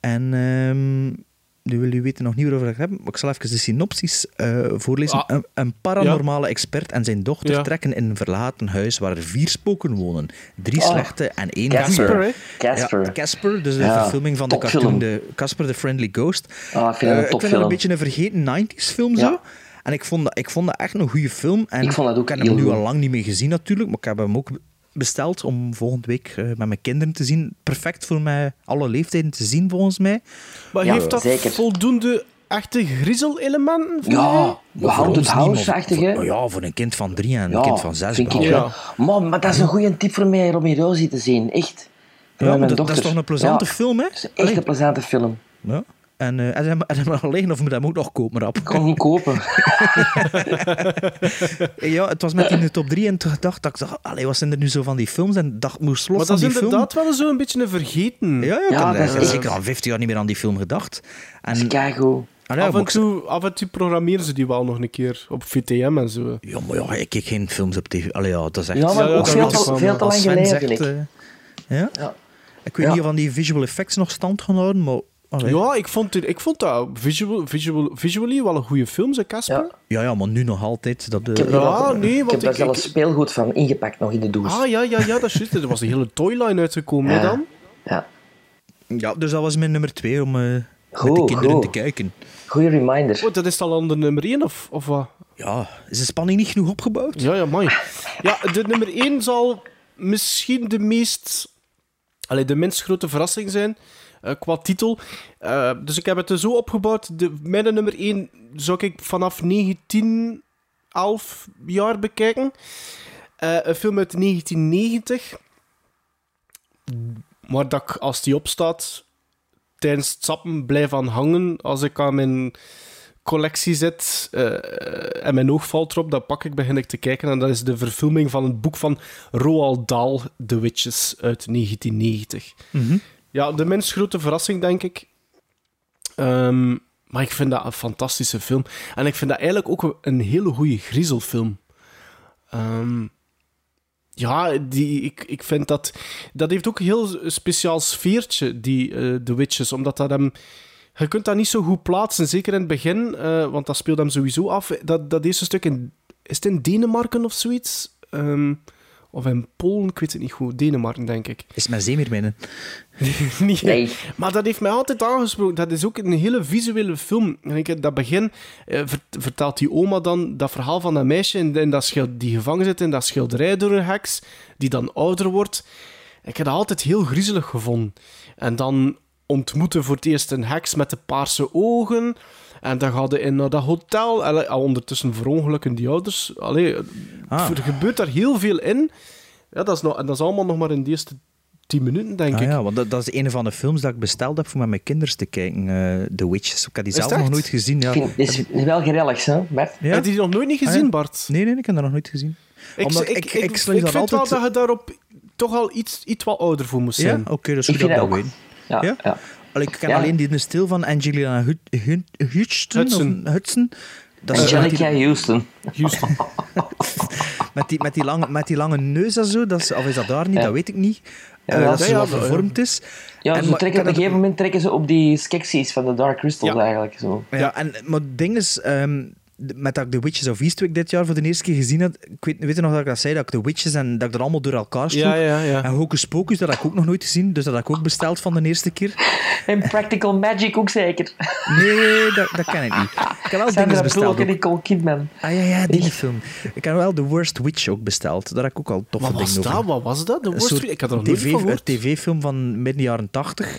En ehm, nu wil u weten nog niet waarover ik het heb, maar ik zal even de synopsis eh, voorlezen. Ah. Een, een paranormale expert en zijn dochter Ja. trekken in een verlaten huis waar er vier spoken wonen. Drie Oh. slechte en één Casper? Casper. Ja, Casper, dus de Ja, verfilming van de cartoon de Casper the Friendly Ghost. Ah, ik vind Eh, een topfilm. een beetje een vergeten 90s film Ja. zo. En ik vond, dat, ik vond dat echt een goede film. En Ik vond dat ook ik heb hem nu al lang niet meer gezien natuurlijk, maar ik heb hem ook besteld om volgende week eh, met mijn kinderen te zien. Perfect voor mij alle leeftijden te zien volgens mij. Maar Ja, heeft dat zeker. voldoende echte griezel-elementen? Ja, voor Haunted ons niet, maar House-achtig, voor- hè? voor- Ja, voor een kind van drie en een kind van zes. vind ik. Ja. wel. Man, maar dat is een goede tip voor mij om hier Rosie te zien. Echt. Ja, dat, dat is toch een plezante Ja, film, hè? dat is echt een plezante film. Ja. En uh, en, en alleen of moet hem ook nog kopen, rap? Ik kon hem niet kopen. [LAUGHS] ja, het was met in de top 3 en toen dacht ik, dacht, allee, wat zijn er nu zo van die films? En dacht, moest los Maar dat is film. inderdaad wel zo'n beetje een vergeten. Ja, ja, ik Ja, heb dat is echt- zeker al 15 jaar niet meer aan die film gedacht. En, Dat is keigoed. Allee, af, maar en ik- toe, af en toe programmeren ze die wel nog een keer op VTM en zo. Ja, maar ja, ik kijk geen films op tv. Allee, ja, dat is echt... Ja, maar ook dat veel te, veel maar lang Sven geleden, zegt, eh, ja? Ja. Ik weet Ja. niet of aan die visual effects nog stand gaan houden, maar... allee. Ja, ik vond, het, ik vond dat visual, visual, visually wel een goede film, zeg Casper. Ja. Ja, ja, maar nu nog altijd. Dat, Ik heb, Ja, nog- nee, ik heb daar zelfs ik- speelgoed van ingepakt nog in de douche. Ah, ja, ja, ja, dat is juist. Er was een hele toyline uitgekomen, Ja. dan. Ja. ja, dus dat was mijn nummer twee om eh, met de Goed, kinderen goed. te kijken. Goeie reminder. Oh, dat is dan al de nummer 1, of, of wat? Ja, is de spanning niet genoeg opgebouwd? Ja, ja, mooi. Ja, de nummer 1 zal misschien de meest... Allee, de minst grote verrassing zijn qua titel. Eh, dus ik heb het zo opgebouwd. De, mijn nummer 1 zou ik vanaf 19, 11 jaar bekijken. Eh, een film uit 1990. Maar dat ik, als die opstaat, tijdens het sappen blijf aan hangen. Als ik aan mijn collectie zit eh, en mijn oog valt erop, dan pak ik, begin ik te kijken. En dat is de verfilming van het boek van Roald Dahl, The Witches, uit 1990. Mhm. Ja, de minst grote verrassing, denk ik. Ehm, maar ik vind dat een fantastische film. En ik vind dat eigenlijk ook een hele goede griezelfilm. Ehm, ja, die, ik, ik vind dat... Dat heeft ook een heel speciaal sfeertje, die eh The Witches. Omdat dat hem... Je kunt dat niet zo goed plaatsen, zeker in het begin. eh, want dat speelt hem sowieso af. Dat, dat eerste stuk in... Is het in Denemarken of zoiets? Ehm, Of in Polen, ik weet het niet goed. Denemarken, denk ik. Is mijn zeemeerminnen? [LAUGHS] niet, Nee. Maar dat heeft mij altijd aangesproken. Dat is ook een hele visuele film. En ik, dat begin eh, vert- vertelt die oma dan dat verhaal van dat meisje in, in dat schild, die gevangen zit in dat schilderij door een heks, die dan ouder wordt. Ik heb dat altijd heel griezelig gevonden. En dan ontmoeten voor het eerst een heks met de paarse ogen. En dan gaat hij in naar dat hotel. Al ondertussen verongelukken die ouders. Allee, Ah. Er gebeurt daar heel veel in. Ja, dat is, nog, en dat is allemaal nog maar in de eerste tien minuten, denk Ah, ik. ja, want dat, dat is een van de films dat ik besteld heb voor met mijn kinderen te kijken. eh The Witches. Ik heb die Is zelf nog nooit gezien. Ja. Vind- is, is wel gerellig, hè, Bert? Ja? Heb je die nog nooit niet gezien, Ah, ja. Bart? Nee, nee, ik heb dat nog nooit gezien. Ik, Omdat ik, ik, ik, ik, sluit vind wel dat je daarop toch al iets, iets wat ouder voor moest Ja, zijn. oké, dat is goed dat ik dat dat ook. weet. Ja, Ja? ja. Allee, ik ken Ja. alleen die stil van Angelina Hun- Hudson. Hudson. Of Hudson. Dat is Angelica die, Houston. Houston. [LAUGHS] met, die, met, die lange, met die lange neus en zo. Dat is, of is dat daar niet? Ja. Dat weet ik niet. Eh, dat ze wat dat- vervormd is. Ja, En ze trekken, op een gegeven moment trekken ze op die skeksis van de Dark Crystal Ja. eigenlijk. Zo. Ja, en, maar het ding is, ehm, met dat ik The Witches of Eastwick dit jaar voor de eerste keer gezien had, ik weet, weet je nog dat ik dat zei, dat ik The Witches en dat ik dat allemaal door elkaar sloeg. Ja, ja, ja. En Hocus Pocus, dat heb ik ook nog nooit gezien, dus dat heb ik ook besteld van de eerste keer. En Practical Magic ook zeker. Nee, dat, dat ken ik niet. Ik heb wel dingen Sandra besteld. Bullock en. Nicole Kidman. Ah ja, ja, die film. Ik heb wel The Worst Witch ook besteld. Daar heb ik ook al toffe Wat was dingen dat? over. Wat was dat? De Een worst Week? Ik had er nog nooit TV van Een tv-film van midden jaren tachtig.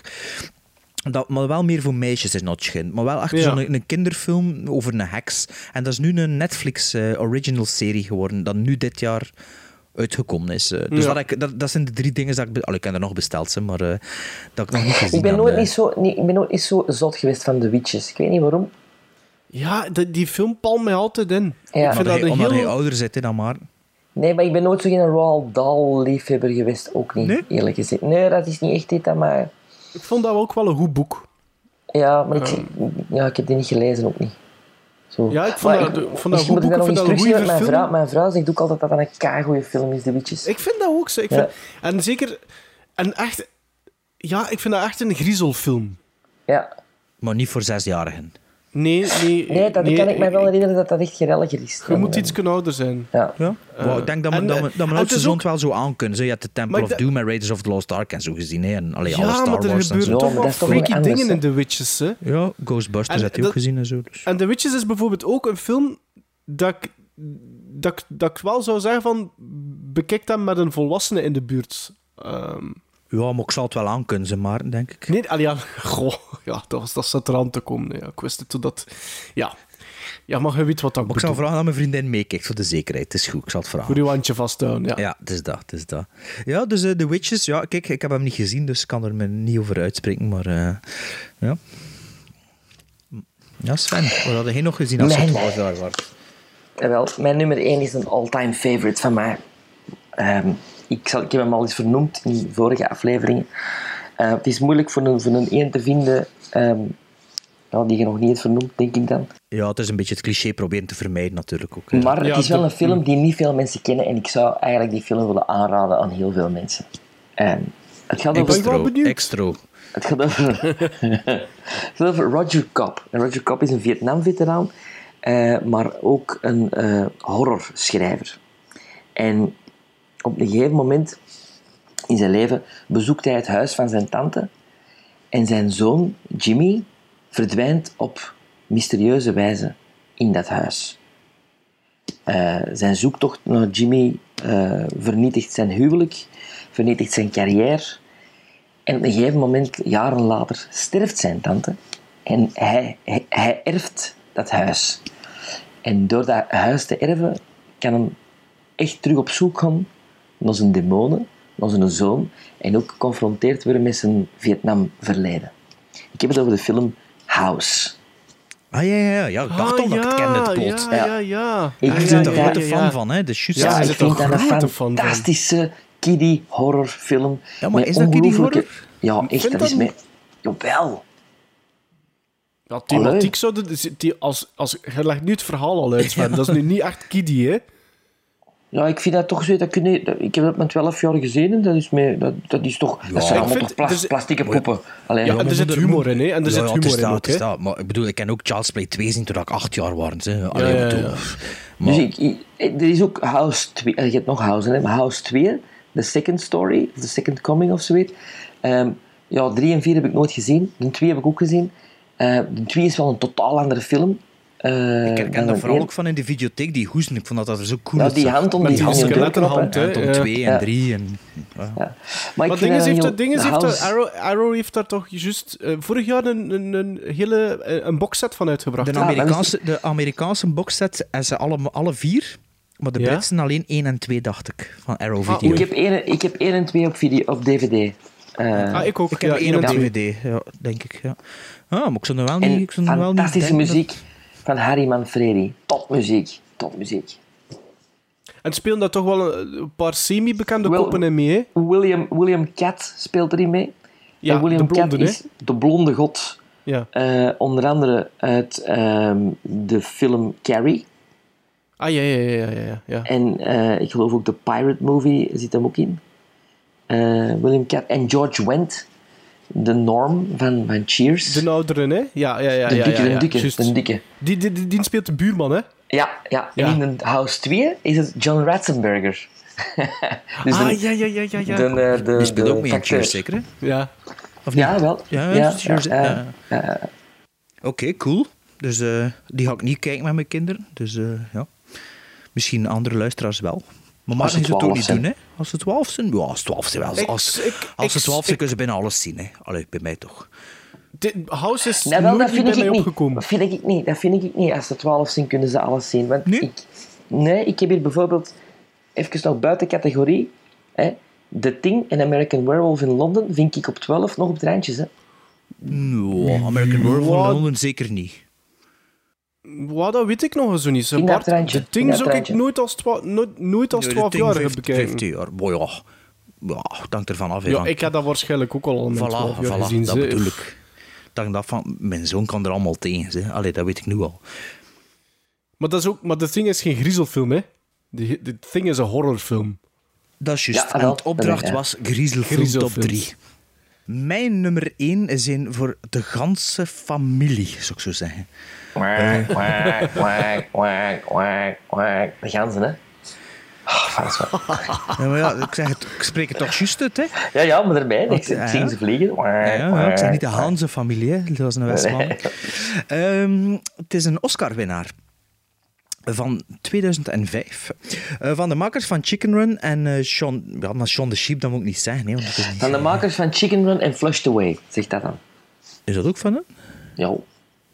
Dat, maar wel meer voor meisjes is Notchgin. Maar wel echt Ja. zo'n een kinderfilm over een heks. En dat is nu een Netflix eh, original serie geworden, dat nu dit jaar uitgekomen is. Eh, dus Ja. dat, ik, dat, dat zijn de drie dingen dat ik... Allee, ik heb er nog besteld, ze, maar eh, dat ik nog niet gezien Ik ben, nooit niet zo, niet, ik ben nooit niet zo zot geweest van de Witches. Ik weet niet waarom. Ja, die, die film palmt mij altijd in. Ja. Ik vind Omdat, dat hij, een omdat hij heel... ouder zit, hè, dan maar. Nee, maar ik ben nooit zo geen Roald Dahl-liefhebber geweest. Ook niet, Nee? eerlijk gezegd. Nee, dat is niet echt dit mij. Ik vond dat ook wel een goed boek. Ja, maar ik, ja, ik heb die niet gelezen, ook niet. Zo. Ja, ik vond Maar dat- ik vond dat goed boek, ik vind dat een want mijn vrouw, mijn vrouw zegt ook altijd dat dat een keigoede film is, The Witches. Ik vind dat ook zo. Ik Ja. vind, En zeker... En echt... Ja, ik vind dat echt een griezelfilm. Ja. Maar niet voor zesjarigen. Nee, nee... Nee, dat kan ik mij wel herinneren dat dat echt gerelliger is. Je moet iets kunnen ouder zijn. Ja. Ja? Wow, ik denk dat, we, en, dat, eh, we, dat en mijn oudste het ook- wel zo aan kunnen. Je hebt de Temple of Doom en Raiders of the Lost Ark en zo gezien. Hè? En allee, Ja, alle Star maar er Wars en gebeuren zo. Toch wel freaky anders, dingen in The Witches, hè. Ja, Ghostbusters En had hij ook gezien en zo. Dus. En The Witches is bijvoorbeeld ook een film dat ik, dat, dat ik wel zou zeggen van... Bekijk dat met een volwassene in de buurt. Ehm, Ja, maar ik zal het wel aan kunnen, ze maar, denk ik. nee, allee, ja, goh, ja, dat, was, dat zat eraan te komen. Ja, ik wist het toen dat... Ja. ja, maar je weet wat dat Maar ik zal vragen dat mijn vriendin meekijkt voor de zekerheid. Het is goed, ik zal het vragen. Voor uw handje vasthouden, ja. Ja, het is dat, het is dat. Ja, dus eh, The Witches, ja, kijk, ik heb hem niet gezien, dus ik kan er me niet over uitspreken, maar eh, ja. Ja, Sven, wat had jij nog gezien als het was daar was? Jawel, mijn nummer 1 is een all-time favorite van mij. Ehm, ik, zal, ik heb hem al eens vernoemd in vorige afleveringen. Eh, het is moeilijk voor een, voor een één te vinden ehm, die je nog niet hebt vernoemd, denk ik dan. Ja, het is een beetje het cliché proberen te vermijden natuurlijk ook. hè. Maar het is wel de- een film die niet veel mensen kennen en ik zou eigenlijk die film willen aanraden aan heel veel mensen. Ehm, het gaat over... wel Extro, benieuwd. extro. Het gaat over, [LAUGHS] het gaat over Roger Cobb. En Roger Cobb is een Vietnam-veteraan, eh, maar ook een eh, horrorschrijver. En op een gegeven moment in zijn leven bezoekt hij het huis van zijn tante. En zijn zoon, Jimmy, verdwijnt op mysterieuze wijze in dat huis. Eh, zijn zoektocht naar Jimmy eh, vernietigt zijn huwelijk, vernietigt zijn carrière. En op een gegeven moment, jaren later, sterft zijn tante. En hij, hij, hij erft dat huis. En door dat huis te erven, kan hem echt terug op zoek gaan naar zijn demonen, naar zijn zoon. En ook geconfronteerd worden met zijn Vietnam-verleden. Ik heb het over de film House. Ah ja, ja, ja, ja. ik dacht al dat ik het kende, het plot. Ja, ja, ja. Ik ja, bent ja, er dat- een grote ja, fan ja. van, hè? Dus juist. Ja, Ja, ik vind dat een grote fan van. fantastische kiddie horrorfilm. Ja, maar is dat kiddie ongelooflijke- Ja, echt. Dat is met... Jawel. Ja, thematiek zou de, die, als, als, je legt nu het verhaal al uit, Sven. Dat is nu niet echt kiddie, hè? Ja, ik vind dat toch zo. Dat kun je, dat- ik heb dat met 12 jaar gezien en dat is, mee, dat, dat is toch. dat zijn allemaal vind- toch plas, dus- plastieke poppen. Alleen, Ja, en er zit humor in, hè. En er zit ja, humor is in ook, is dat. Maar ik bedoel, ik ken ook Charles Play 2 zien toen ik acht jaar was. Hè. Allee, ja, ik bedoel, ja. Maar, Dus ik, ik- er is ook House 2. eh, Je hebt nog House, hè, maar House 2, The Second Story, of The Second Coming of zoiets. Ehm, ja, 3 en 4 heb ik nooit gezien. De 2 heb ik ook gezien. Eh, de 2 is wel een totaal andere film. Eh, ik dan ken dat de vooral één. ook van in de videotheek, die hoesten. Ik vond dat dat er zo cool Ja, uit die hand om Met die die hand de om Ja. 2 en. 3. En, ja. Ja. Maar ik Maar dat heeft, heel- dinges heeft House- er- Arrow, Arrow heeft daar toch juist eh, vorig jaar een, een, een hele eh, een boxset van uitgebracht. De? Amerikaanse, de Amerikaanse boxset en ze alle, alle vier, maar de Ja? Britsen alleen 1 en 2, dacht ik, van Arrow Ah, Video. Ik heb 1 ik heb één en 2 op, video, op DVD. Eh, Ah, ik ook. Ik heb ja, één één op en twee. DVD, ja, denk ik. Ja. Ah, maar ik zou er wel niet... en Ik zou er wel niet fantastische denken dat- muziek van Harry Manfredi. Topmuziek. Topmuziek. En spelen daar toch wel een, een paar semi-bekende Wel- koppen in mee, hè? William, William Cat speelt erin mee. Ja, En William de blonde, Cat is de blonde god. Ja. Eh, onder andere uit ehm, de film Carrie. Ah, ja, ja, ja, ja, ja. ja. En eh, ik geloof ook de Pirate Movie zit hem ook in. Eh, William Cat en George Wendt. De Norm van, van Cheers. De ouderen, hè? Ja, ja, ja. De ja, dikke, ja, de dikke, de dikke. Die, die, die, die speelt de buurman, hè? Ja, ja. Ja. En in de House 2 is het John Ratzenberger. [LAUGHS] dus ah, de- ja, ja, ja, ja. ja. de, eh, de, Die speelt ook mee in. Cheers, zeker? hè? ja. Of niet? Ja, wel. Ja, ja, Ja. ja. Oké, cool. Dus eh, die ga ik niet kijken met mijn kinderen. Dus eh, ja. Misschien andere luisteraars wel. Maar Als Martin ze zou het ook 12 niet zijn. doen, hè? Als ze 12 zijn? Ja, als ze 12 zijn wel. Ik- Als, ik- als ze 12 zijn, ik- kunnen ze bijna alles zien, hè? Allee, bij mij toch. De House is Nee, wel, nooit dat niet vind bij ik mij niet. opgekomen. Dat vind ik niet. Dat vind ik niet. Als ze 12 zijn, kunnen ze alles zien. Want Nee? ik, nee, ik heb hier bijvoorbeeld, even nog buiten categorie, hè, The Thing en American Werewolf in Londen vind ik op 12 nog op het randje. Hè. No, American Werewolf in Londen zeker niet. Wat, dat weet ik nog zo niet. Dat Bart, de in ding dat zou ik nooit als, twa nooit, nooit als Nee, de 12 Thing jaar 15 bekijken. 15 jaar. Boy, ja. Ja, het hangt ervan af. Ja, ik heb dat waarschijnlijk ook al 12 Voilà, jaar voilà, gezien. dat ze. bedoel ik. Dat ik dacht van, mijn zoon kan er allemaal tegen. Hè. Allee, dat weet ik nu al. Maar, dat is ook, maar The Thing is geen griezelfilm, hè? The, The Thing is een horrorfilm. Dat is juist. Ja, en het opdracht dat was Griezelfilm top Griezelfilms. 3. Mijn nummer 1 is een voor de ganse familie, zou ik zo zeggen. Quack, quack, quack, quack, quack, quack. De ganzen, hè. Oh, [LAUGHS] Ja, maar ja, ik, zeg het, ik spreek het toch juist uit, hè? ja, ja, maar erbij. Ik, Want, ik ja, zie ja. ze vliegen. Ja, ja, ik zeg niet de Hanse familie, hè. dat was een Westman. Ehm, het is een Oscar-winnaar van 2005. Eh, van de makers van Chicken Run en eh Sean... Ja, maar Sean the Sheep, dat moet ik niet zeggen. Hè, want dat is, niet- Van de makers van Chicken Run en Flushed Away, zegt dat dan. is dat ook van hen? Ja.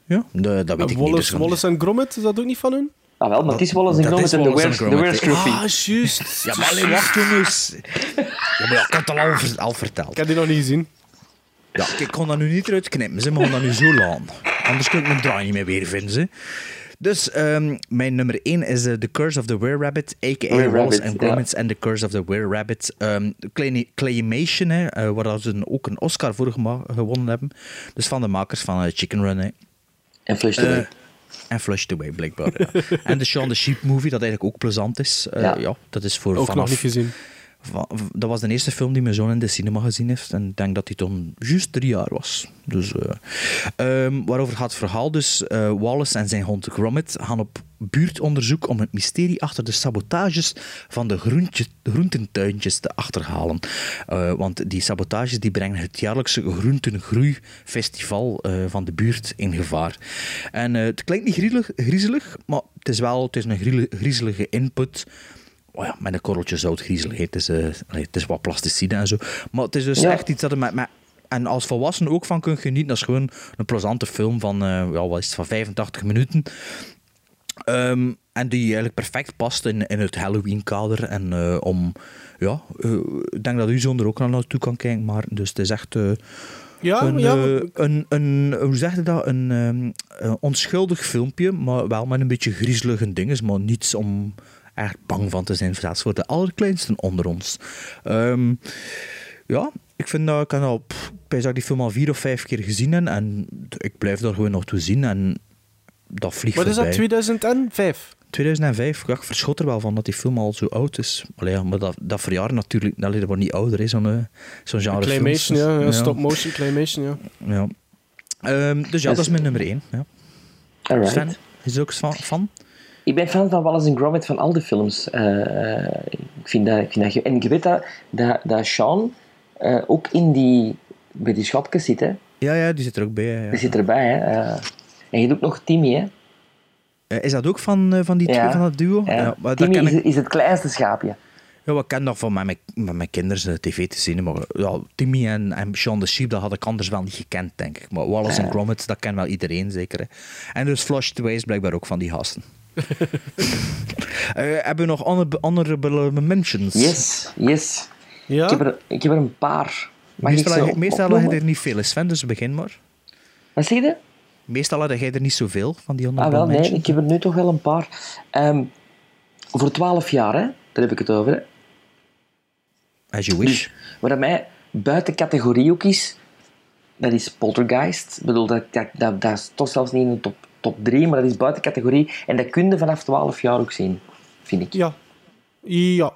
Ja, Nee, dat weet ik niet. Wallace, dus- Wallace en Gromit, is dat ook niet van hun? Ah wel, maar het is eens de Wallace de Gromit, Where's hè. Scruffy. Ah, juist. [LAUGHS] Ja, maar allee, wacht jongens. Ja, maar ja, ik had het al, ver- al verteld. Ik heb die nog niet gezien. Ja, kijk, ik kon dat nu niet eruit knippen. Ze mogen dat nu zo laten. Anders kun ik mijn draai niet meer weer vinden. Ze. Dus ehm, mijn nummer 1 is eh, The Curse of the Were-Rabbit, a.k.a. Were-Rabbit, Wallace and. Gromit and The Curse of the Were-Rabbit. Ehm, Clay- Claymation, hè, eh, waar ze ook een Oscar voor gewonnen hebben. Dus van de makers van eh, Chicken Run. Hè. En Flushed Away. Eh, en Flushed Away, blijkbaar. Ja. [LAUGHS] en de Shaun the Sheep movie, dat eigenlijk ook plezant is. Eh, Ja. ja. dat is voor Ook vanaf... nog niet gezien. Dat was de eerste film die mijn zoon in de cinema gezien heeft. En ik denk dat hij toen juist drie jaar was. Dus, eh, ehm, waarover gaat het verhaal? Dus eh, Wallace en zijn hond Gromit gaan op buurtonderzoek om het mysterie achter de sabotages van de groententuintjes te achterhalen. Eh, want die sabotages die brengen het jaarlijkse groentengroeifestival van de buurt in gevaar. En het klinkt niet griezelig, griezelig, maar het is wel het is een griezelige input. Oh ja, met een korreltje zout. Het is, eh, het is wat plasticine en zo. Maar het is dus Ja. echt iets dat je met, met... En als volwassene ook van kunt genieten. Dat is gewoon een plezante film van, eh, ja, wat is het, van 85 minuten. Ehm, en die eigenlijk perfect past in, in het Halloween-kader. En eh, om... Ja, eh, ik denk dat u zoon er ook naar naartoe kan kijken. Maar dus het is echt... eh, Ja, een, ja. een, een, hoe zeg je dat? Een, ehm, een onschuldig filmpje, maar wel met een beetje griezelige dingen, maar niets om echt bang van te zijn, zelfs voor de allerkleinsten onder ons. Ehm, ja, ik vind dat ik heb al, dat ik die film al vier of vijf keer gezien heb en ik blijf daar gewoon nog toe zien en dat vliegt Wat is dat, voorbij. 2005? 2005. Ja, ik verschot er wel van dat die film al zo oud is. Allee, ja, maar dat, dat verjaart natuurlijk... Allee, dat wordt niet ouder, zo'n eh, zo'n genre Claymation, ja. ja. Stop-motion claymation, ja. Ja. Ehm, dus ja, dat is mijn nummer 1. Ja. Alright. Sven, is er ook fan? Ik ben fan van Wallace en Gromit van al die films. Eh, ik, vind dat, ik vind dat... En je weet dat, dat, dat Sean eh, ook in die, bij die schapjes zit, hè. Ja, ja, die zit er ook bij. Ja. Die zit erbij, hè. Eh, en je doet nog Timmy, hè. Eh, is dat ook van, eh, van die twee, van dat duo? Ja. maar dat Timmy ken is, ik, is het kleinste schaapje. ja, wat ken dat van met mijn, met mijn kinderen eh, tv te zien. Maar ja, Timmy en, en Sean the Sheep, dat had ik anders wel niet gekend, denk ik. Maar Wallace en. Gromit, dat kent wel iedereen, zeker. Hè. En dus Flush Twain blijkbaar ook van die gasten. Eh, hebben we nog honor- honorable mentions? Yes, yes. Ja? Ik, heb er, ik heb er een paar. Mag meestal meestal had je er niet veel, Sven, dus begin maar. Wat zeg je? Meestal had jij er niet zoveel van die Ah, honorable wel, nee, ik heb er nu toch wel een paar. Ehm, voor 12 jaar, hè, daar heb ik het over. Hè. As you wish. Dus, wat mij buiten categorie ook is, dat is Poltergeist. Ik bedoel, dat, dat, dat, dat is toch zelfs niet in de top, top 3, maar dat is buiten categorie. En dat kun je vanaf 12 jaar ook zien, vind ik. Ja. Ja.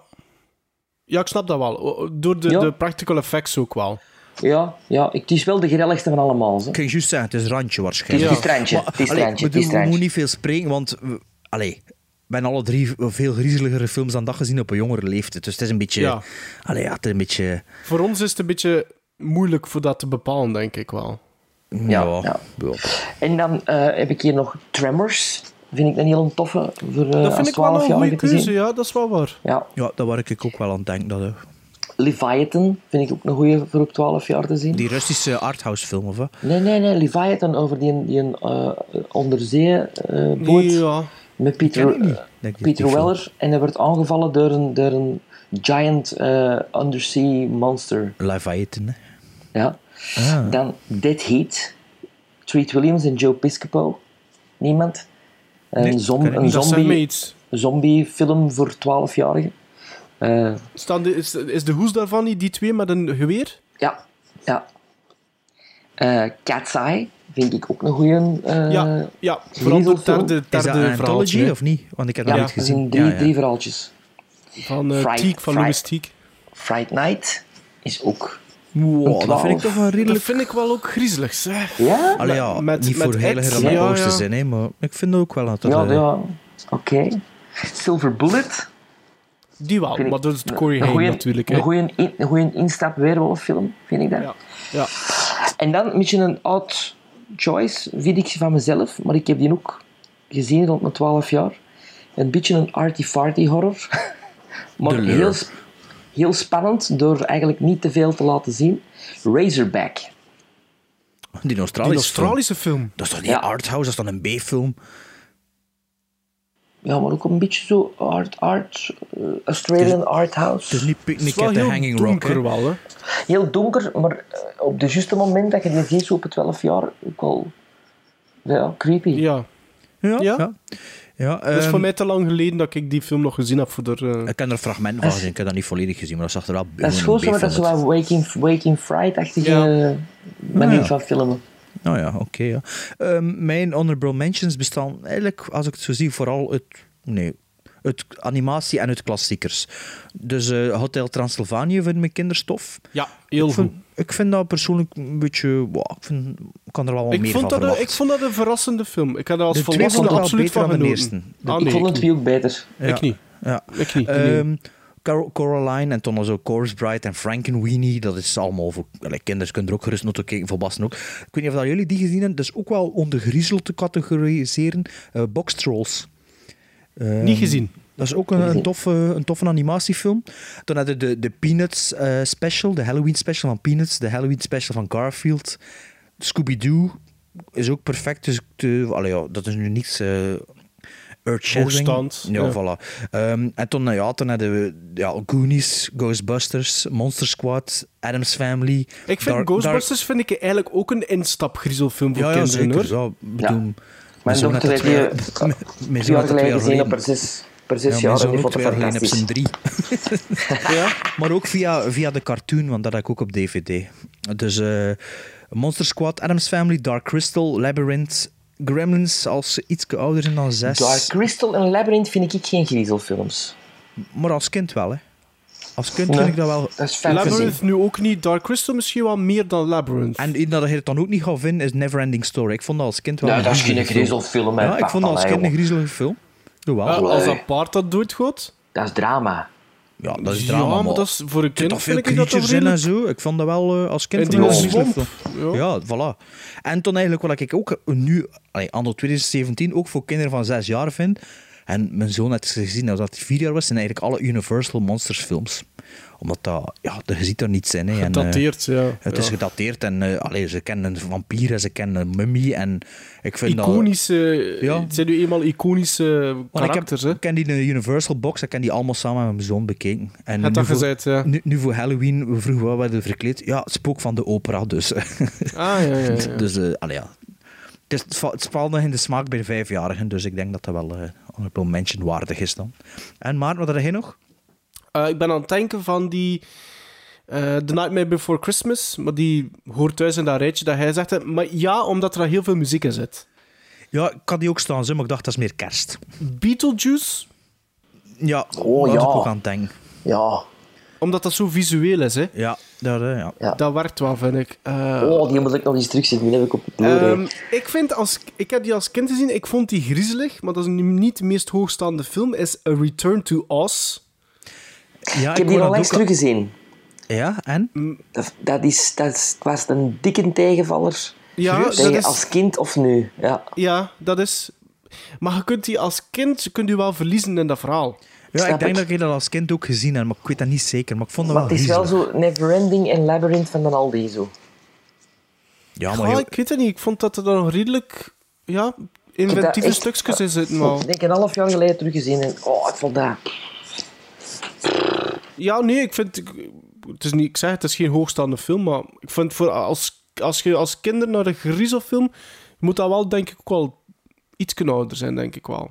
Ja, ik snap dat wel. Door de, Ja. de practical effects ook wel. Ja, ja ik, het is wel de grelligste van allemaal. Hè. Ik ging juist zeggen, het is randje waarschijnlijk. Het is randje, Maar, het is allee, randje, bedoel, we moeten niet veel spreken, want... we- Allee, hebben alle drie veel griezeligere films dan dat gezien op een jongere leeftijd. Dus het is een beetje... Ja. Allee, ja, het is een beetje... Voor ons is het een beetje moeilijk voor dat te bepalen, denk ik wel. Ja, Ja. En dan eh, heb ik hier nog Tremors. Vind ik een heel toffe voor eh dat als vind ik wel een 12 goede jaar te keuze, zien. ja, dat is wel waar. Ja. Ja, daar waar ik ook wel aan denk. Dat, eh, Leviathan vind ik ook een goede voor op 12 jaar te zien. die Russische arthouse film, of wat? Nee, nee, nee, Leviathan over die, die uh, onderzeeboot Ja. met Peter, niet, Peter film. Weller. En hij werd aangevallen door een, door een giant eh, undersea monster. Leviathan, hè. Ja. Ah. Dan Dead Heat. Treat Williams en Joe Piscopo. Niemand? Een, Nee, zom- een zombie, zombie film voor 12-jarigen. Eh, Staan de, is, is de hoes daarvan niet die twee met een geweer? ja, ja. Eh Cat's Eye vind ik ook een goede. eh ja, ja, vooral de anthology verhaaltje, hè. of niet? Want ik heb Ja, dat niet gezien. zijn drie, Ja, ja. drie verhaaltjes. Van uh, Fright- Teak, van Fright- Louis Teak. Fright Night is ook. Wow, dat vind ik 12. toch wel Dat redelijk... vind ik wel ook griezelig, zeg. Ja? Allee, ja, met- niet met voor heiliger dan ja, ja. zijn, hè, maar ik vind ook wel dat. Ja, eh, ja. Oké. Silver Bullet. Die wel, Vind maar dat is Corey een Haim natuurlijk. hè. Een goede in, een goeie instap weerwolffilm, vind ik dat. Ja. Ja. En dan een beetje een odd choice, vind ik van mezelf, maar ik heb die ook gezien rond mijn 12 jaar. Een beetje een arty-farty horror. [LAUGHS] maar De heel, sp- heel spannend, door eigenlijk niet te veel te laten zien. Razorback. Die Die Australische, Australische film. film. Dat is toch niet Ja. arthouse, dat is dan een B-film? Ja, maar ook een beetje zo art, art eh, Australian art house. Het is niet Picnic at the Hanging Rock, wel, hè. Heel donker, maar eh, op de juiste moment dat je die ziet, zo op het 12 jaar, ook wel ja, creepy. Ja. Ja, Ja? ja. ja. Dat is ehm, voor mij te lang geleden dat ik die film nog gezien heb. Voor de, eh, Ik heb er fragmenten van gezien, ik heb dat niet volledig gezien, maar dat zag er wel Dat is gewoon zo, dat is wat Waking, Waking Fright-achtige Ja. manier ja. van filmen. Nou ja, oké. ja. Ehm, mijn honorable mentions bestaan eigenlijk, als ik het zo zie, vooral uit, nee, uit animatie en uit klassiekers. Dus eh, Hotel Transylvanië vind mijn kinderstof. ja, heel ik goed. vind, ik vind dat persoonlijk een beetje... wow, ik, vind, ik kan er wel wat Ik meer vond, van dat een, ik vond dat een verrassende film. Ik had er als De volwassene absoluut beter van dan de genoten. eerste. Ah, ik vond het niet. ook beter. Ja. Ik niet. Ja. Ik niet. Ehm, nee. Coraline en toen zo Bride en Frankenweenie. Dat is allemaal voor kinderen. kunnen er ook gerust te kijken, volwassenen ook. Ik weet niet of dat jullie die gezien hebben. Dat is ook wel onder griezel te categoriseren. Eh Box Trolls. Ehm, Niet gezien. Dat is ook een, een, toffe, een toffe animatiefilm. Toen hadden we de, de Peanuts eh, special, de Halloween special van Peanuts, de Halloween special van Garfield. Scooby-Doo is ook perfect. Dus te, allee, ja, dat is nu niets uh, earth-shattering. Hoogstand, Ja, ja. voilà. Ehm, en toen, nou ja, toen hadden we ja, Goonies, Ghostbusters, Monster Squad, Adam's Family. Ik vind Dark- Ghostbusters vind ik eigenlijk ook een instapgriezelfilm voor Ja, ja, kinderen, zeker. hoor. Ja, bedoel, Mijn mijn had dochter er heeft die twee- jaar geleden gezien op per zes Ja, die ook twee jaar op zijn drie. [LAUGHS] Ja? Maar ook via, via de cartoon, want dat heb ik ook op DVD. Dus eh, Monster Squad, Adam's Family, Dark Crystal, Labyrinth, Gremlins als ze iets ouder zijn dan zes. Dark Crystal en Labyrinth vind ik geen griezelfilms. Maar als kind wel, hè. Als kind Nee, vind ik dat wel... dat is. Labyrinth nu ook niet. Dark Crystal misschien wel meer dan Labyrinth. En iets dat je het dan ook niet gaat vinden, is Neverending Story. Ik vond dat als kind wel Nou, een dat is geen griezelige griezelfilm. Ja, ik vond dat als kind een griezelige film. Jawel. Eh, als nee. dat paard dat doet goed. Dat is drama. Ja, dat is Ja, drama, maar dat is voor een kind toch veel creatures in en zo. Ik vond dat wel eh, als kind En die swamp. film. Ja, voilà. En toen eigenlijk wat ik ook nu, allee, anno 2017, ook voor kinderen van zes jaar vind. En mijn zoon had gezien dat hij vier jaar was, zijn eigenlijk alle Universal Monsters films. Omdat dat, ja, je ziet er niets in. Hè. En, eh, Gedateerd, ja. Het is gedateerd en allee, ze kennen een vampier en ze kennen een mummie. En ik vind dat... Iconische, Ja. Het zijn nu eenmaal iconische ik heb, karakters, hè? ik ken die in de Universal box, ik ken die allemaal samen met mijn zoon bekeken. En nu dat voor- gezegd, ja. Nu, nu voor Halloween, we vroegen wat we werden verkleed. Ja, het spook van de opera, dus. Ah, ja, ja, ja. [LAUGHS] dus, allee, ja. Het, is, het va- het valt nog in de smaak bij de vijfjarigen, dus ik denk dat dat wel eh honorable mention waardig is dan. En Maarten, wat had jij nog? Eh, ik ben aan het denken van die eh, The Nightmare Before Christmas, maar die hoort thuis in dat rijtje dat hij zegt. Maar ja, omdat er al heel veel muziek in zit. Ja, ik had die ook staan, maar ik dacht dat is meer kerst. Beetlejuice, Ja, Oh, dat ja. ik ook aan het denken. Ja. omdat dat zo visueel is, hè. Ja, dat, ja. Ja. Dat werkt wel, vind ik. Eh, Oh, die moet ik nog eens terugzien. Die heb ik op de Blu-ray. Ehm, ik, vind als, ik heb die als kind gezien, ik vond die griezelig, maar dat is niet de meest hoogstaande film, is A Return to Oz. ja ik heb die onlangs ook- teruggezien. Ja, en? Dat, dat, is, dat is, was een dikke tegenvaller. Ja, Serieus? dat is, als kind of nu. Ja. ja, dat is... Maar je kunt die als kind kunt u wel verliezen in dat verhaal. Ja, ik denk ik. dat ik dat als kind ook gezien heb, maar ik weet dat niet zeker. Maar ik vond dat Maar wel het is wel zo Neverending en Labyrinth van dan Aldi zo. Ja, Ja, maar heel- ik weet het niet. Ik vond dat er dan nog redelijk ja, inventieve echt- stukjes in zitten. Ik denk een half jaar geleden teruggezien en oh, ik vond dat... Ja, nee, ik vind... Het is niet, ik zeg, het is geen hoogstaande film, maar ik vind voor als, als je als kinder naar een griezelfilm, moet dat wel, denk ik, ook wel iets ouder zijn, denk ik wel.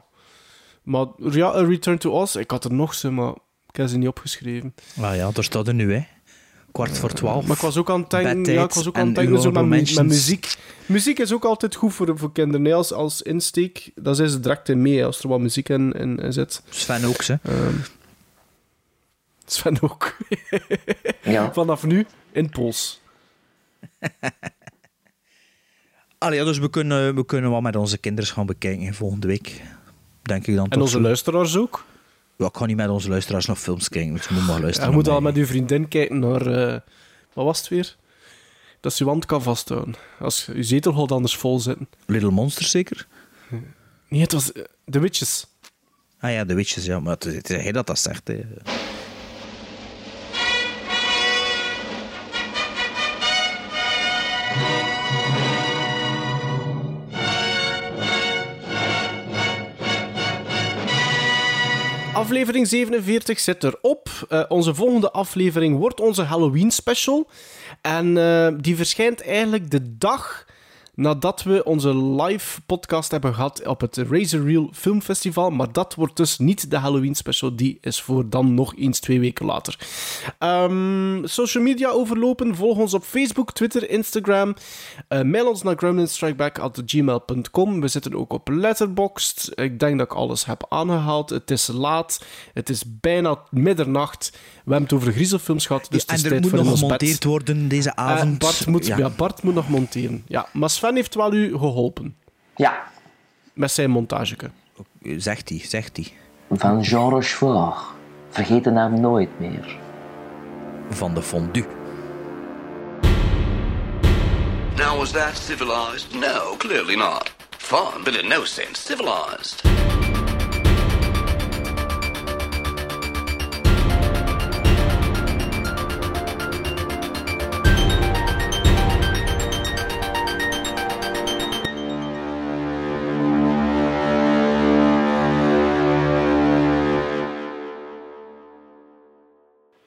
Maar ja, A Return to Oz, ik had er nog ze, maar ik heb ze niet opgeschreven. Ah ja, daar staat er nu, hè. Kwart voor twaalf. Maar ik was ook aan het denken, ja, ik was ook aan het denken zo met, muziek. Muziek is ook altijd goed voor, voor kinderen. Als, als insteek, daar zijn ze direct in mee, als er wat muziek in, in, in zit. Sven ook, hè. Ehm, Sven ook. [LAUGHS] Ja. Vanaf nu in Pols. [LAUGHS] Allee, ja, dus we kunnen, we kunnen wat met onze kinderen gaan bekijken volgende week. Denk ik dan En onze zo. luisteraars ook. Ja, ik ga niet met onze luisteraars nog films kijken, dus je moet maar luisteren. je moet naar al met uw vriendin kijken naar... eh, wat was het weer? Dat ze uw wand kan vasthouden. Als je zetel gaat anders vol zitten. Little Monsters zeker? Nee, het was eh, The Witches. Ah ja, de Witches, ja. Maar het is het is hij dat dat zegt, hè. Aflevering 47 zit erop. Eh onze volgende aflevering wordt onze Halloween special. En eh, die verschijnt eigenlijk de dag nadat we onze live podcast hebben gehad op het Razor Reel Filmfestival. Maar dat wordt dus niet de Halloween special. Die is voor dan nog eens twee weken later. Ehm, social media overlopen. Volg ons op Facebook, Twitter, Instagram. Eh, mail ons naar gremlinstrikeback.gmail.com. We zitten ook op Letterboxd. Ik denk dat ik alles heb aangehaald. Het is laat. Het is bijna middernacht. We hebben het over griezelfilms gehad. Dus het is er tijd moet voor nog bed. gemonteerd worden deze avond. Eh, Bart, moet, ja. Bart moet nog monteren. Ja, maar Sven heeft wel u geholpen. Ja. Met zijn montageke. Zegt hij, zegt hij. Van Jean Rochefort. Vergeet de naam nooit meer. Van de fondue. Now, was that civilized? No, clearly not. Fun, but in no sense civilized.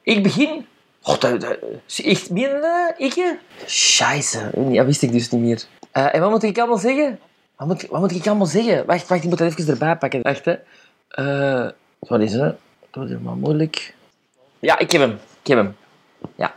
Ik begin. Oh, dat, dat, echt, meen je dat? Ik? Scheisse. Dat wist ik dus niet meer. Eh, en wat moet ik allemaal zeggen? Wat moet, wat moet ik allemaal zeggen? Wacht, wacht, ik moet dat even erbij pakken. Wacht, hè. Eh, wat is het? Dat is maar moeilijk. Ja, ik heb hem. Ik heb hem. Ja.